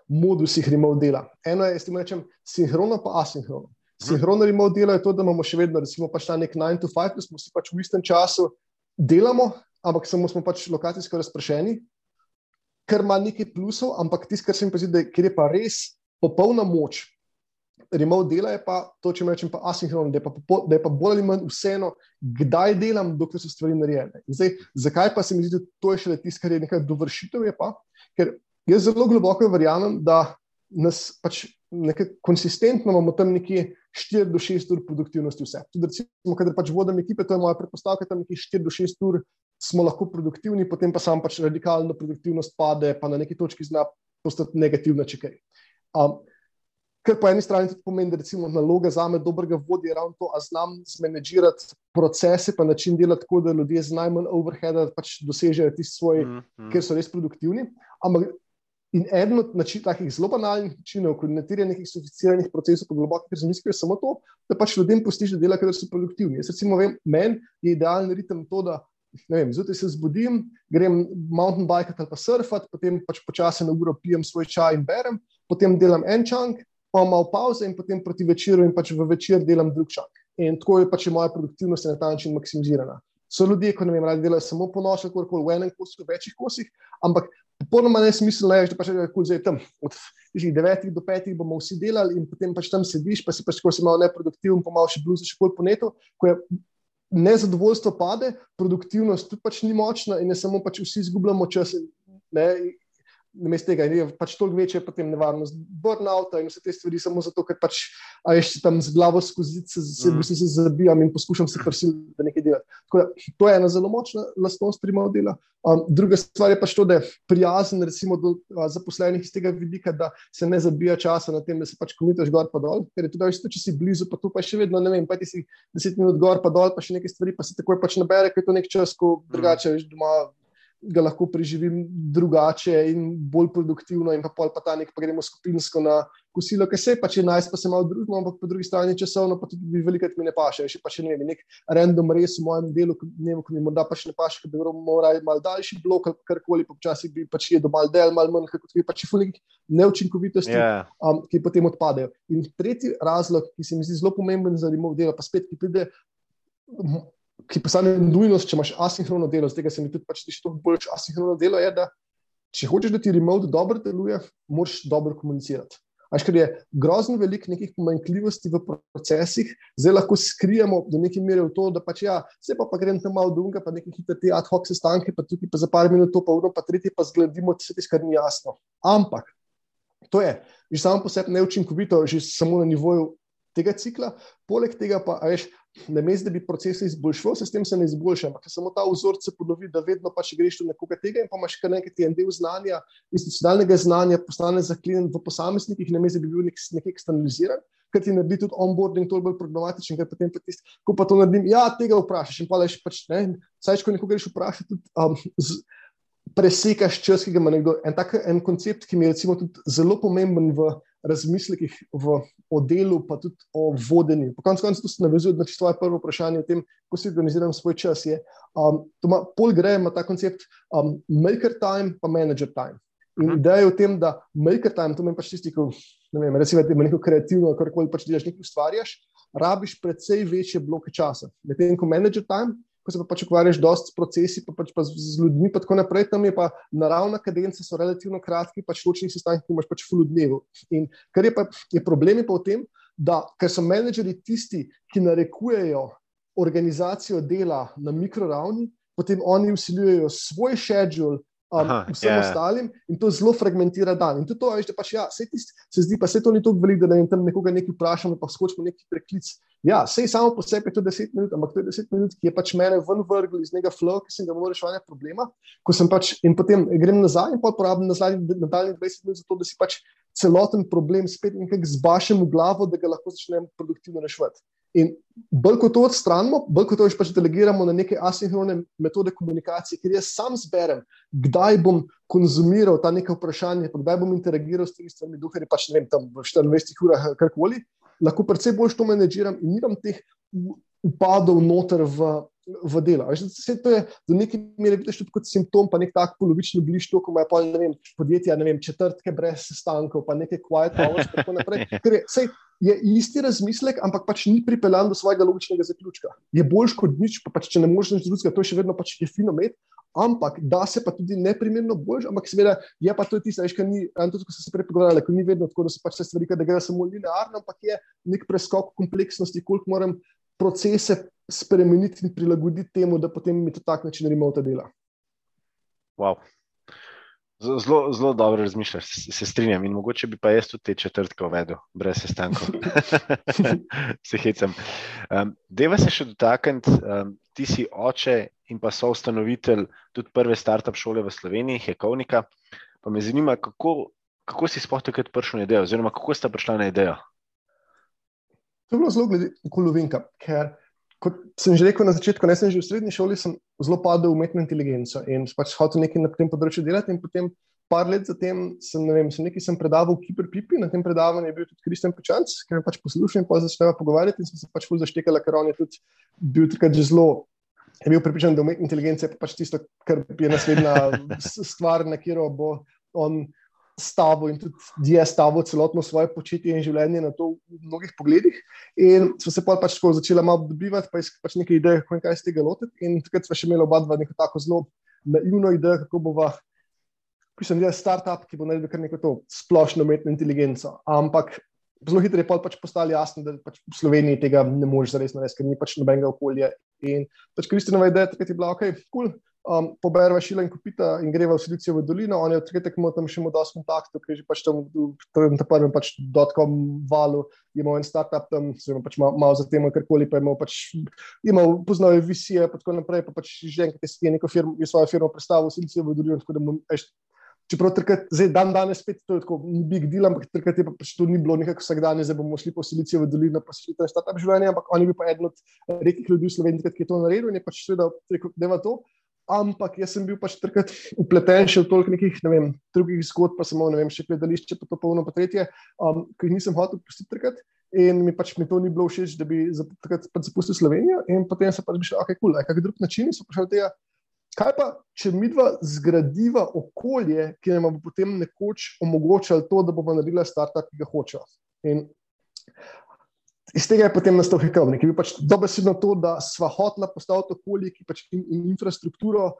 modusih remote dela. Eno je, s tem rečem, sinhrono pa asinhrono. Sinhrono remote delo je to, da imamo še vedno, recimo, pač ta nek 9 to 5, da smo si pač v istem času delamo, ampak samo smo pač lokacijsko razpršeni, kar ima nekaj plusov, ampak tisto, kar se mi pa zdi, da je, je pa res popolna moč. Remote dela je pa to, če rečem, pa asinhrono, da, da je pa bolj ali manj vseeno, kdaj delam, dokler so stvari narejene. Zdaj, zakaj pa se mi zdi, da to je šele tisto, kar je nekaj dovršitev, je pa, ker jaz zelo globoko verjamem, da nas pač nekaj konsistentno imamo tam nekje 4 do 6 ur produktivnosti vse. Tudi, recimo, kadar pač vodim ekipe, to je moja predpostavka, tam nekje 4 do 6 ur smo lahko produktivni, potem pa sam pač radikalno produktivnost pade, pa na neki točki zna postati negativna, če kaj. Um, Ker po eni strani tudi pomeni, da je naloga za me dobrega vodja ravno to, da znam zmanjšati procese, pa način dela tako, da ljudje z najmanj overheada pač dosežejo tisti svoj, mm -hmm. ker so res produktivni. Ampak In eden od način, takih zelo banalnih načinov koordinatiranja nekih sofisticiranih procesov po globokih razmislih je samo to, da pač ljudem postiš, da delajo, ker so produktivni. Jaz recimo vem, meni je idealen ritem to, da zjutraj se zbudim, grem mountain bike ali pa surfati, potem pač počasi na uro pijem svoj čaj in berem, potem delam en čank, pa malo pauze in potem proti večeru in pač v večer delam drug čank. In tako je pač moja produktivnost na ta način maksimizirana. So ljudje, ko ne vem, radi delajo samo po noči, lahko v enem kosu, v večjih kosih, ampak popolnoma nesmiselno je, da pač rečeš, da je tam od 9 do 5 bomo vsi delali in potem pač tam sediš, pa si pač tako si malo neproduktiven, pa malo še bluzi, še bolj po netu. Nezadovoljstvo pade, produktivnost tudi pač ni močna, in ne samo pač vsi izgubljamo čas. Ne, namesto tega je pač toliko večja potem nevarnost burnouta in vse te stvari, samo zato, ker pač še tam z glavo skozi se, se, mm. se, zabijam in poskušam se prisiliti, da nekaj delam. Da, to je ena zelo močna lastnost primov dela. Um, druga stvar je pač to, da je prijazen recimo, do uh, zaposlenih iz tega vidika, da se ne zabija časa na tem, da se pač komitaš gor pa dol. Ker je tudi, isto, če si blizu, pa tu pa še vedno, ne vem, pa ti si deset minut gor pa dol, pa še nekaj stvari, pa se takoj pač nabere, ker je to nek čas, ko drugače veš doma ga lahko preživim drugače in bolj produktivno, in pa pol pa ta nek, pa gremo skupinsko na kosilo, ki se pa če najs pa se malo družimo, ampak po drugi strani časovno pa tudi velikrat mi ne paše. Še pa če ne vem, nek random res v mojem delu, ne vem, ko mi morda pač ne paše, ker bi moral mal daljši blok ali karkoli, pa včasih bi pač jedel mal del, mal manj, kot bi pač fulik neučinkovitosti, yeah. um, ki potem odpadejo. In tretji razlog, ki se mi zdi zelo pomemben za remote delo, pa spet, ki pride ki postane nujnost, če imaš asinhrono delo, z tega se mi tudi pač tiče to bolj asinhrono delo, je, da če hočeš, da ti remote dobro deluje, moraš dobro komunicirati. Až ker je grozno veliko nekih pomanjkljivosti v procesih, zdaj lahko skrijemo do neke mere v to, da pač ja, se pa, pa grem tam malo dunga, pa nekaj hitre te ad hoc sestanke, pa tukaj pa za par minut to, pa uro, pa tretje pa zgledimo, vse tisto, kar ni jasno. Ampak to je že samo po sebi neučinkovito, že samo na nivoju tega cikla, poleg tega pa, veš, na mestu, da bi procese izboljšal, se s tem se ne izboljša, ampak samo ta vzorec se ponovi, da vedno pa če greš do nekoga tega in pa imaš kar nekaj en del znanja, institucionalnega znanja, postane zaklenjen v posameznikih, na mestu, da bi bil nek, nek eksternaliziran. Ker ti naredi tudi onboarding toliko bolj problematičen, ker potem tisti, ko pa to naredim, ja, tega vprašaš. In pa leš pač, ne, saj, ko nekoga greš vprašati, tudi um, z, presekaš čas, ki ga ima nekdo. En tak en koncept, ki mi je recimo tudi zelo pomemben v razmislekih v, o delu, pa tudi o vodenju. Po koncu konca se navezuje na svoje prvo vprašanje o tem, kako si organiziram svoj čas. Je, um, ma, pol gre ima ta koncept um, maker time, pa manager time. In mhm. ideja je v tem, da maker time, to meni pač tisti, ki imaš neko kreativno, karkoli pač delaš, nekaj ustvarjaš, rabiš precej večje bloke časa. Medtem ko manager time ko se pa pač ukvarjaš dosti s procesi, pa pač pa z, ljudmi, pa tako naprej, tam je pa naravna kadenca, so relativno kratki, pač ločni sestanki, ki imaš pač v ljudeh. In kar je pa je problem je pa v tem, da ker so menedžeri tisti, ki narekujejo organizacijo dela na mikroravni, potem oni usiljujejo svoj schedule, um, Aha, vsem yeah. ostalim in to zelo fragmentira dan. In to, veš, da pač, ja, se, tist, se zdi, pa se to ni tako veliko, da ne tam nekoga nekaj vprašamo, pa skočimo neki preklic. Ja, sej samo po sebi je to 10 minut, ampak to je 10 minut, ki je pač mene ven vrgel iz nekega flow, ki sem ga moral reševati problema. Pač, in potem grem nazaj in porabim nazaj nadaljnjih 20 minut za to, da si pač celoten problem spet nekako zbašem v glavo, da ga lahko začnem produktivno reševati. In bolj kot to odstranimo, bolj kot to pač delegiramo na neke asinhrone metode komunikacije, ker jaz sam zberem, kdaj bom konzumiral ta nekaj vprašanja, kdaj bom interagiral s temi stvarmi, dokler je pač ne vem, tam v 24 urah karkoli, lahko predvsej bolj to menedžiram in nimam teh upadov noter v v delo. Vse to je do neke mere vidiš tudi kot simptom, pa nek tak polovični bliž, to, ko imajo pol, ne vem, podjetja, ne vem, četrtke brez sestankov, pa neke quiet hours, tako naprej. Ker je, sej, je isti razmislek, ampak pač ni pripeljan do svojega logičnega zaključka. Je boljš kot nič, pa pač, če ne moreš nič drugega, to je še vedno pač je fino med. Ampak da se pa tudi neprimerno boljš, ampak seveda je pa to tisto, kar ni, tudi ko se prej pogovarjali, ko ni vedno tako, da se pač vse stvari, da gre samo linearno, ampak je nek preskok kompleksnosti, koliko moram procese spremeniti in prilagoditi temu, da potem mi to tak način remote dela. Wow. Zelo, zelo dobro razmišljaš, se strinjam. In mogoče bi pa jaz tudi te četrtke uvedel, brez sestankov. se hecam. Um, deva se še dotakniti, um, ti si oče in pa so ustanovitelj tudi prve start-up šole v Sloveniji, Hekovnika. Pa me zanima, kako, kako si sploh takrat prišel na idejo, oziroma kako sta prišla na idejo? To je bilo zelo kolovinka, ker kot sem že rekel na začetku, ne sem že v srednji šoli, sem zelo padel v umetno inteligenco in pač hotel nekaj na tem področju delati. In potem, par let zatem, sem, vem, sem nekaj sem predaval v Kiperpipi, na tem predavanju je bil tudi Kristjan Pečanc, ki me pač poslušal in pa začel pogovarjati in sem se pač ful zaštekal, ker on je tudi bil takrat že zelo. Je bil pripričan, da je umetna inteligenca pač tisto, kar je naslednja stvar, na katero bo on stavil in tudi je stavil celotno svoje početje in življenje na to v mnogih pogledih. In smo se pač tako začeli malo dobivati, pa pač nekaj idej, kako in kaj iz tega lotiti. In takrat smo še imeli oba dva neko tako zelo naivno idejo, kako bova. Pisem, da je startup, ki bo naredil kar neko to splošno umetno inteligenco. Ampak zelo hitro je pač postalo jasno, da pač v Sloveniji tega ne moreš zares narediti, ker ni pač nobenega okolja. In pač Kristina ideja takrat je bila, ok, kul, cool, um, pobereva šila in kupita in greva v Silicijo v dolino. On je od tega tekmo tam še imel dosti kontaktov, ker je že pač tam v prvem pač dotkom valu imel en startup tam, oziroma pač malo mal za tem, karkoli pa je imel pač, imel poznal je visije, pa tako naprej, pa pač že enkrat je neko firmo, je svojo firmo predstavil v Silicijo v dolino, Čeprav trkrat, zdaj, dan danes spet to je tako, big deal, ampak takrat je pa pač to ni bilo nekako vsak dan, zdaj bomo šli po Silicijo v dolino, pa šli tam startup življenje, ampak on je bil pa eden od redkih ljudi v Sloveniji, ki je to naredil in je pač seveda rekel, da ima to. Ampak jaz sem bil pač takrat upleten še v toliko nekih ne vem, drugih zgodb, pa samo vem, še gledališče, pa to polno, pa tretje, um, ki jih nisem hotel pustiti takrat. In mi pač mi to ni bilo všeč, da bi takrat pač zapustil Slovenijo, in potem se pač bi šel, ok, kul, cool, kaj drug način so prišli tega. Kaj pa, če mi dva zgradiva okolje, ki nam bo potem nekoč omogočalo to, da bomo naredili startup, ki ga hočemo. In iz tega je potem nastal hekovnik, ki bi pač dobesedno to, da sva hotla postaviti okolje, ki pač in, in infrastrukturo,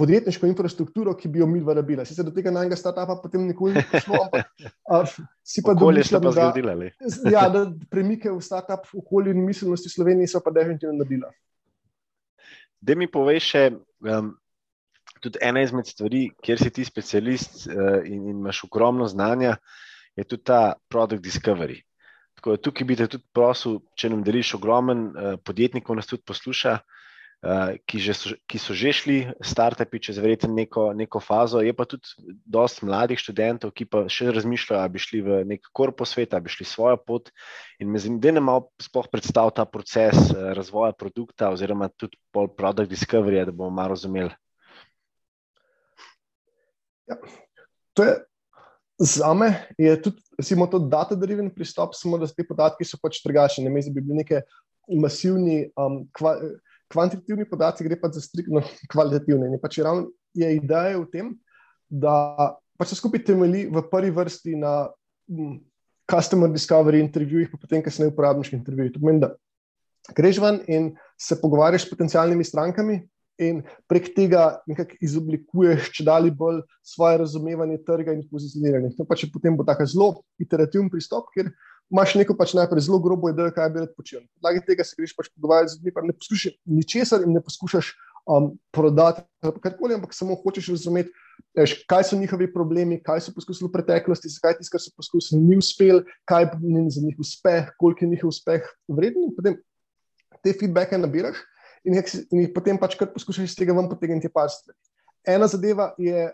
podjetniško infrastrukturo, ki bi jo mi dva rabila. Sicer do tega najnega startupa potem nikoli ni prišlo, ampak a, si pa dobro zgradila. Ja, da premike v startup okolju in miselnosti Slovenije so pa definitivno naredila. Da mi poveš, še, um, tudi ena izmed stvari, kjer si ti specialist uh, in, in imaš ogromno znanja, je tudi ta product discovery. Tako, tukaj bi te tudi prosil, če nam deliš ogromen uh, podjetnikov, nas tudi posluša, uh, ki, so, ki so že šli startupi čez verjetno neko, neko fazo. Je pa tudi dosti mladih študentov, ki pa še razmišljajo, da bi šli v nek korpo svet, da bi šli svojo pot. In me zanima, da nam malo sploh predstav ta proces uh, razvoja produkta oziroma tudi pol product discovery, da bomo malo razumeli. Ja. To je za me, je tudi recimo, to data-driven pristop, samo da te podatki so pač drugačni. Ne mislim, da bi bili neki masivni, um, kva, kvantitativni podatki, gre pa za striktno kvalitativne. In pač ravno je ideja v tem, da pač se skupaj temelji v prvi vrsti na um, customer discovery intervjujih, pa potem kasneje uporabniških intervjujih. To pomeni, da greš ven in se pogovarjaš s potencialnimi strankami, in prek tega nekako izoblikuješ, če dalje bolj svoje razumevanje trga in pozicioniranje. To pač potem bo tako zelo iterativen pristop, ker imaš neko pač najprej zelo grobo idejo, kaj bi rad počel. Na podlagi tega se greš pač pogovarjati z ljudmi, pa ne poskušaš ničesar in ne poskušaš um, prodati karkoli, ampak samo hočeš razumeti. Veš, kaj so njihovi problemi, kaj so poskusili v preteklosti, zakaj tisto, kar so poskusili, ni uspel, kaj je za njih uspeh, koliko je njihov uspeh vreden. Potem te feedbacke nabiraš in jih, in jih potem pač kar poskušaš iz tega ven potegniti par stvari. Ena zadeva je,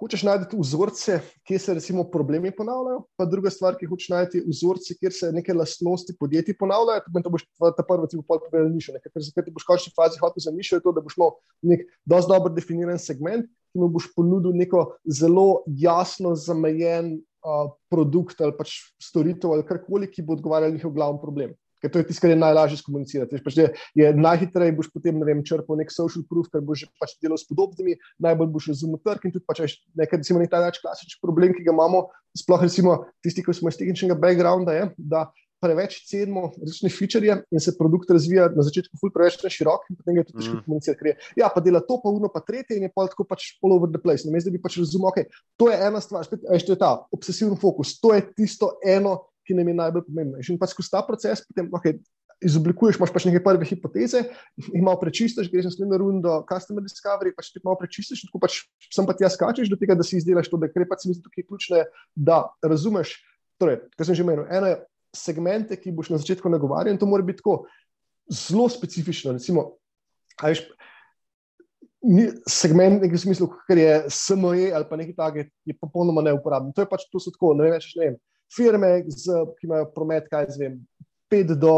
hočeš najti vzorce, kjer se recimo problemi ponavljajo, pa druga stvar, ki hočeš najti vzorce, kjer se neke lastnosti podjetij ponavljajo, to, to boš ta prvi ti bo pol povedal nišo, ker zakaj ti boš v končni fazi hotel za nišo, je to, da boš imel nek dosti dobro definiran segment, ki mu boš ponudil neko zelo jasno zamejen uh, produkt ali pač storitev ali karkoli, ki bo odgovarjal njihov glavni problem ker to je tisto, kar je najlažje skomunicirati. Pač je, je najhitreje boš potem ne vem, črpal nek social proof, ker boš pač delal s podobnimi, najbolj boš razumel trg in tudi pač nekaj, recimo, nek največ klasičen problem, ki ga imamo, sploh recimo tisti, ki smo iz tehničnega backgrounda, je, da preveč cenimo različne feature in se produkt razvija na začetku ful preveč na širok in potem je to težko mm. komunicirati. Ja, pa dela to, pa uno, pa tretje in je pa tako pač all over the place. Namesto da bi pač razumel, ok, to je ena stvar, spet, to je ta obsesivni fokus, to je tisto eno, ki nam je najbolj pomembno. In pač skozi ta proces potem okay, izoblikuješ, imaš pač neke prve hipoteze, jih malo prečistiš, greš na naslednjo rundo customer discovery, pač ti malo prečistiš, tako pač sem pa ti jaz skačeš do tega, da si izdelaš to, da gre pač mi tukaj ključne, da razumeš, torej, kar sem že menil, eno je segmente, ki boš na začetku nagovarjal in to mora biti tako zelo specifično, recimo, ajš, Ni segment, nekaj v smislu, kar je SME ali pa nekaj takega, je popolnoma neuporaben. To je pač to, so tako, ne več, ne vem firme, z, ki imajo promet, kaj zvem, 5 do,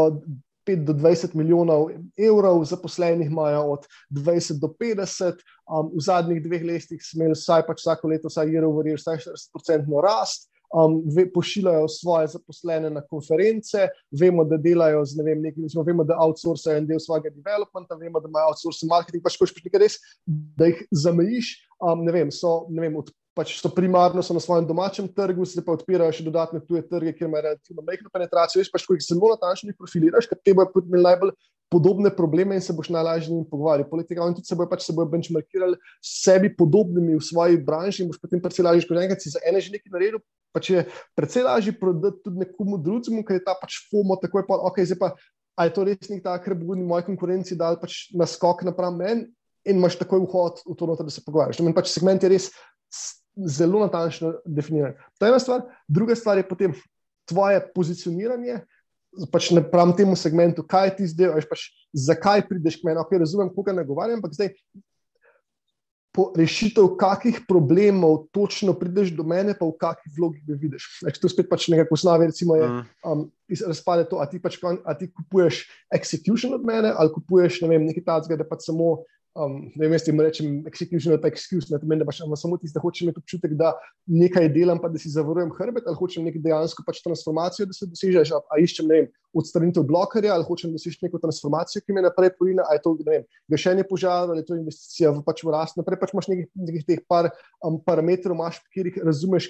5 do 20 milijonov evrov, zaposlenih imajo od 20 do 50. Um, v zadnjih dveh letih smo imeli vsaj pač vsako leto, vsaj over year, vsaj 40-odstotno rast. Um, ve, pošiljajo svoje zaposlene na konference, vemo, da delajo z ne vem, nekim, recimo, vemo, da outsourcajo en del svojega developmenta, vemo, da imajo outsourcing marketing, pač hočeš nekaj res, da jih zamejiš. Um, ne vem, so ne vem, od pač so primarno so na svojem domačem trgu, se pa odpirajo še dodatne tuje trge, kjer imajo relativno majhno penetracijo. Veš, pač, ko jih zelo natančno profiliraš, ker te bojo imeli najbolj podobne probleme in se boš najlažje z njimi pogovarjal. Poleg tega, oni tudi se bojo pač se bojo benchmarkirali s sebi podobnimi v svoji branži in boš potem precej lažje, ko enkrat si za ene že nekaj naredil, pač je precej lažje prodati tudi nekomu drugemu, ker je ta pač FOMO tako je pa, ok, zdaj pa. Ali je to res nek tak, ker bo v moji konkurenci dal pač naskok napram meni in imaš takoj vhod v to, noter, da se pogovarjaš. Pač segment je res zelo natančno definiran. To je ena stvar, druga stvar je potem tvoje pozicioniranje. Pač ne pravim temu segmentu, kaj ti zdaj, veš, pač, zakaj prideš k meni. Okay, razumem, koga ne govorim, ampak zdaj po rešitev kakih problemov točno prideš do mene, pa v kakih vlogih me vidiš. Eš, to spet pač nekako osnovi, recimo, je, mm. um, razpade to, a ti, pač, a ti kupuješ execution od mene ali kupuješ ne vem, nekaj takega, da pač samo Um, ne vem, jim rečem, execution pa excuse, ne pomeni, da pač samo tisti, da hočem imeti občutek, da nekaj delam, pa da si zavarujem hrbet, ali hočem nekaj dejansko pač transformacijo, da se dosežeš, a, a iščem vem, odstranitev blokerja, ali hočem doseči neko transformacijo, ki me naprej porina, ali je to vem, gašenje požara, ali je to investicija v, pač v rast. Naprej pač imaš nekih, nekih teh par um, parametrov, imaš, kjer jih razumeš,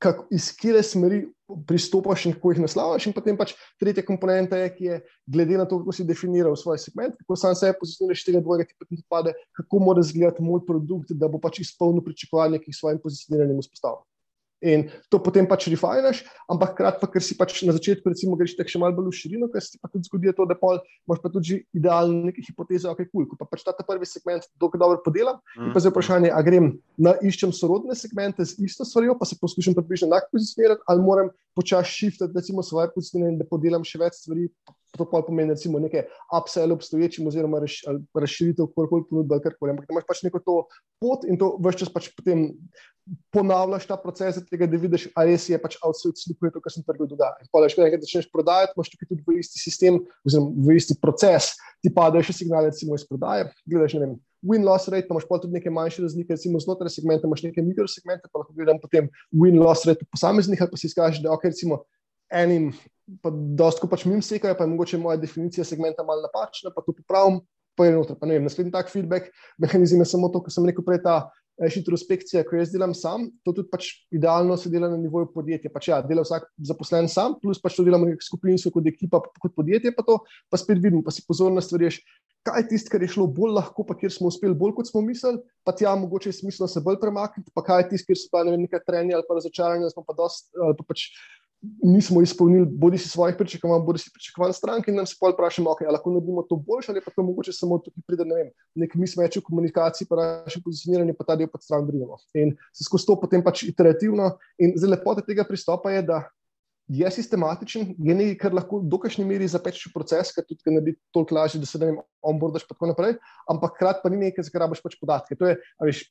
kako, iz kire smeri pristopaš in kako jih naslavljaš. In potem pač tretja komponenta je, ki je, glede na to, kako si definiral svoj segment, kako sam sebe pozicioniraš tega dvojega, ki potem pade, kako mora izgledati moj produkt, da bo pač izpolnil pričakovanje, ki jih svojim pozicioniranjem vzpostavlja. In to potem pač refinaš, ampak hkrati, ker si pač na začetku, recimo, greš tako še malo bolj v širino, ker se ti pa tudi zgodi to, da pol, imaš pa tudi idealne neke hipoteze, ok, kul, cool. pa pač ta, ta prvi segment dokaj dobro podelam. Mm. In pa zdaj vprašanje, a grem na iščem sorodne segmente z isto stvarjo, pa se poskušam približno enak pozicionirati, ali moram počasi shiftati, recimo, svoje pozicioniranje, da podelam še več stvari. To pa pomeni, recimo, nekaj upsell obstoječim, oziroma razširitev, kako koli ponudbe, karkoli. Ampak imaš pač neko to pot in to vse čas pač potem ponavljaš ta proces, tega, da vidiš, ali res je pač outsourcing to, kar se na trgu dogaja. Pa, da, škaj, začneš prodajati, imaš tukaj tudi v isti sistem, oziroma v isti proces, ti padajo še signale, recimo iz prodaje. Gledaš, ne vem, win-loss rate, imaš pa tudi neke manjše razlike, recimo znotraj segmenta, imaš neke mikrosegmente, pa lahko gledam potem win-loss rate posameznih, ali pa si izkažeš, da ok, recimo enim, pa dosto pač mim sekajo, pa je mogoče moja definicija segmenta malo napačna, pa to popravim. Pa je noter, pa ne vem, naslednji tak feedback mehanizem je samo to, kar sem rekel prej, ta introspekcija, ko jaz delam sam, to tudi pač idealno se dela na nivoju podjetja. Pač ja, dela vsak zaposlen sam, plus pač to delamo kot skupinsko, kot ekipa, kot podjetje, pa to pa spet vidim, pa si pozorno stvarješ. Kaj je tisto, kar je šlo bolj lahko, pa kjer smo uspeli bolj, kot smo mislili, pa tja mogoče je smiselno se bolj premakniti, pa kaj je tisto, kjer so pa ne nekaj trenja ali pa razočaranja, da smo pa dost, pa pač nismo izpolnili bodi si svojih pričakovanj, bodi si pričakovanj stranke in nam se pol vprašamo, okay, ali lahko naredimo to boljše ali pa to mogoče samo tukaj pride, ne vem, nek misveč v komunikaciji, pa naše pozicioniranje, pa ta del pa stran drugimo. In se skozi to potem pač iterativno in zelo lepota tega pristopa je, da je sistematičen, je nekaj, kar lahko v dokašni meri zapeče proces, ker tudi ne bi toliko lažje, da se ne vem, onboardaš pa tako naprej, ampak hkrati pa ni nekaj, za kar rabiš pač podatke. To je, veš,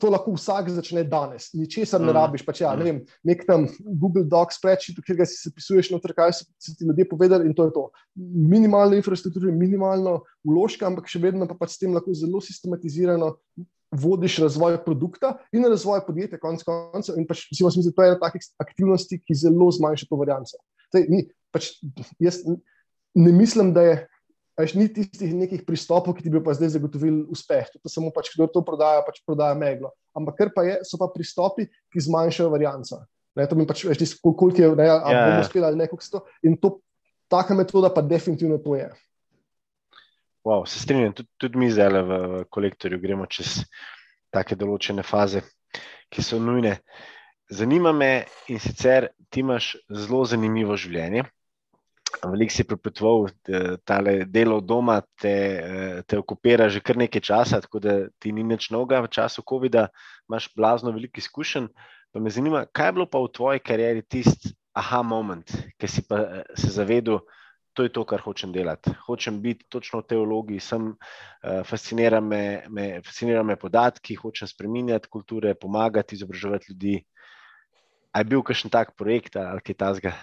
to lahko vsak začne danes, ničesar ne mm. rabiš. Pač, ja, ne vem, nek tam Google Docs spreči, kjer si se pisuješ, noter, kaj so ti ljudje povedali, in to je to. Minimalna infrastruktura, minimalno vložka, ampak še vedno pa pač s tem lahko zelo sistematizirano. Vodiš razvoj produkta in razvoj podjetja, konec koncev, in pač, mislim, da je to ena takih aktivnosti, ki zelo zmanjša to varianco. Pač, jaz ne mislim, da je Pač ni tistih nekih pristopov, ki ti bi pa zdaj zagotovili uspeh. To samo pač, kdo to prodaja, pač prodaja meglo. Ampak kar pa je, so pa pristopi, ki zmanjšajo varianco. Ne, to mi pač veš, koliko je, ne, ali yeah. bomo uspeli ali nekako sto. In to, taka metoda pa definitivno to je. Wow, se strinjam, tudi, tudi mi zdaj v kolektorju gremo čez take določene faze, ki so nujne. Zanima me in sicer ti imaš zelo zanimivo življenje veliko si prepetoval, da delo od doma te, te okupira že kar nekaj časa, tako da ti ni nič noga v času COVID-a, imaš blazno veliko izkušenj. Pa me zanima, kaj je bilo pa v tvoji karieri tisti aha moment, ki si pa se zavedel, to je to, kar hočem delati. Hočem biti točno v tej vlogi, sem fascinira me, me, fascinira me podatki, hočem spremenjati kulture, pomagati, izobraževati ljudi. A je bil kakšen tak projekt ali kaj tasga?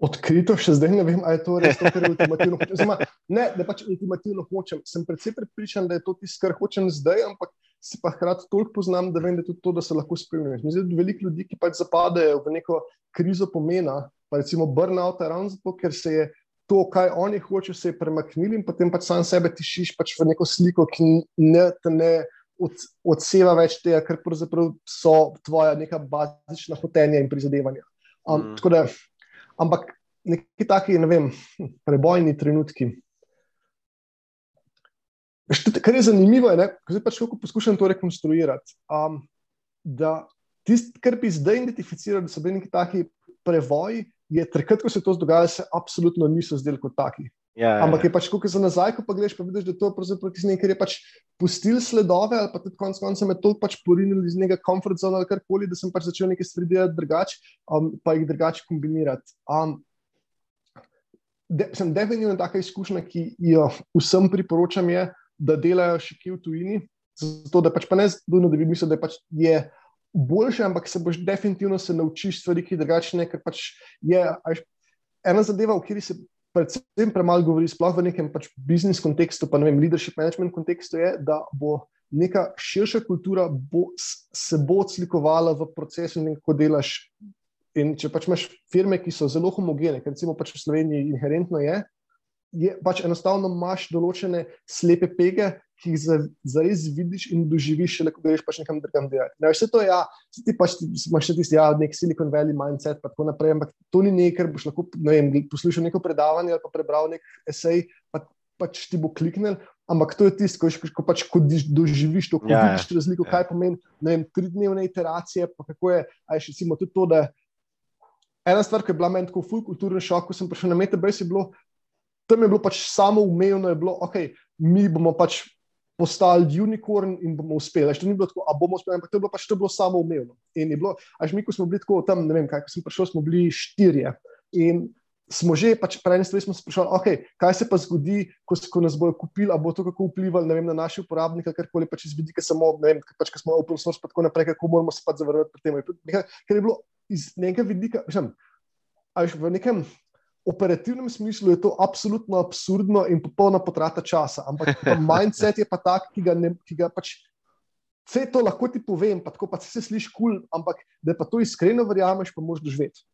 Odkrito, še zdaj ne vem, ali je to res to, kar ultimativno hočem. Zma, ne, da pač ultimativno hočem. Sem predvsej prepričan, da je to tisto, kar hočem zdaj, ampak si pa hkrati toliko poznam, da vem, da je to, da se lahko spremeniš. Mislim, da veliko ljudi, ki pač zapadajo v neko krizo pomena, pa recimo burnout, ravno zato, ker se je. To, kaj oni hočejo, se je premaknili, in potem pač sam sebe tišiš pač v neko sliko, ki ne, ne od, odseva več tega, kar pravzaprav so tvoja neka bazična hotenja in prizadevanja. Um, mm. Tako da ampak neki taki, ne vem, prebojni trenutki. Kar je zanimivo, je, da pač poskušam to rekonstruirati. Um, da tisti, kar bi zdaj identificiral, da so bili neki taki prevoji, je takrat, ko se je to dogajalo, se absolutno niso zdeli kot taki. Ja, ja, Ampak je pač, ko se nazaj, ko pa greš, pa vidiš, da to je pravzaprav nekaj, kar je pač pustil sledove, ali pa tudi konec konca me toliko pač porinil iz njega komfort zone ali karkoli, da sem pač začel nekaj stvari delati drugače, um, pa jih drugače kombinirati. Um, de, sem definitivno taka izkušnja, ki jo vsem priporočam, je, da delajo še kje v tujini, zato da pač pa ne zdojno, da bi mislil, da je pač je. Boljše, ampak se boš definitivno se naučil stvari, ki drugačne, ker pač je ena zadeva, v kateri se predvsem premalo govori, sploh v nekem pač biznis kontekstu, pa ne vem, leadership management kontekstu, je, da bo neka širša kultura bo, se bo odslikovala v procesu, kako delaš. In če pač imaš firme, ki so zelo homogene, kot recimo pač v Sloveniji, inherentno je, je pač enostavno imaš določene slepe pege, ki jih zares vidiš in doživiš, le ko greš pač nekam drugam delati. Ne, vse to je, ja, ti pač ti, imaš še tisti, ja, nek Silicon Valley mindset, pa tako naprej, ampak to ni nekaj, ker boš lahko ne vem, poslušal neko predavanje ali pa prebral nek esej, pa pač ti bo kliknil. Ampak to je tisto, ko, ko, pač, ko doživiš to, ko ja, ja, vidiš razliko, ja. kaj pomeni vem, tridnevne iteracije. Kako je, aj še recimo tudi to, da ena stvar, ki je bila meni tako ful kulturni šok, ko sem prišel na Metabase, je bilo, tam je bilo pač samo umevno, je bilo, ok, mi bomo pač postali unikorn in bomo uspeli. To ni bilo tako, a bomo uspeli, ampak to je bilo pač to bilo samo umevno. In je bilo, až mi, ko smo bili tako tam, ne vem, kaj, ko sem prišel, smo bili štirje. In smo že pač prej stvari smo sprašvali, okay, kaj se pa zgodi, ko, ko nas bojo kupili, ali bo to kako vplivalo vem, na naše uporabnike, karkoli pač iz vidika samo, ne vem, pač, ker smo open source, pa tako naprej, kako moramo se pač zavrniti pri tem. Ker je bilo iz nekega vidika, vem, v nekem operativnem smislu je to absolutno absurdno in popolna potrata časa. Ampak mindset je pa tak, ki ga, ne, ki ga pač. Vse to lahko ti povem, pa tako pa se sliši kul, cool, ampak da pa to iskreno verjameš, pa moš doživeti.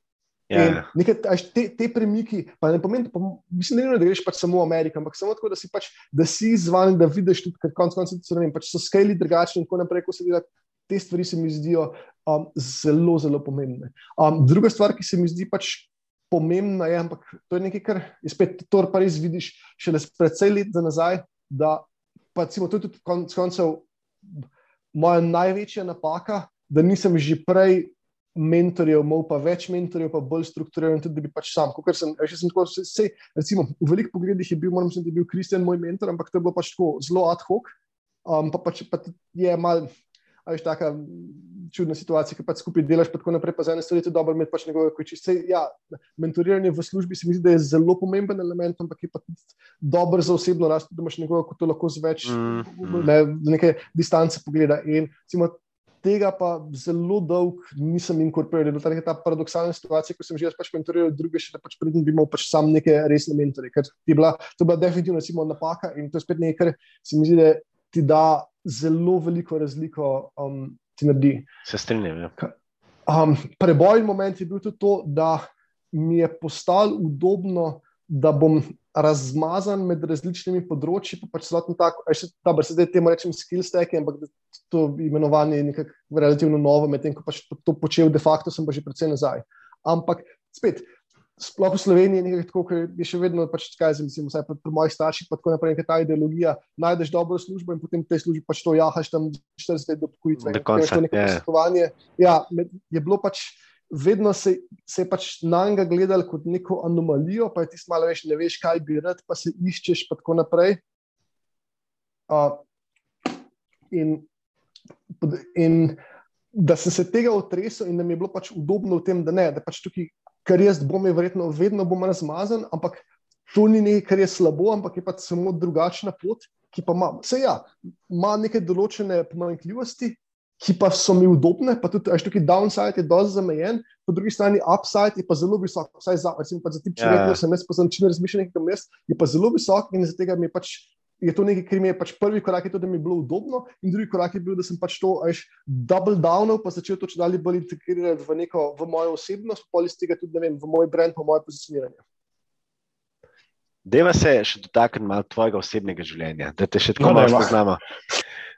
Ja, ja. Nekaj, te, te premiki, pa ne pomeni, pa, mislim, ne, da greš pač samo v Ameriko, ampak samo tako, da si, pač, da si izvan, da vidiš tudi, ker konec koncev so, pač so skali drugačni in tako naprej, ko se dela. Te stvari se mi zdijo um, zelo, zelo pomembne. Um, druga stvar, ki se mi zdi pač pomembna je, ampak to je nekaj, kar je spet to, kar res vidiš šele predvsej let za nazaj. Da, pa recimo, to je tudi konec koncev moja največja napaka, da nisem že prej mentorjev, imel pa več mentorjev, pa bolj strukturiran, tudi da bi pač sam. Sem, sem tako, se, recimo, v velikih pogledih je bil, moram reči, da je bil Kristjan moj mentor, ampak to je bilo pač tako zelo ad hoc. Um, pa pač pa je mal, veš, taka čudna situacija, ki pač skupaj delaš, pa tako naprej, pa za ene stvari je to dobro imeti pač njegove koči. Ja, mentoriranje v službi se mi zdi, da je zelo pomemben element, ampak je pa dober za osebno rast, da imaš nekoga, ko to lahko z več mm. Ne, neke distance pogleda. In cimo, tega pa zelo dolg nisem inkorporiral. To je ta paradoksalna situacija, ko sem že jaz pač mentoriral druge, še pač predtem bi imel pač sam neke resne mentore. Ker je bila, to je bila definitivno recimo, napaka in to je spet nekaj, kar se mi zdi, da ti da zelo veliko razliko. Um, Se strinjam. Ja. Um, prebojni moment je bil tudi to, da mi je postalo udobno, da bom razmazan med različnimi področji. Pa pač tako, še, da se zdaj temu rečem skill stack, ampak to imenovanje je nekako relativno novo, medtem ko pač to počel de facto, sem pa že predvsej nazaj. Ampak spet, sploh v Sloveniji je nekaj tako, ker je še vedno, pač, kaj se mislim, vsaj pri mojih starših, pa tako naprej, ta ideologija, najdeš dobro službo in potem v tej službi pač to jahaš tam 40 let do pokojitve. Do konca. Yeah. Ja, je bilo pač. Vedno se, se je pač na njega gledal kot neko anomalijo, pa je ti malo več, ne veš, kaj bi rad, pa se iščeš, pa tako naprej. Uh, in, in da sem se tega otresel, in da mi je bilo pač udobno v tem, da ne, da pač tukaj kar jaz bom je verjetno vedno bom razmazan, ampak to ni nekaj, kar je slabo, ampak je pa samo drugačna pot, ki pa ima, vse ja, ima neke določene pomanjkljivosti, ki pa so mi udobne, pa tudi, ajš tukaj downside je dosti zamejen, po drugi strani upside je pa zelo visok, vsaj za, recimo, pa za tip človeka, ja. sem jaz poznam, če ne razmišljam nekega mesta, je pa zelo visok in zaradi tega mi je pač je to nekaj, kar mi je pač prvi korak, to, da mi je bilo udobno, in drugi korak je bil, da sem pač to ajš, double downal, pa začel to če dalje bolj integrirati v, neko, v mojo osebnost, pa iz tega tudi vem, v moj brand, pa moje pozicioniranje. Deva se še dotakniti malo tvojega osebnega življenja, da te še tako no, malo spoznamo.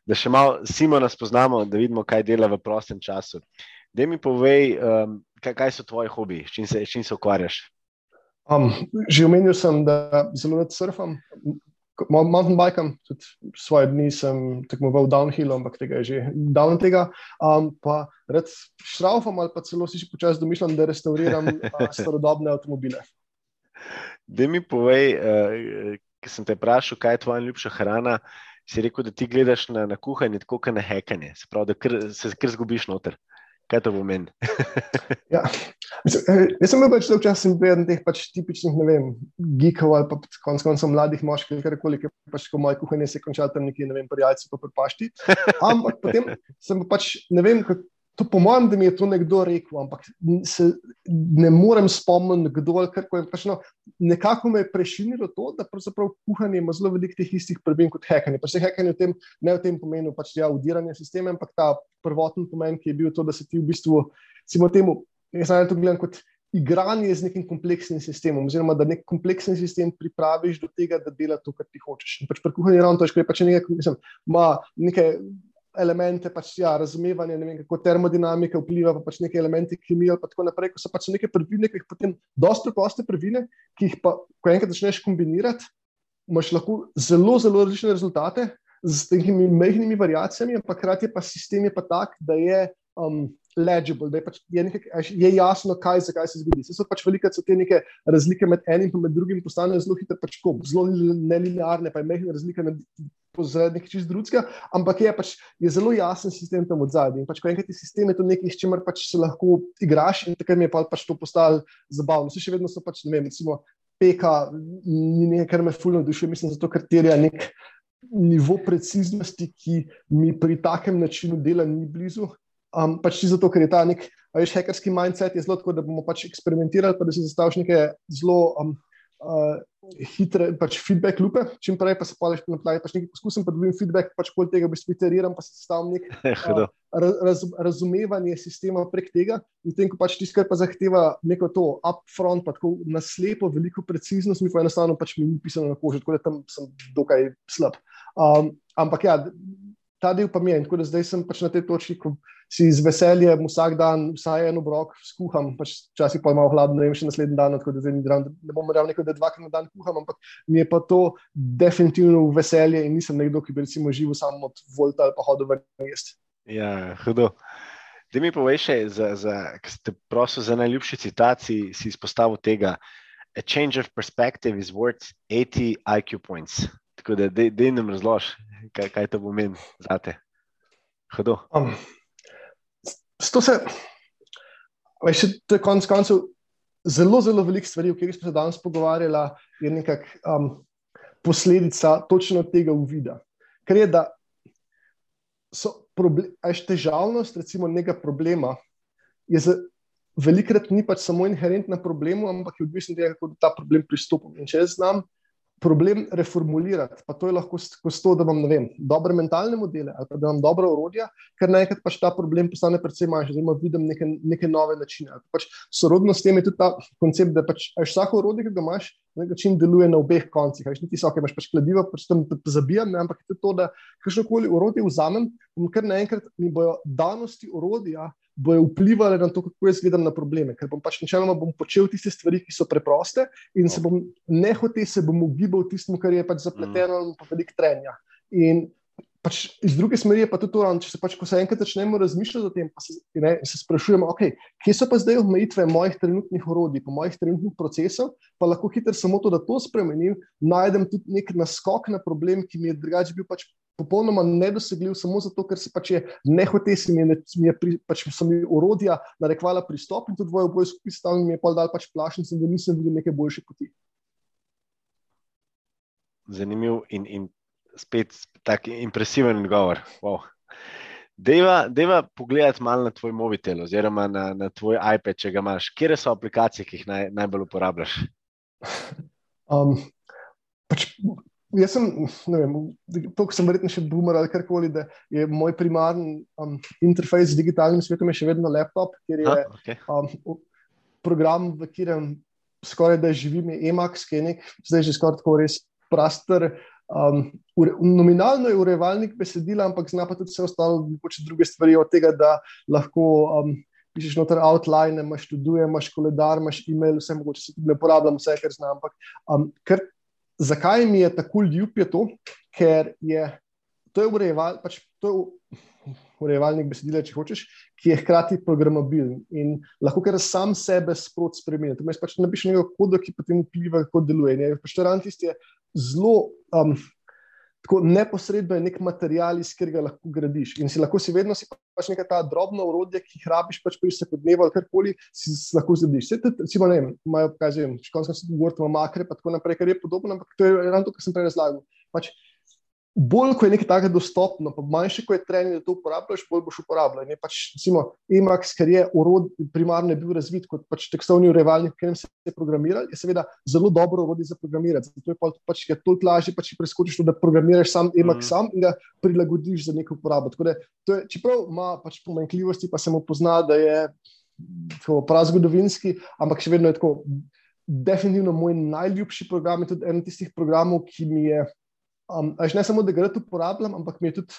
Da še malo Simona spoznamo, da vidimo, kaj dela v prostem času. Da mi povej, um, kaj, kaj so tvoji hobiji, s čim se, s čim se ukvarjaš. Um, že omenil sem, da zelo rad surfam, mountain bikam, tudi svoje dni sem tekmoval downhill, ampak tega je že davno tega. Um, pa red šraufam ali pa celo si še počasi domišljam, da restauriram uh, starodobne avtomobile. Da mi povej, uh, ker sem te vprašal, kaj je tvoja ljubša hrana, si rekel, da ti gledaš na, na kuhanje, tako kot na hekanje, se pravi, da kr, se kar zgubiš noter. Kaj to pomeni? ja. Eh, jaz sem bil pač dolgo časa eden teh pač tipičnih, ne vem, geekov ali pa konec koncev mladih moških, karkoli, ki pač ko moj kuhanje se konča tam nekje, ne vem, pri jajcu pa pri pašti. Ampak potem sem pač, ne vem, To, po mojem, da mi je to nekdo rekel, ampak se ne morem spomniti, kdo ali kar koli. Pač no, nekako me je prešinilo to, da pravzaprav kuhanje ima zelo veliko teh istih prvin kot hekanje. Pa se hekanje v tem, ne v tem pomenu, pač ja, udiranje sistema, ampak ta prvoten pomen, ki je bil to, da se ti v bistvu, recimo temu, jaz naj to gledam kot igranje z nekim kompleksnim sistemom, oziroma da nek kompleksen sistem pripraviš do tega, da dela to, kar ti hočeš. In pač pri kuhanju je ravno to, da pač nekaj, mislim, ima nekaj elemente, pač, ja, razumevanje, vem, kako termodinamika vpliva, pa pač neke elemente kemije, in tako naprej. Ko so pač neke prvine, ki jih potem, dosta preproste prvine, ki jih pa, ko enkrat začneš kombinirati, imaš lahko zelo, zelo različne rezultate z nekimi majhnimi variacijami, ampak hkrati pa sistem je pa tak, da je. Um, Legible, da je, pač, je, nekaj, je jasno, kaj, zakaj se zgodi. Se so pač velike te neke razlike med enim in med drugim, postanejo zelo hitre, pač, zelo nelinearne, pa je mehna razlika med zaradi nekaj čist drugega, ampak je, pač, je zelo jasen sistem tam od zadaj. Pač, ko enkrat je sistem, je to nekaj, s čimer pač se lahko igraš in takrat mi je pač to postalo zabavno. Vsi še vedno so pač, ne vem, recimo, peka, ni nekaj, kar me fulno duši, mislim, zato ker terja nek nivo preciznosti, ki mi pri takem načinu dela ni blizu. Um, pač zato, ker je ta nek, veš, hekerski mindset je zelo tako, da bomo pač eksperimentirali, pa da si zastaviš neke zelo um, uh, hitre pač feedback lupe, čim prej pa se pališ na play, pač nekaj poskusim, pa dobim feedback, pač koliko tega bi spliteriral, pa se stavim nek uh, raz, razumevanje sistema prek tega in tem, ko pač tisto, kar pa zahteva neko to upfront, pa tako naslepo, veliko preciznost, mi pa enostavno pač mi ni pisano na koži, tako da tam sem dokaj slab. Um, ampak ja, ta del pa mi je. Tako da zdaj sem pač na tej točki, ko si z veseljem vsak dan, vsaj en obrok skuham, pač včasih pa malo hladno, ne vem, še naslednji dan, tako da zdaj ne bom rekel, nekaj, da dvakrat na dan kuham, ampak mi je pa to definitivno veselje in nisem nekdo, ki bi recimo živel samo od volta ali pa hodil v mest. Ja, hudo. Da mi poveš, za, za, ste prosil za najljubši citacij, si izpostavil tega. A change of perspective is worth 80 IQ points. Tako da, da jim razloži, kaj, kaj to pomeni za te? Um, to se, veš, to je konec koncev zelo, zelo veliko stvari, o katerih smo se danes pogovarjali, je nekak um, posledica točno tega uvida. Ker je, da so težavnost, recimo, nekega problema, je za velikrat ni pač samo inherentna problemu, ampak je odvisno od tega, kako ta problem pristopim. In če jaz znam, problem reformulirati. Pa to je lahko skozi to, da imam vem, dobre mentalne modele ali da imam dobra urodja, ker naenkrat pač ta problem postane precej manjši, oziroma vidim neke, neke nove načine. Pač sorodno s tem je tudi ta koncept, da pač vsako urodje, ki ga imaš, na nek način deluje na obeh koncih. Veš, niti so, ki imaš pač kladivo, pač tam zabijam, ne, ampak je to, da kakšnokoli urodje vzamem, bom kar naenkrat mi bojo danosti urodja bojo vplivali na to, kako jaz gledam na probleme. Ker bom pač načeloma bom počel tiste stvari, ki so preproste, in se bom nehote se bom ugibal tistemu, kar je pač zapleteno in pa velik trenja. In pač iz druge smeri je pa tudi to, da če se pač, se enkrat začnemo razmišljati o tem, pa se, ne, se sprašujemo, okay, kje so pa zdaj omejitve mojih trenutnih orodij, pa mojih trenutnih procesov, pa lahko hitro samo to, da to spremenim, najdem tudi nek naskok na problem, ki mi je drugače bil pač popolnoma nedosegljiv, samo zato, ker se pač je nehote, si mi je, mi je pri, pač so mi urodja narekvala pristop in to dvoje skupaj stavljeno, mi je pa dal pač plašen, da nisem videl neke boljše poti. Zanimiv in, in spet tako impresiven odgovor. Wow. Deva, deva pogledati malo na tvoj mobitel oziroma na, na tvoj iPad, če ga imaš. Kje so aplikacije, ki jih naj, najbolj uporabljaš? Um, pač Jaz sem, ne vem, to, kar sem verjetno še boomer ali karkoli, da je moj primarni um, interfejs z digitalnim svetom še vedno laptop, ker je ha, okay. um, program, v katerem skoraj da živim, je Emacs, ki je nek, zdaj že skoraj tako res praster. Um, ure, nominalno je urejevalnik besedila, ampak zna pa tudi vse ostalo, početi druge stvari od tega, da lahko um, pišeš noter outline, imaš študije, imaš koledar, imaš e-mail, vse mogoče se tudi ne uporabljam, vse kar znam. Ampak um, kar zakaj mi je tako ljub, je to, ker je to je urejeval, pač to je urejevalnik besedila, če hočeš, ki je hkrati programabilen in lahko kar sam sebe sprot spremeni. To pač napišeš nekaj koda, ki potem vpliva, kako deluje. Pač tisti je zelo. Um, Tako neposredno je nek material, iz katerega lahko gradiš. In si lahko si vedno si pač nekaj ta drobna urodja, ki jih rabiš pač pri vsakodnevu ali karkoli, si lahko zgradiš. Vse te, recimo, ne vem, imajo, kaj že vem, školsko se govorimo, makre, pa tako naprej, kar je podobno, ampak to je ravno to, kar sem prej razlagal. Pač, bolj ko je nekaj takega dostopno, pa manjše, ko je trening, da to uporabljaš, bolj boš uporabljal. Je pač, recimo, Emacs, ker je urod, primarno je bil razvit kot pač tekstovni urejevalnik, ki se je programiral, je seveda zelo dobro urodje za programirati. Zato je pa pač, je toliko lažje, pač preskočiš to, da programiraš sam Emacs mm. sam in ga prilagodiš za neko uporabo. Da, je, čeprav ima pač pomanjkljivosti, pa se mu pozna, da je prazgodovinski, ampak še vedno je tako. Definitivno moj najljubši program je tudi en tistih programov, ki mi je Um, až ne samo, da ga rad uporabljam, ampak mi je tudi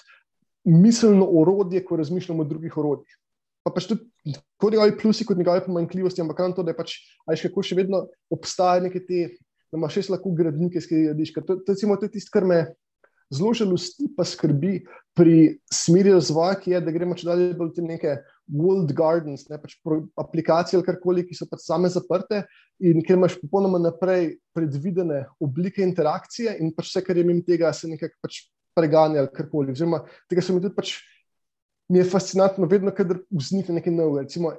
miselno orodje, ko razmišljam o drugih orodjih. Pa pač tudi kot njegovi plusi, kot njegove pomanjkljivosti, ampak ravno to, da je pač, až kako še vedno obstaja neke te, da imaš še lahko gradnike, ki jih vidiš. To, to, to je tisto, kar me zelo žalosti, pa skrbi pri smeri razvoja, ki je, da gremo če dalje bolj te neke world gardens, ne, pač aplikacije ali karkoli, ki so pač same zaprte in kjer imaš popolnoma naprej predvidene oblike interakcije in pač vse, kar je mimo tega, se nekako pač preganja ali karkoli. Oziroma, tega se mi tudi pač. Mi je fascinantno, vedno, kadar vznikne nekaj novega. Recimo,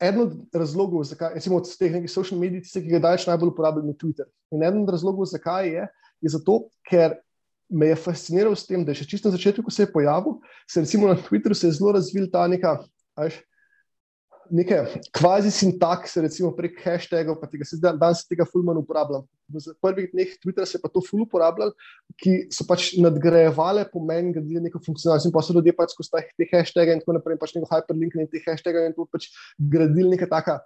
eden od razlogov, zakaj, recimo, od teh nekih social medij, ki ga daš najbolj uporabljati, je Twitter. In eden od razlogov, zakaj je, je zato, ker me je fasciniral s tem, da je še čisto na začetku, ko se je pojavil, se recimo na Twitterju je zelo razvil ta neka. Až, Neke kvazi sintakse, recimo prek hashtagov, pa tega se zdaj, danes tega fulman uporabljam. V prvih dneh Twittera se je pa to ful uporabljal, ki so pač nadgrajevale pomen, je neko funkcionalnost in pa so ljudje pač skozi te hashtage in tako naprej, pač neko hyperlink in te hashtage in to pač gradili neka taka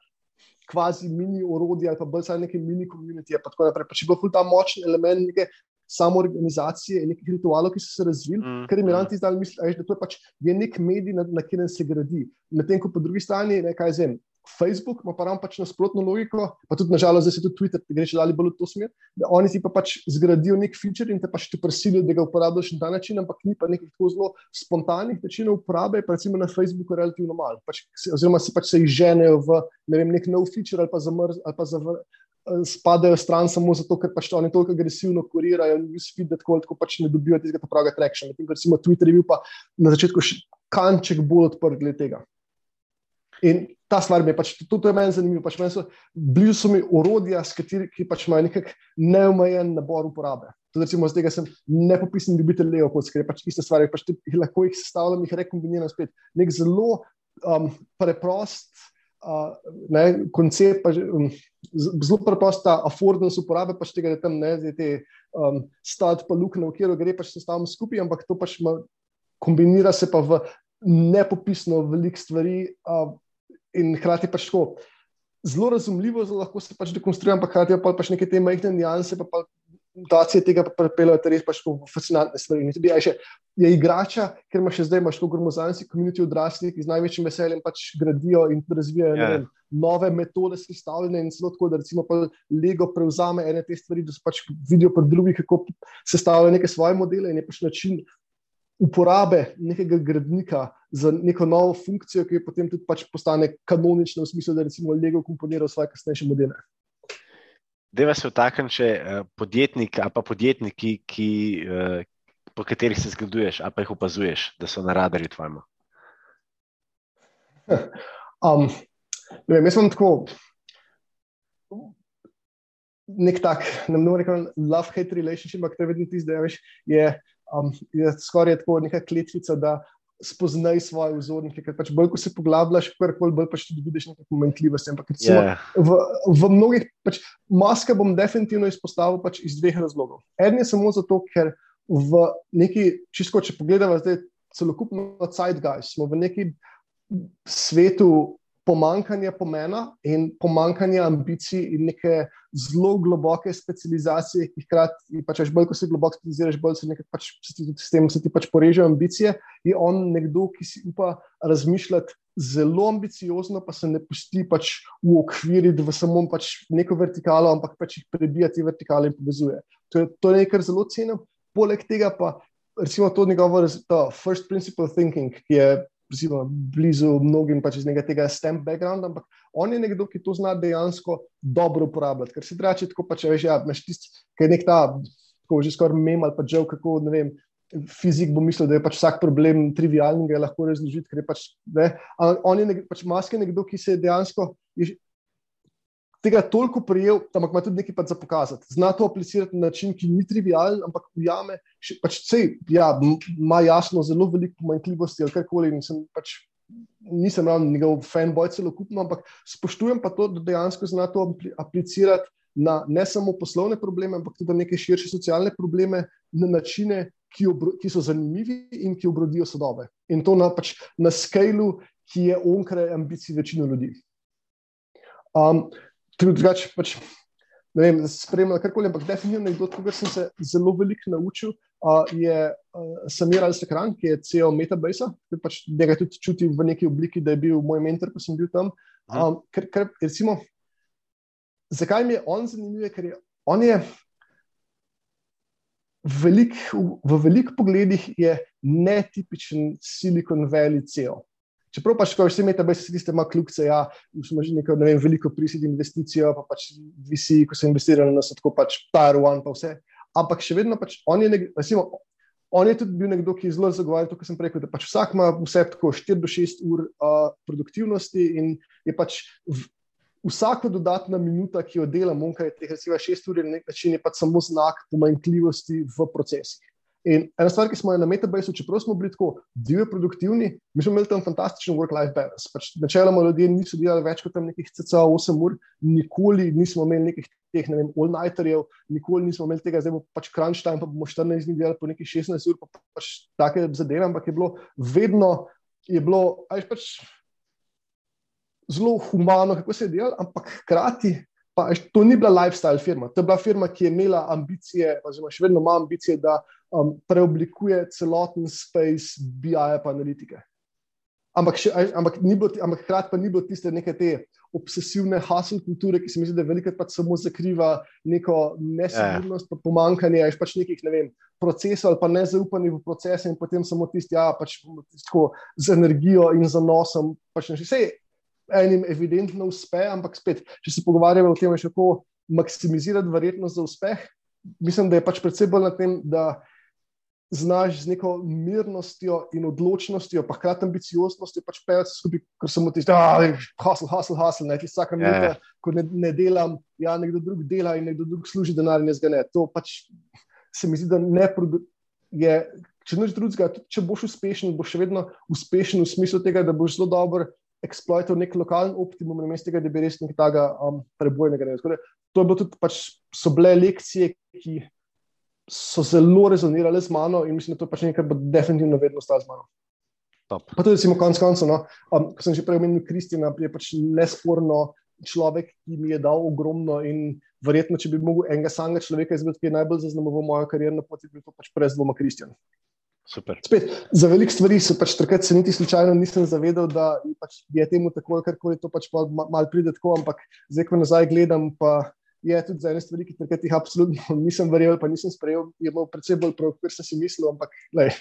kvazi mini orodja ali pa bolj saj neke mini komunitije, pa tako naprej. Pač je bil ful ta močen element neke samo organizacije in nekih ritualov, ki so se razvili, mm, ker imiranti mm. zdaj mislijo, da je pač je nek medij, na, na katerem se gradi. Medtem ko po drugi strani, ne, kaj zem. Facebook ima pa ravno pač nasprotno logiko, pa tudi nažalost, da se tudi Twitter, ki gre še dalje bolj v to smer, da oni si pa pač zgradijo nek feature in te pač ti prisilijo, da ga uporabljaš na ta način, ampak ni pa nekih tako zelo spontanih načinov uporabe, pa recimo na Facebooku relativno malo. Pač, oziroma si pač se izženejo v ne vem, nek nov feature ali pa zamrz ali pa zavr, spadajo stran samo zato, ker pač oni toliko agresivno kurirajo in newsfeed, da tako, tako pač ne dobijo tega pravega trakšnja. Medtem, recimo Twitter je bil pa na začetku še kanček bolj odprt glede tega. In ta stvar mi je pač tudi meni zanimiva. Pač meni so, blizu so mi orodja, kateri, ki pač imajo nek neomejen nabor uporabe. Tudi, recimo, z tega sem nepopisni ljubitelj Leo, ker je pač iste stvari, pač lahko jih sestavljam, jih rekombiniram spet. Nek zelo um, preprost ne, koncept, pa, um, zelo preprosta affordance uporabe, pač tega, da tam ne znete um, stati pa luknjo, v katero gre pač sestavljamo skupaj, ampak to pač ma, kombinira se pa v nepopisno velik stvari uh, in hkrati pač tako. Zelo razumljivo, zelo lahko se pač dekonstruira, ampak hkrati pa pač neke te majhne nianse, pa, pa mutacije tega pripeljejo, da je res pač fascinantne stvari. Tudi, še, je igrača, ker ima še zdaj imaš to gromozanski komunit odraslih, ki z največjim veseljem pač gradijo in razvijajo yeah. vem, ja. nove metode sestavljanja in celo tako, da recimo Lego prevzame ene te stvari, da se pač vidijo pri drugih, kako sestavljajo neke svoje modele in je pač način. Uporabe nekega gradnika za neko novo funkcijo, ki je potem tudi pač postane kanonična, v smislu, da recimo Lego komponira svoje kasnejše modele. Deva se vtaknem še uh, podjetnik ali pa podjetniki, ki, uh, po katerih se zgleduješ, ali pa jih opazuješ, da so na radarju tvojemu. Um, ne vem, jaz sem tako. Nek tak, ne morem reči, love-hate relationship, ampak to je vedno tisto, da je, um, je skoraj tako neka kletvica, da spoznaj svoje vzornike. Ker pač bolj, ko se poglabljaš, karkoli bolj pač tudi vidiš neke pomanjkljivosti. Ampak recimo, yeah. v, v mnogih, pač, maske bom definitivno izpostavil pač iz dveh razlogov. En je samo zato, ker v neki, čisto če pogledamo zdaj celokupno Zeitgeist, smo v neki svetu pomankanje pomena in pomankanje ambicij in neke zelo globoke specializacije, ki hkrati, pač, bolj ko se globoko specializiraš, bolj se, pač, s tem se ti pač porežejo ambicije. Je on nekdo, ki si upa razmišljati zelo ambiciozno, pa se ne pusti pač v okviri, da samo pač neko vertikalo, ampak pač jih prebija te vertikale in povezuje. To je, to je nekaj, kar zelo cenim. Poleg tega pa. Recimo to njegovo, to first principle thinking, ki je recimo, blizu mnogim pač iz tega STEM backgrounda, ampak on je nekdo, ki to zna dejansko dobro uporabljati. Ker si reče, tako pač veš, ja, imaš tisti, ki je nek ta, tako že skoraj mem ali pa žal, kako ne vem. Fizik bo mislil, da je pač vsak problem trivialen in ga lahko razložiti, je pač. Ne, on je nek, pač maske nekdo, ki se je dejansko. Je, tega toliko prijel, ampak ima tudi nekaj pač za pokazati. Zna to aplicirati na način, ki ni trivialen, ampak ujame. Pač, sej, ja, ima jasno zelo veliko pomanjkljivosti ali karkoli. Nisem, pač, nisem ravno njegov fanboy celokupno, ampak spoštujem pa to, da dejansko zna to aplicirati na ne samo poslovne probleme, ampak tudi na neke širše socialne probleme, na načine, ki, obro, ki so zanimivi in ki obrodijo sodobe. In to na, pač, na skalu, ki je onkraj ambicij večine ljudi. Um, drugače, pač, ne vem, spremljal karkoli, ampak definitivno nekdo, kar sem se zelo veliko naučil, uh, je uh, Samir Al-Sakran, ki je CEO Metabase, ki pač njega tudi čutim v neki obliki, da je bil moj mentor, ko sem bil tam. Um, ker, ker, recimo, zakaj mi je on zanimiv? Ker je on je velik, v, v velikih pogledih netipičen Silicon Valley CEO. Čeprav pač, ko vsi imate, da se tiste malo kljubce, ja, smo že neko, ne vem, veliko prisid investicijo, pa pač visi, ko so investirali na tako pač Tier 1, pa vse. Ampak še vedno pač on je, nek, recimo, on je tudi bil nekdo, ki je zelo zagovarjal to, kar sem rekel, da pač vsak ima vse tako 4 do 6 ur uh, produktivnosti in je pač v, vsaka dodatna minuta, ki jo delam, onkraj teh recimo 6 ur, je na nek način je pač samo znak pomanjkljivosti v procesih. In ena stvar, ki smo jo na Metabase, čeprav smo bili tako divje produktivni, mi smo imeli tam fantastičen work-life balance. Pač načeloma ljudje niso delali več kot tam nekih CCA 8 ur, nikoli nismo imeli nekih teh, ne vem, all-nighterjev, nikoli nismo imeli tega, zdaj bo pač crunch time, pa bomo 14 dni delali po nekih 16 ur, pa pač take zadeve, ampak je bilo vedno, je bilo, ajš pač zelo humano, kako se je delalo, ampak hkrati Pa, to ni bila lifestyle firma, to je bila firma, ki je imela ambicije, oziroma še vedno ima ambicije, da um, preoblikuje celoten space BI-ja in analitike. Ampak, še, ampak, bilo, ampak hkrati pa ni bilo tiste neke te obsesivne hasl kulture, ki se mi zdi, da velikokrat pač samo zakriva neko nesigurnost, pa pomankanje pač, nekih ne vem, procesov ali pa nezaupanje v procese in potem samo tisti, ja, pač tako z energijo in zanosom. Pač, enim evidentno uspe, ampak spet, če se pogovarjamo o tem, kako maksimizirati verjetnost za uspeh, mislim, da je pač predvsem bolj na tem, da znaš z neko mirnostjo in odločnostjo, pa hkrati ambicioznostjo, pač pejati skupaj, ker samo ti zdaj, hasl, hasl, hasl, ne ti vsaka minuta, yeah. ko ne, ne delam, ja, nekdo drug dela in nekdo drug služi denar in jaz ga ne. To pač se mi zdi, da ne je. Če noč drugega, če boš uspešen, boš še vedno uspešen v smislu tega, da boš zelo dober eksploital nek lokalen optimum, na mestu tega, da bi res nekaj takega um, prebojnega naredil. To je bilo tudi, pač, so bile lekcije, ki so zelo rezonirale z mano in mislim, da to pač nekaj bo definitivno vedno stalo z mano. Top. Pa tudi, recimo, konec koncev, no, um, ko sem že prej omenil Kristjana, je pač nesporno človek, ki mi je dal ogromno in verjetno, če bi mogel enega samega človeka izbrati, ki je najbolj zaznamoval mojo karjerno pot, bi to pač brez dvoma Kristjan. Spet, za veliko stvari se pač takrat se niti slučajno nisem zavedal, da pač je temu tako, kar koli to pač malo pride tako, ampak zdaj, ko nazaj gledam, pa je tudi za ene stvari, ki jih absolutno nisem verjel, pa nisem sprejel, je bilo predvsem bolj prav, kot sem si mislil, ampak lej.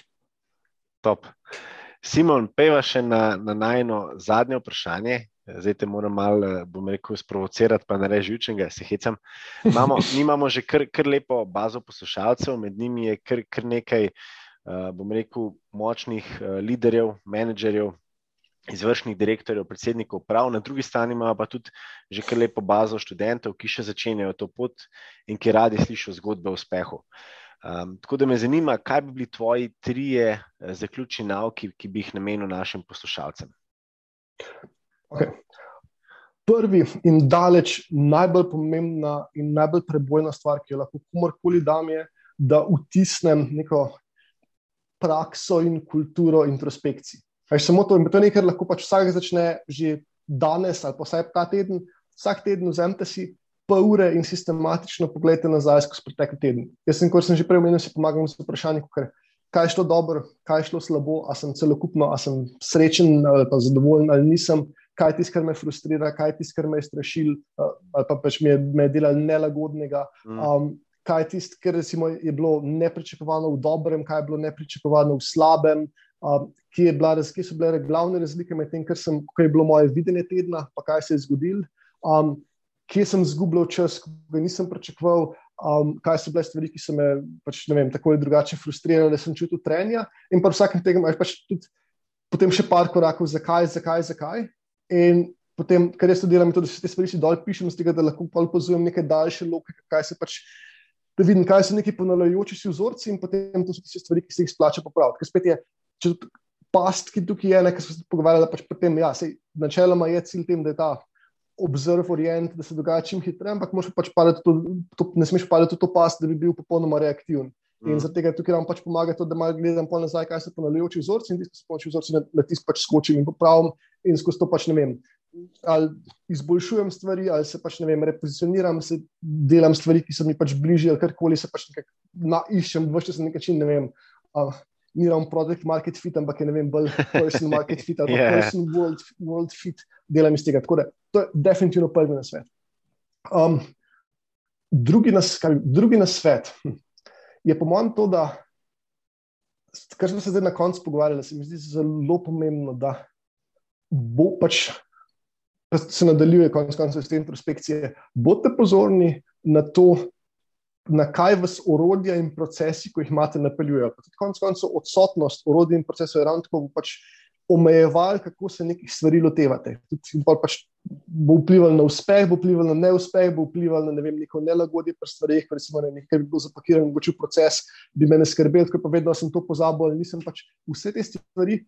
Top. Simon, peva še na, na najno zadnje vprašanje. Zdaj te moram malo, bom rekel, sprovocirati, pa ne reži učenega, se hecam. Imamo, imamo že kar, kar lepo bazo poslušalcev, med njimi je kar, kar nekaj. Eh, bom rekel, močnih uh, liderjev, menedžerjev, izvršnih direktorjev, predsednikov prav, na drugi strani ima pa tudi že kar lepo bazo študentov, ki še začenjajo to pot in ki radi slišijo zgodbe o uspehu. Um, tako da me zanima, kaj bi bili tvoji trije uh, zaključni nauki, ki bi jih namenil našim poslušalcem. Okay. Prvi in daleč najbolj pomembna in najbolj prebojna stvar, ki jo lahko komorkoli dam, je, da vtisnem neko prakso in kulturo introspekcij. Kaj samo to, to je nekaj, kar lahko pač vsak začne že danes ali pa vsaj ta teden. Vsak teden vzemite si pol ure in sistematično pogledajte nazaj skozi pretekli teden. Jaz sem, kot sem že prej omenil, si pomagam s vprašanjem, kaj je šlo dobro, kaj je šlo slabo, a sem celokupno, a sem srečen ali pa zadovoljen ali nisem. Kaj je tisto, kar me frustrira, kaj je tisto, kar me je strašilo, ali pa pač me je, me je delalo nelagodnega. Mm. Um, kaj je tisto, kar recimo, je bilo nepričakovano v dobrem, kaj je bilo nepričakovano v slabem, kje, bila, kje so bile glavne razlike med tem, kar, sem, kar je bilo moje videnje tedna, pa kaj se je zgodilo, um, kje sem izgubljal čas, ki ga nisem pričakoval. Um, kaj so bile stvari, ki so me pač, vem, tako ali drugače frustrirale, da sem čutil trenja, in pa vsakem tega imaš pač tudi potem še par korakov, zakaj, zakaj, zakaj. In potem, kar jaz to delam, je to, da se te stvari dol pišem, tega, da lahko opazujem neke daljše logike, kaj se pač. Da vidim, kaj so neki ponavljajoči si vzorci, in potem to so tiste stvari, ki se jih splača popraviti. Ker spet je, če past, ki tukaj je, nekaj smo se pogovarjali, pač potem, ja, sej, načeloma je cilj tem, da je ta observ orient, da se dogaja čim hitreje, ampak pač to, to, ne smeš padati v to past, da bi bil popolnoma reaktiven. Mm. In zaradi tega tukaj nam pač pomaga to, da malo gledam nazaj, kaj se ponavljajoči vzorci in tisti, ki se vzorci na, na tisti pač skočim in popravim in skozi to pač ne vem ali izboljšujem stvari, ali se pač ne vem, repozicioniram, se delam stvari, ki so mi pač bližje, ali karkoli se pač nekaj na, iščem, vršče se nekaj čin, ne vem. Uh, Ni ravno produkt market fit, ampak je ne vem, bolj person market fit ali yeah. person world, world fit, delam iz tega. Tako da to je definitivno prvi na svet. Um, drugi, nas, kaj, drugi na svet hm, je po mojem to, da, kar smo se zdaj na koncu pogovarjali, se mi zdi zelo pomembno, da bo pač pa se nadaljuje, konec koncev, s tem introspekcije. Bodite pozorni na to, na kaj vas orodja in procesi, ko jih imate, napeljujejo. Konec koncev, odsotnost orodij in procesov je ravno tako pač omejeval, kako se nekih stvari lotevate. Pač bo vplival na uspeh, bo vplival na neuspeh, bo vplival na ne vem, neko nelagodje pri stvareh, recimo na nekaj, bi bil zapakiran, mogoče proces, bi me skrbel, ker pa vedno sem to pozabil, ali nisem pač vse te stvari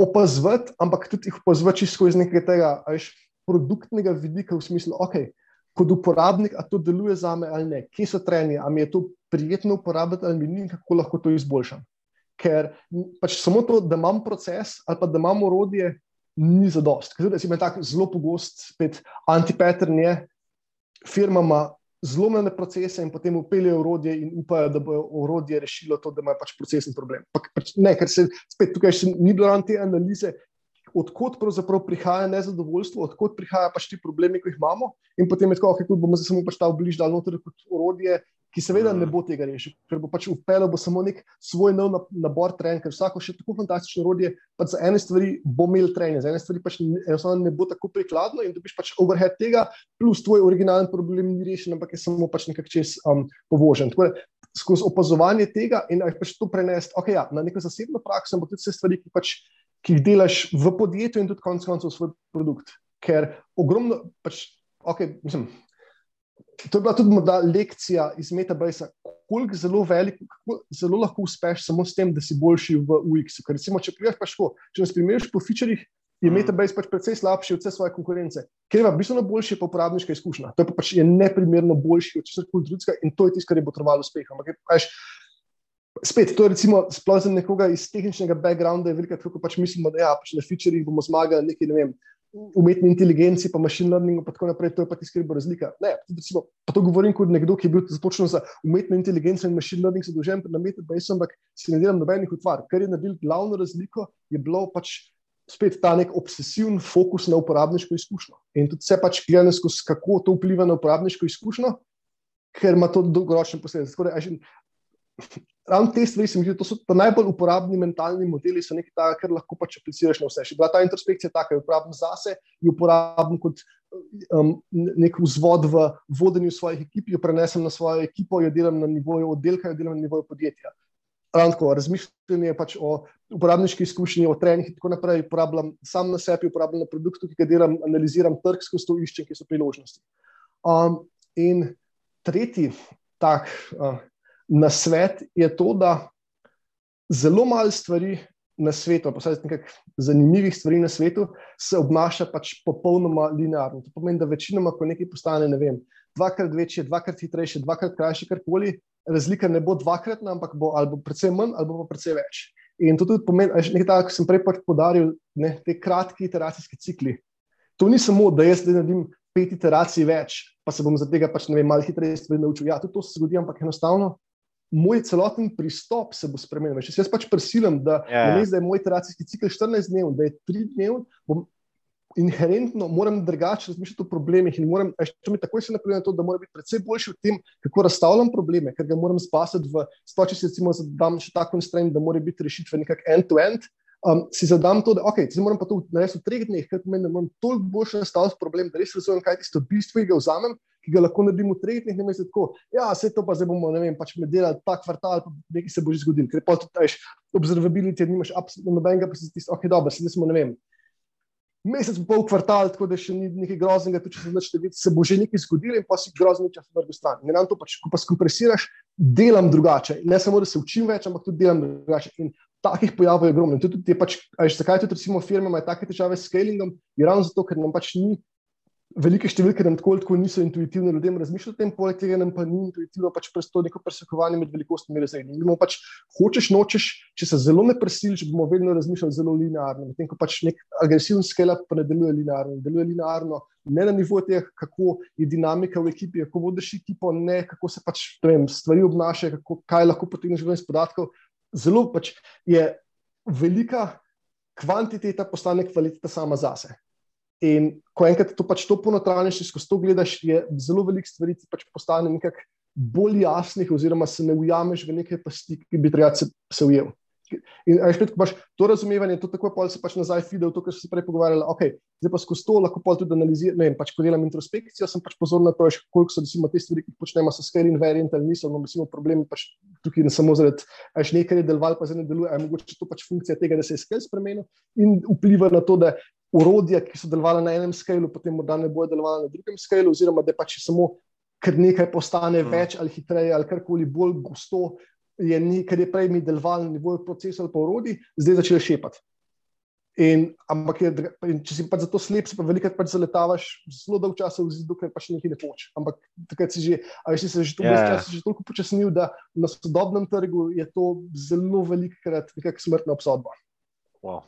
opazovati, ampak tudi jih opazovati skozi nekaj tega veš, produktnega vidika, v smislu, ok, kot uporabnik, a to deluje za me ali ne, kje so trenje, ali mi je to prijetno uporabljati ali mi ni, kako lahko to izboljšam. Ker pač samo to, da imam proces ali pa da imam orodje, ni za dost. Ker se mi tako zelo pogost, spet antipattern je, firmama zlomljene procese in potem upeljejo orodje in upajo, da bo orodje rešilo to, da ima pač procesni problem. Pa, pač ne, ker se spet tukaj še ni bilo te analize. Odkot pravzaprav prihaja nezadovoljstvo, odkot prihajajo pač ti problemi, ki jih imamo, in potem je tako, da bomo se samo pač ta bližnji dal noter kot orodje, ki seveda ne bo tega rešil, ker bo pač upeljal samo nek svoj nov nabor trenj, ker vsako še tako fantastično orodje, pa za ene stvari bo imel trenj, za ene stvari pač enostavno ne bo tako prikladno in dobiš pač overhead tega, plus tvoj originalen problem ni rešen, ampak je samo pač nekako čez um, povožen. Tako da skozi opazovanje tega in pač to prenesti okay, ja, na neko zasebno prakso, ampak tudi vse stvari, ki, pač, ki jih delaš v podjetju in tudi konec koncev svoj produkt. Ker ogromno, pač, okay, mislim, to je bila tudi morda lekcija iz Metabase, koliko zelo velik, kako zelo lahko uspeš samo s tem, da si boljši v UX. Ker recimo, če priješ pač ko, če nas primeriš po featurjih, je mm. Metabase pač precej slabši od vse svoje konkurence, ker ima bistveno boljši pa uporabniška izkušnja. To je pa pač je neprimerno boljši od česar koli drugega in to je tisto, kar je potrebovalo uspeh. Ampak, pač, Spet, to je recimo sploh za nekoga iz tehničnega backgrounda, je veliko, kako pač mislimo, da ja, pač na featurjih bomo zmagali, nekaj ne vem, umetni inteligenci, pa machine learning, in tako naprej, to je pa tisto, kar bo razlika. Ne, recimo, pa to govorim kot nekdo, ki je bil započen za umetno inteligenco in machine learning, zadolžen na metu, ampak si ne delam nobenih utvar. Kar je naredil glavno razliko, je bilo pač spet ta nek obsesiven fokus na uporabniško izkušnjo. In tudi se pač gledam skozi, kako to vpliva na uporabniško izkušnjo, ker ima to dolgoročne posledice. Ravno te stvari, mi, to so najbolj uporabni mentalni modeli, so nekaj takega, kar lahko pač apliciraš na vse. Ta introspekcija taka, je uporabna zase, je uporabna kot um, nek vzvod v vodenju svojih ekip, jo prenesem na svojo ekipo, jo delam na nivoju oddelka, jo delam na nivoju podjetja. Ravno razmišljanje pač o uporabniški izkušnji, o trenih in tako naprej, uporabljam sam na sebi, uporabljam na produktu, ki ga delam, analiziram trg, skozi to iščem, kje so priložnosti. Um, in tretji tak. Uh, na svet je to, da zelo malo stvari na svetu, pa vsaj nekaj zanimivih stvari na svetu, se obnaša pač popolnoma linearno. To pomeni, da večinoma, ko nekaj postane, ne vem, dvakrat večje, dvakrat hitrejše, dvakrat krajše, karkoli, razlika ne bo dvakratna, ampak bo ali bo precej manj, ali pa precej več. In to tudi pomeni, da nekaj takega, kot sem prej pač podaril, ne, te kratki iteracijski cikli. To ni samo, da jaz zdaj naredim pet iteracij več, pa se bom za tega pač ne vem, malo hitreje naučil. Ja, tudi to se zgodi, ampak enostavno moj celoten pristop se bo spremenil. Če se jaz pač prisilim, da, yeah. Ja. da je moj iteracijski cikl 14 dni, da je 3 dni, bom inherentno moram drugače razmišljati o problemih in moram, če mi takoj se napreduje na to, da moram biti predvsem boljši v tem, kako razstavljam probleme, ker ga moram spasati v stoči, si recimo zadam še tako konstraint, da mora biti rešitve nekako end-to-end. Um, si zadam to, da okay, moram pa to narediti v treh dneh, ker pomeni, da moram toliko boljše nastaviti problem, da res razumem, kaj tisto bistvo, ki ga vzamem ki ga lahko naredimo v treh dneh, ne mislim tako. Ja, vse to pa zdaj bomo, ne vem, pač delali ta kvartal, pa nekaj se bo že zgodilo. Ker pa tudi, veš, observability, nimaš absolutno nobenega, pa si ti, ok, dobro, sedaj smo, ne vem. mesec, pol kvartal, tako da še ni nekaj groznega, tudi če se znaš videti, se bo že nekaj zgodilo in pa si grozni čas na drugi strani. In nam to pač, ko pa skompresiraš, delam drugače. Ne samo, da se učim več, ampak tudi delam drugače. In takih pojavov je ogromno. Tudi, tudi pač, zakaj tudi recimo firme imajo take težave s scalingom? Je ravno zato, ker nam pač ni velike številke nam tako, tako niso intuitivne, ljudem razmišljajo o tem, poleg tega nam pa ni intuitivno pač to neko presekovanje med velikostmi in razredami. Mi pač hočeš, nočeš, če se zelo ne presiliš, bomo vedno razmišljali zelo linearno. Medtem ko pač nek agresiven scale-up pa ne deluje linearno, deluje linearno. Ne na nivoju tega, kako je dinamika v ekipi, kako vodiš ekipo, ne kako se pač vem, stvari obnašajo, kaj lahko potegneš iz podatkov. Zelo pač je velika kvantiteta, postane kvaliteta sama zase. In ko enkrat to pač to ponotranjiš, skozi to gledaš, je zelo veliko stvari, ki pač postane nekako bolj jasnih, oziroma se ne ujameš v neke pasti, ki bi treba se, se ujel. In aj spet, ko imaš to razumevanje, to tako pa se pač nazaj videl, to, kar si prej pogovarjal. Okay, zdaj pa skozi to lahko tudi analiziraš. Pač, ko delam introspekcijo, sem pač pozorn na to, koliko so recimo, te stvari, ki jih počnemo, so scale invariant ali niso. No, recimo, problem pač tukaj ne samo zaradi, da je nekaj deloval, pa zdaj ne deluje. Je mogoče to pač funkcija tega, da se je scale spremenil in vpliva na to, da urodja, ki so delovala na enem skalu, potem morda ne bodo delovala na drugem skalu, oziroma da pač samo ker nekaj postane hmm. več ali hitreje ali karkoli bolj gosto, je nekaj, kar je prej mi delovalo na nivoju procesa ali pa urodij, zdaj začne šepati. In, ampak, je, in če si pač zato slep, si pa velikokrat pač zaletavaš zelo dolgo časa v zidu, ker pač nekaj ne hočeš. Ampak takrat si že, ali si se že, yeah. Ja. čas, že toliko počasnil, da na sodobnem trgu je to zelo velikokrat nekakšna smrtna obsodba. Wow.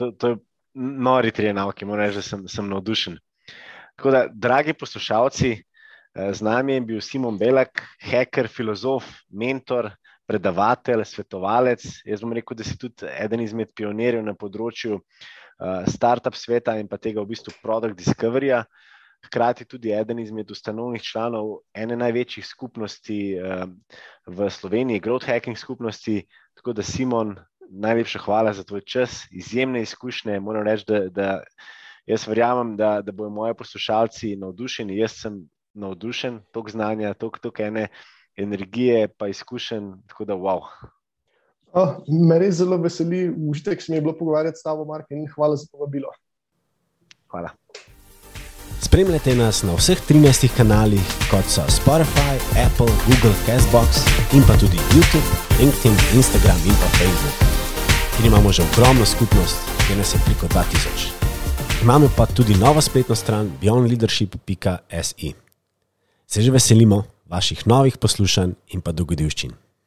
To, to je nori tri enake, moram reči, da sem, sem navdušen. Tako da, dragi poslušalci, eh, z nami je bil Simon Belak, hacker, filozof, mentor, predavatelj, svetovalec. Jaz bom rekel, da si tudi eden izmed pionirjev na področju uh, startup sveta in pa tega v bistvu product discoveryja. Hkrati tudi eden izmed ustanovnih članov ene največjih skupnosti uh, v Sloveniji, Growth Hacking skupnosti. Tako da, Simon, najlepša hvala za tvoj čas, izjemne izkušnje. Moram reči, da, da jaz verjamem, da, da bodo moji poslušalci navdušeni. Jaz sem navdušen, toliko znanja, toliko ene energije, pa izkušen. Tako da, wow. Oh, me res zelo veseli, užitek se mi je bilo pogovarjati s tabo, Mark, in hvala za povabilo. Hvala. Spremljate nas na vseh 13 kanalih, kot so Spotify, Apple, Google, Castbox in pa tudi YouTube, LinkedIn, Instagram in pa Facebook in imamo že ogromno skupnost, ki nas je preko 2000. Imamo pa tudi novo spletno stran beyondleadership.se. Se že veselimo vaših novih poslušanj in pa dogodivščin.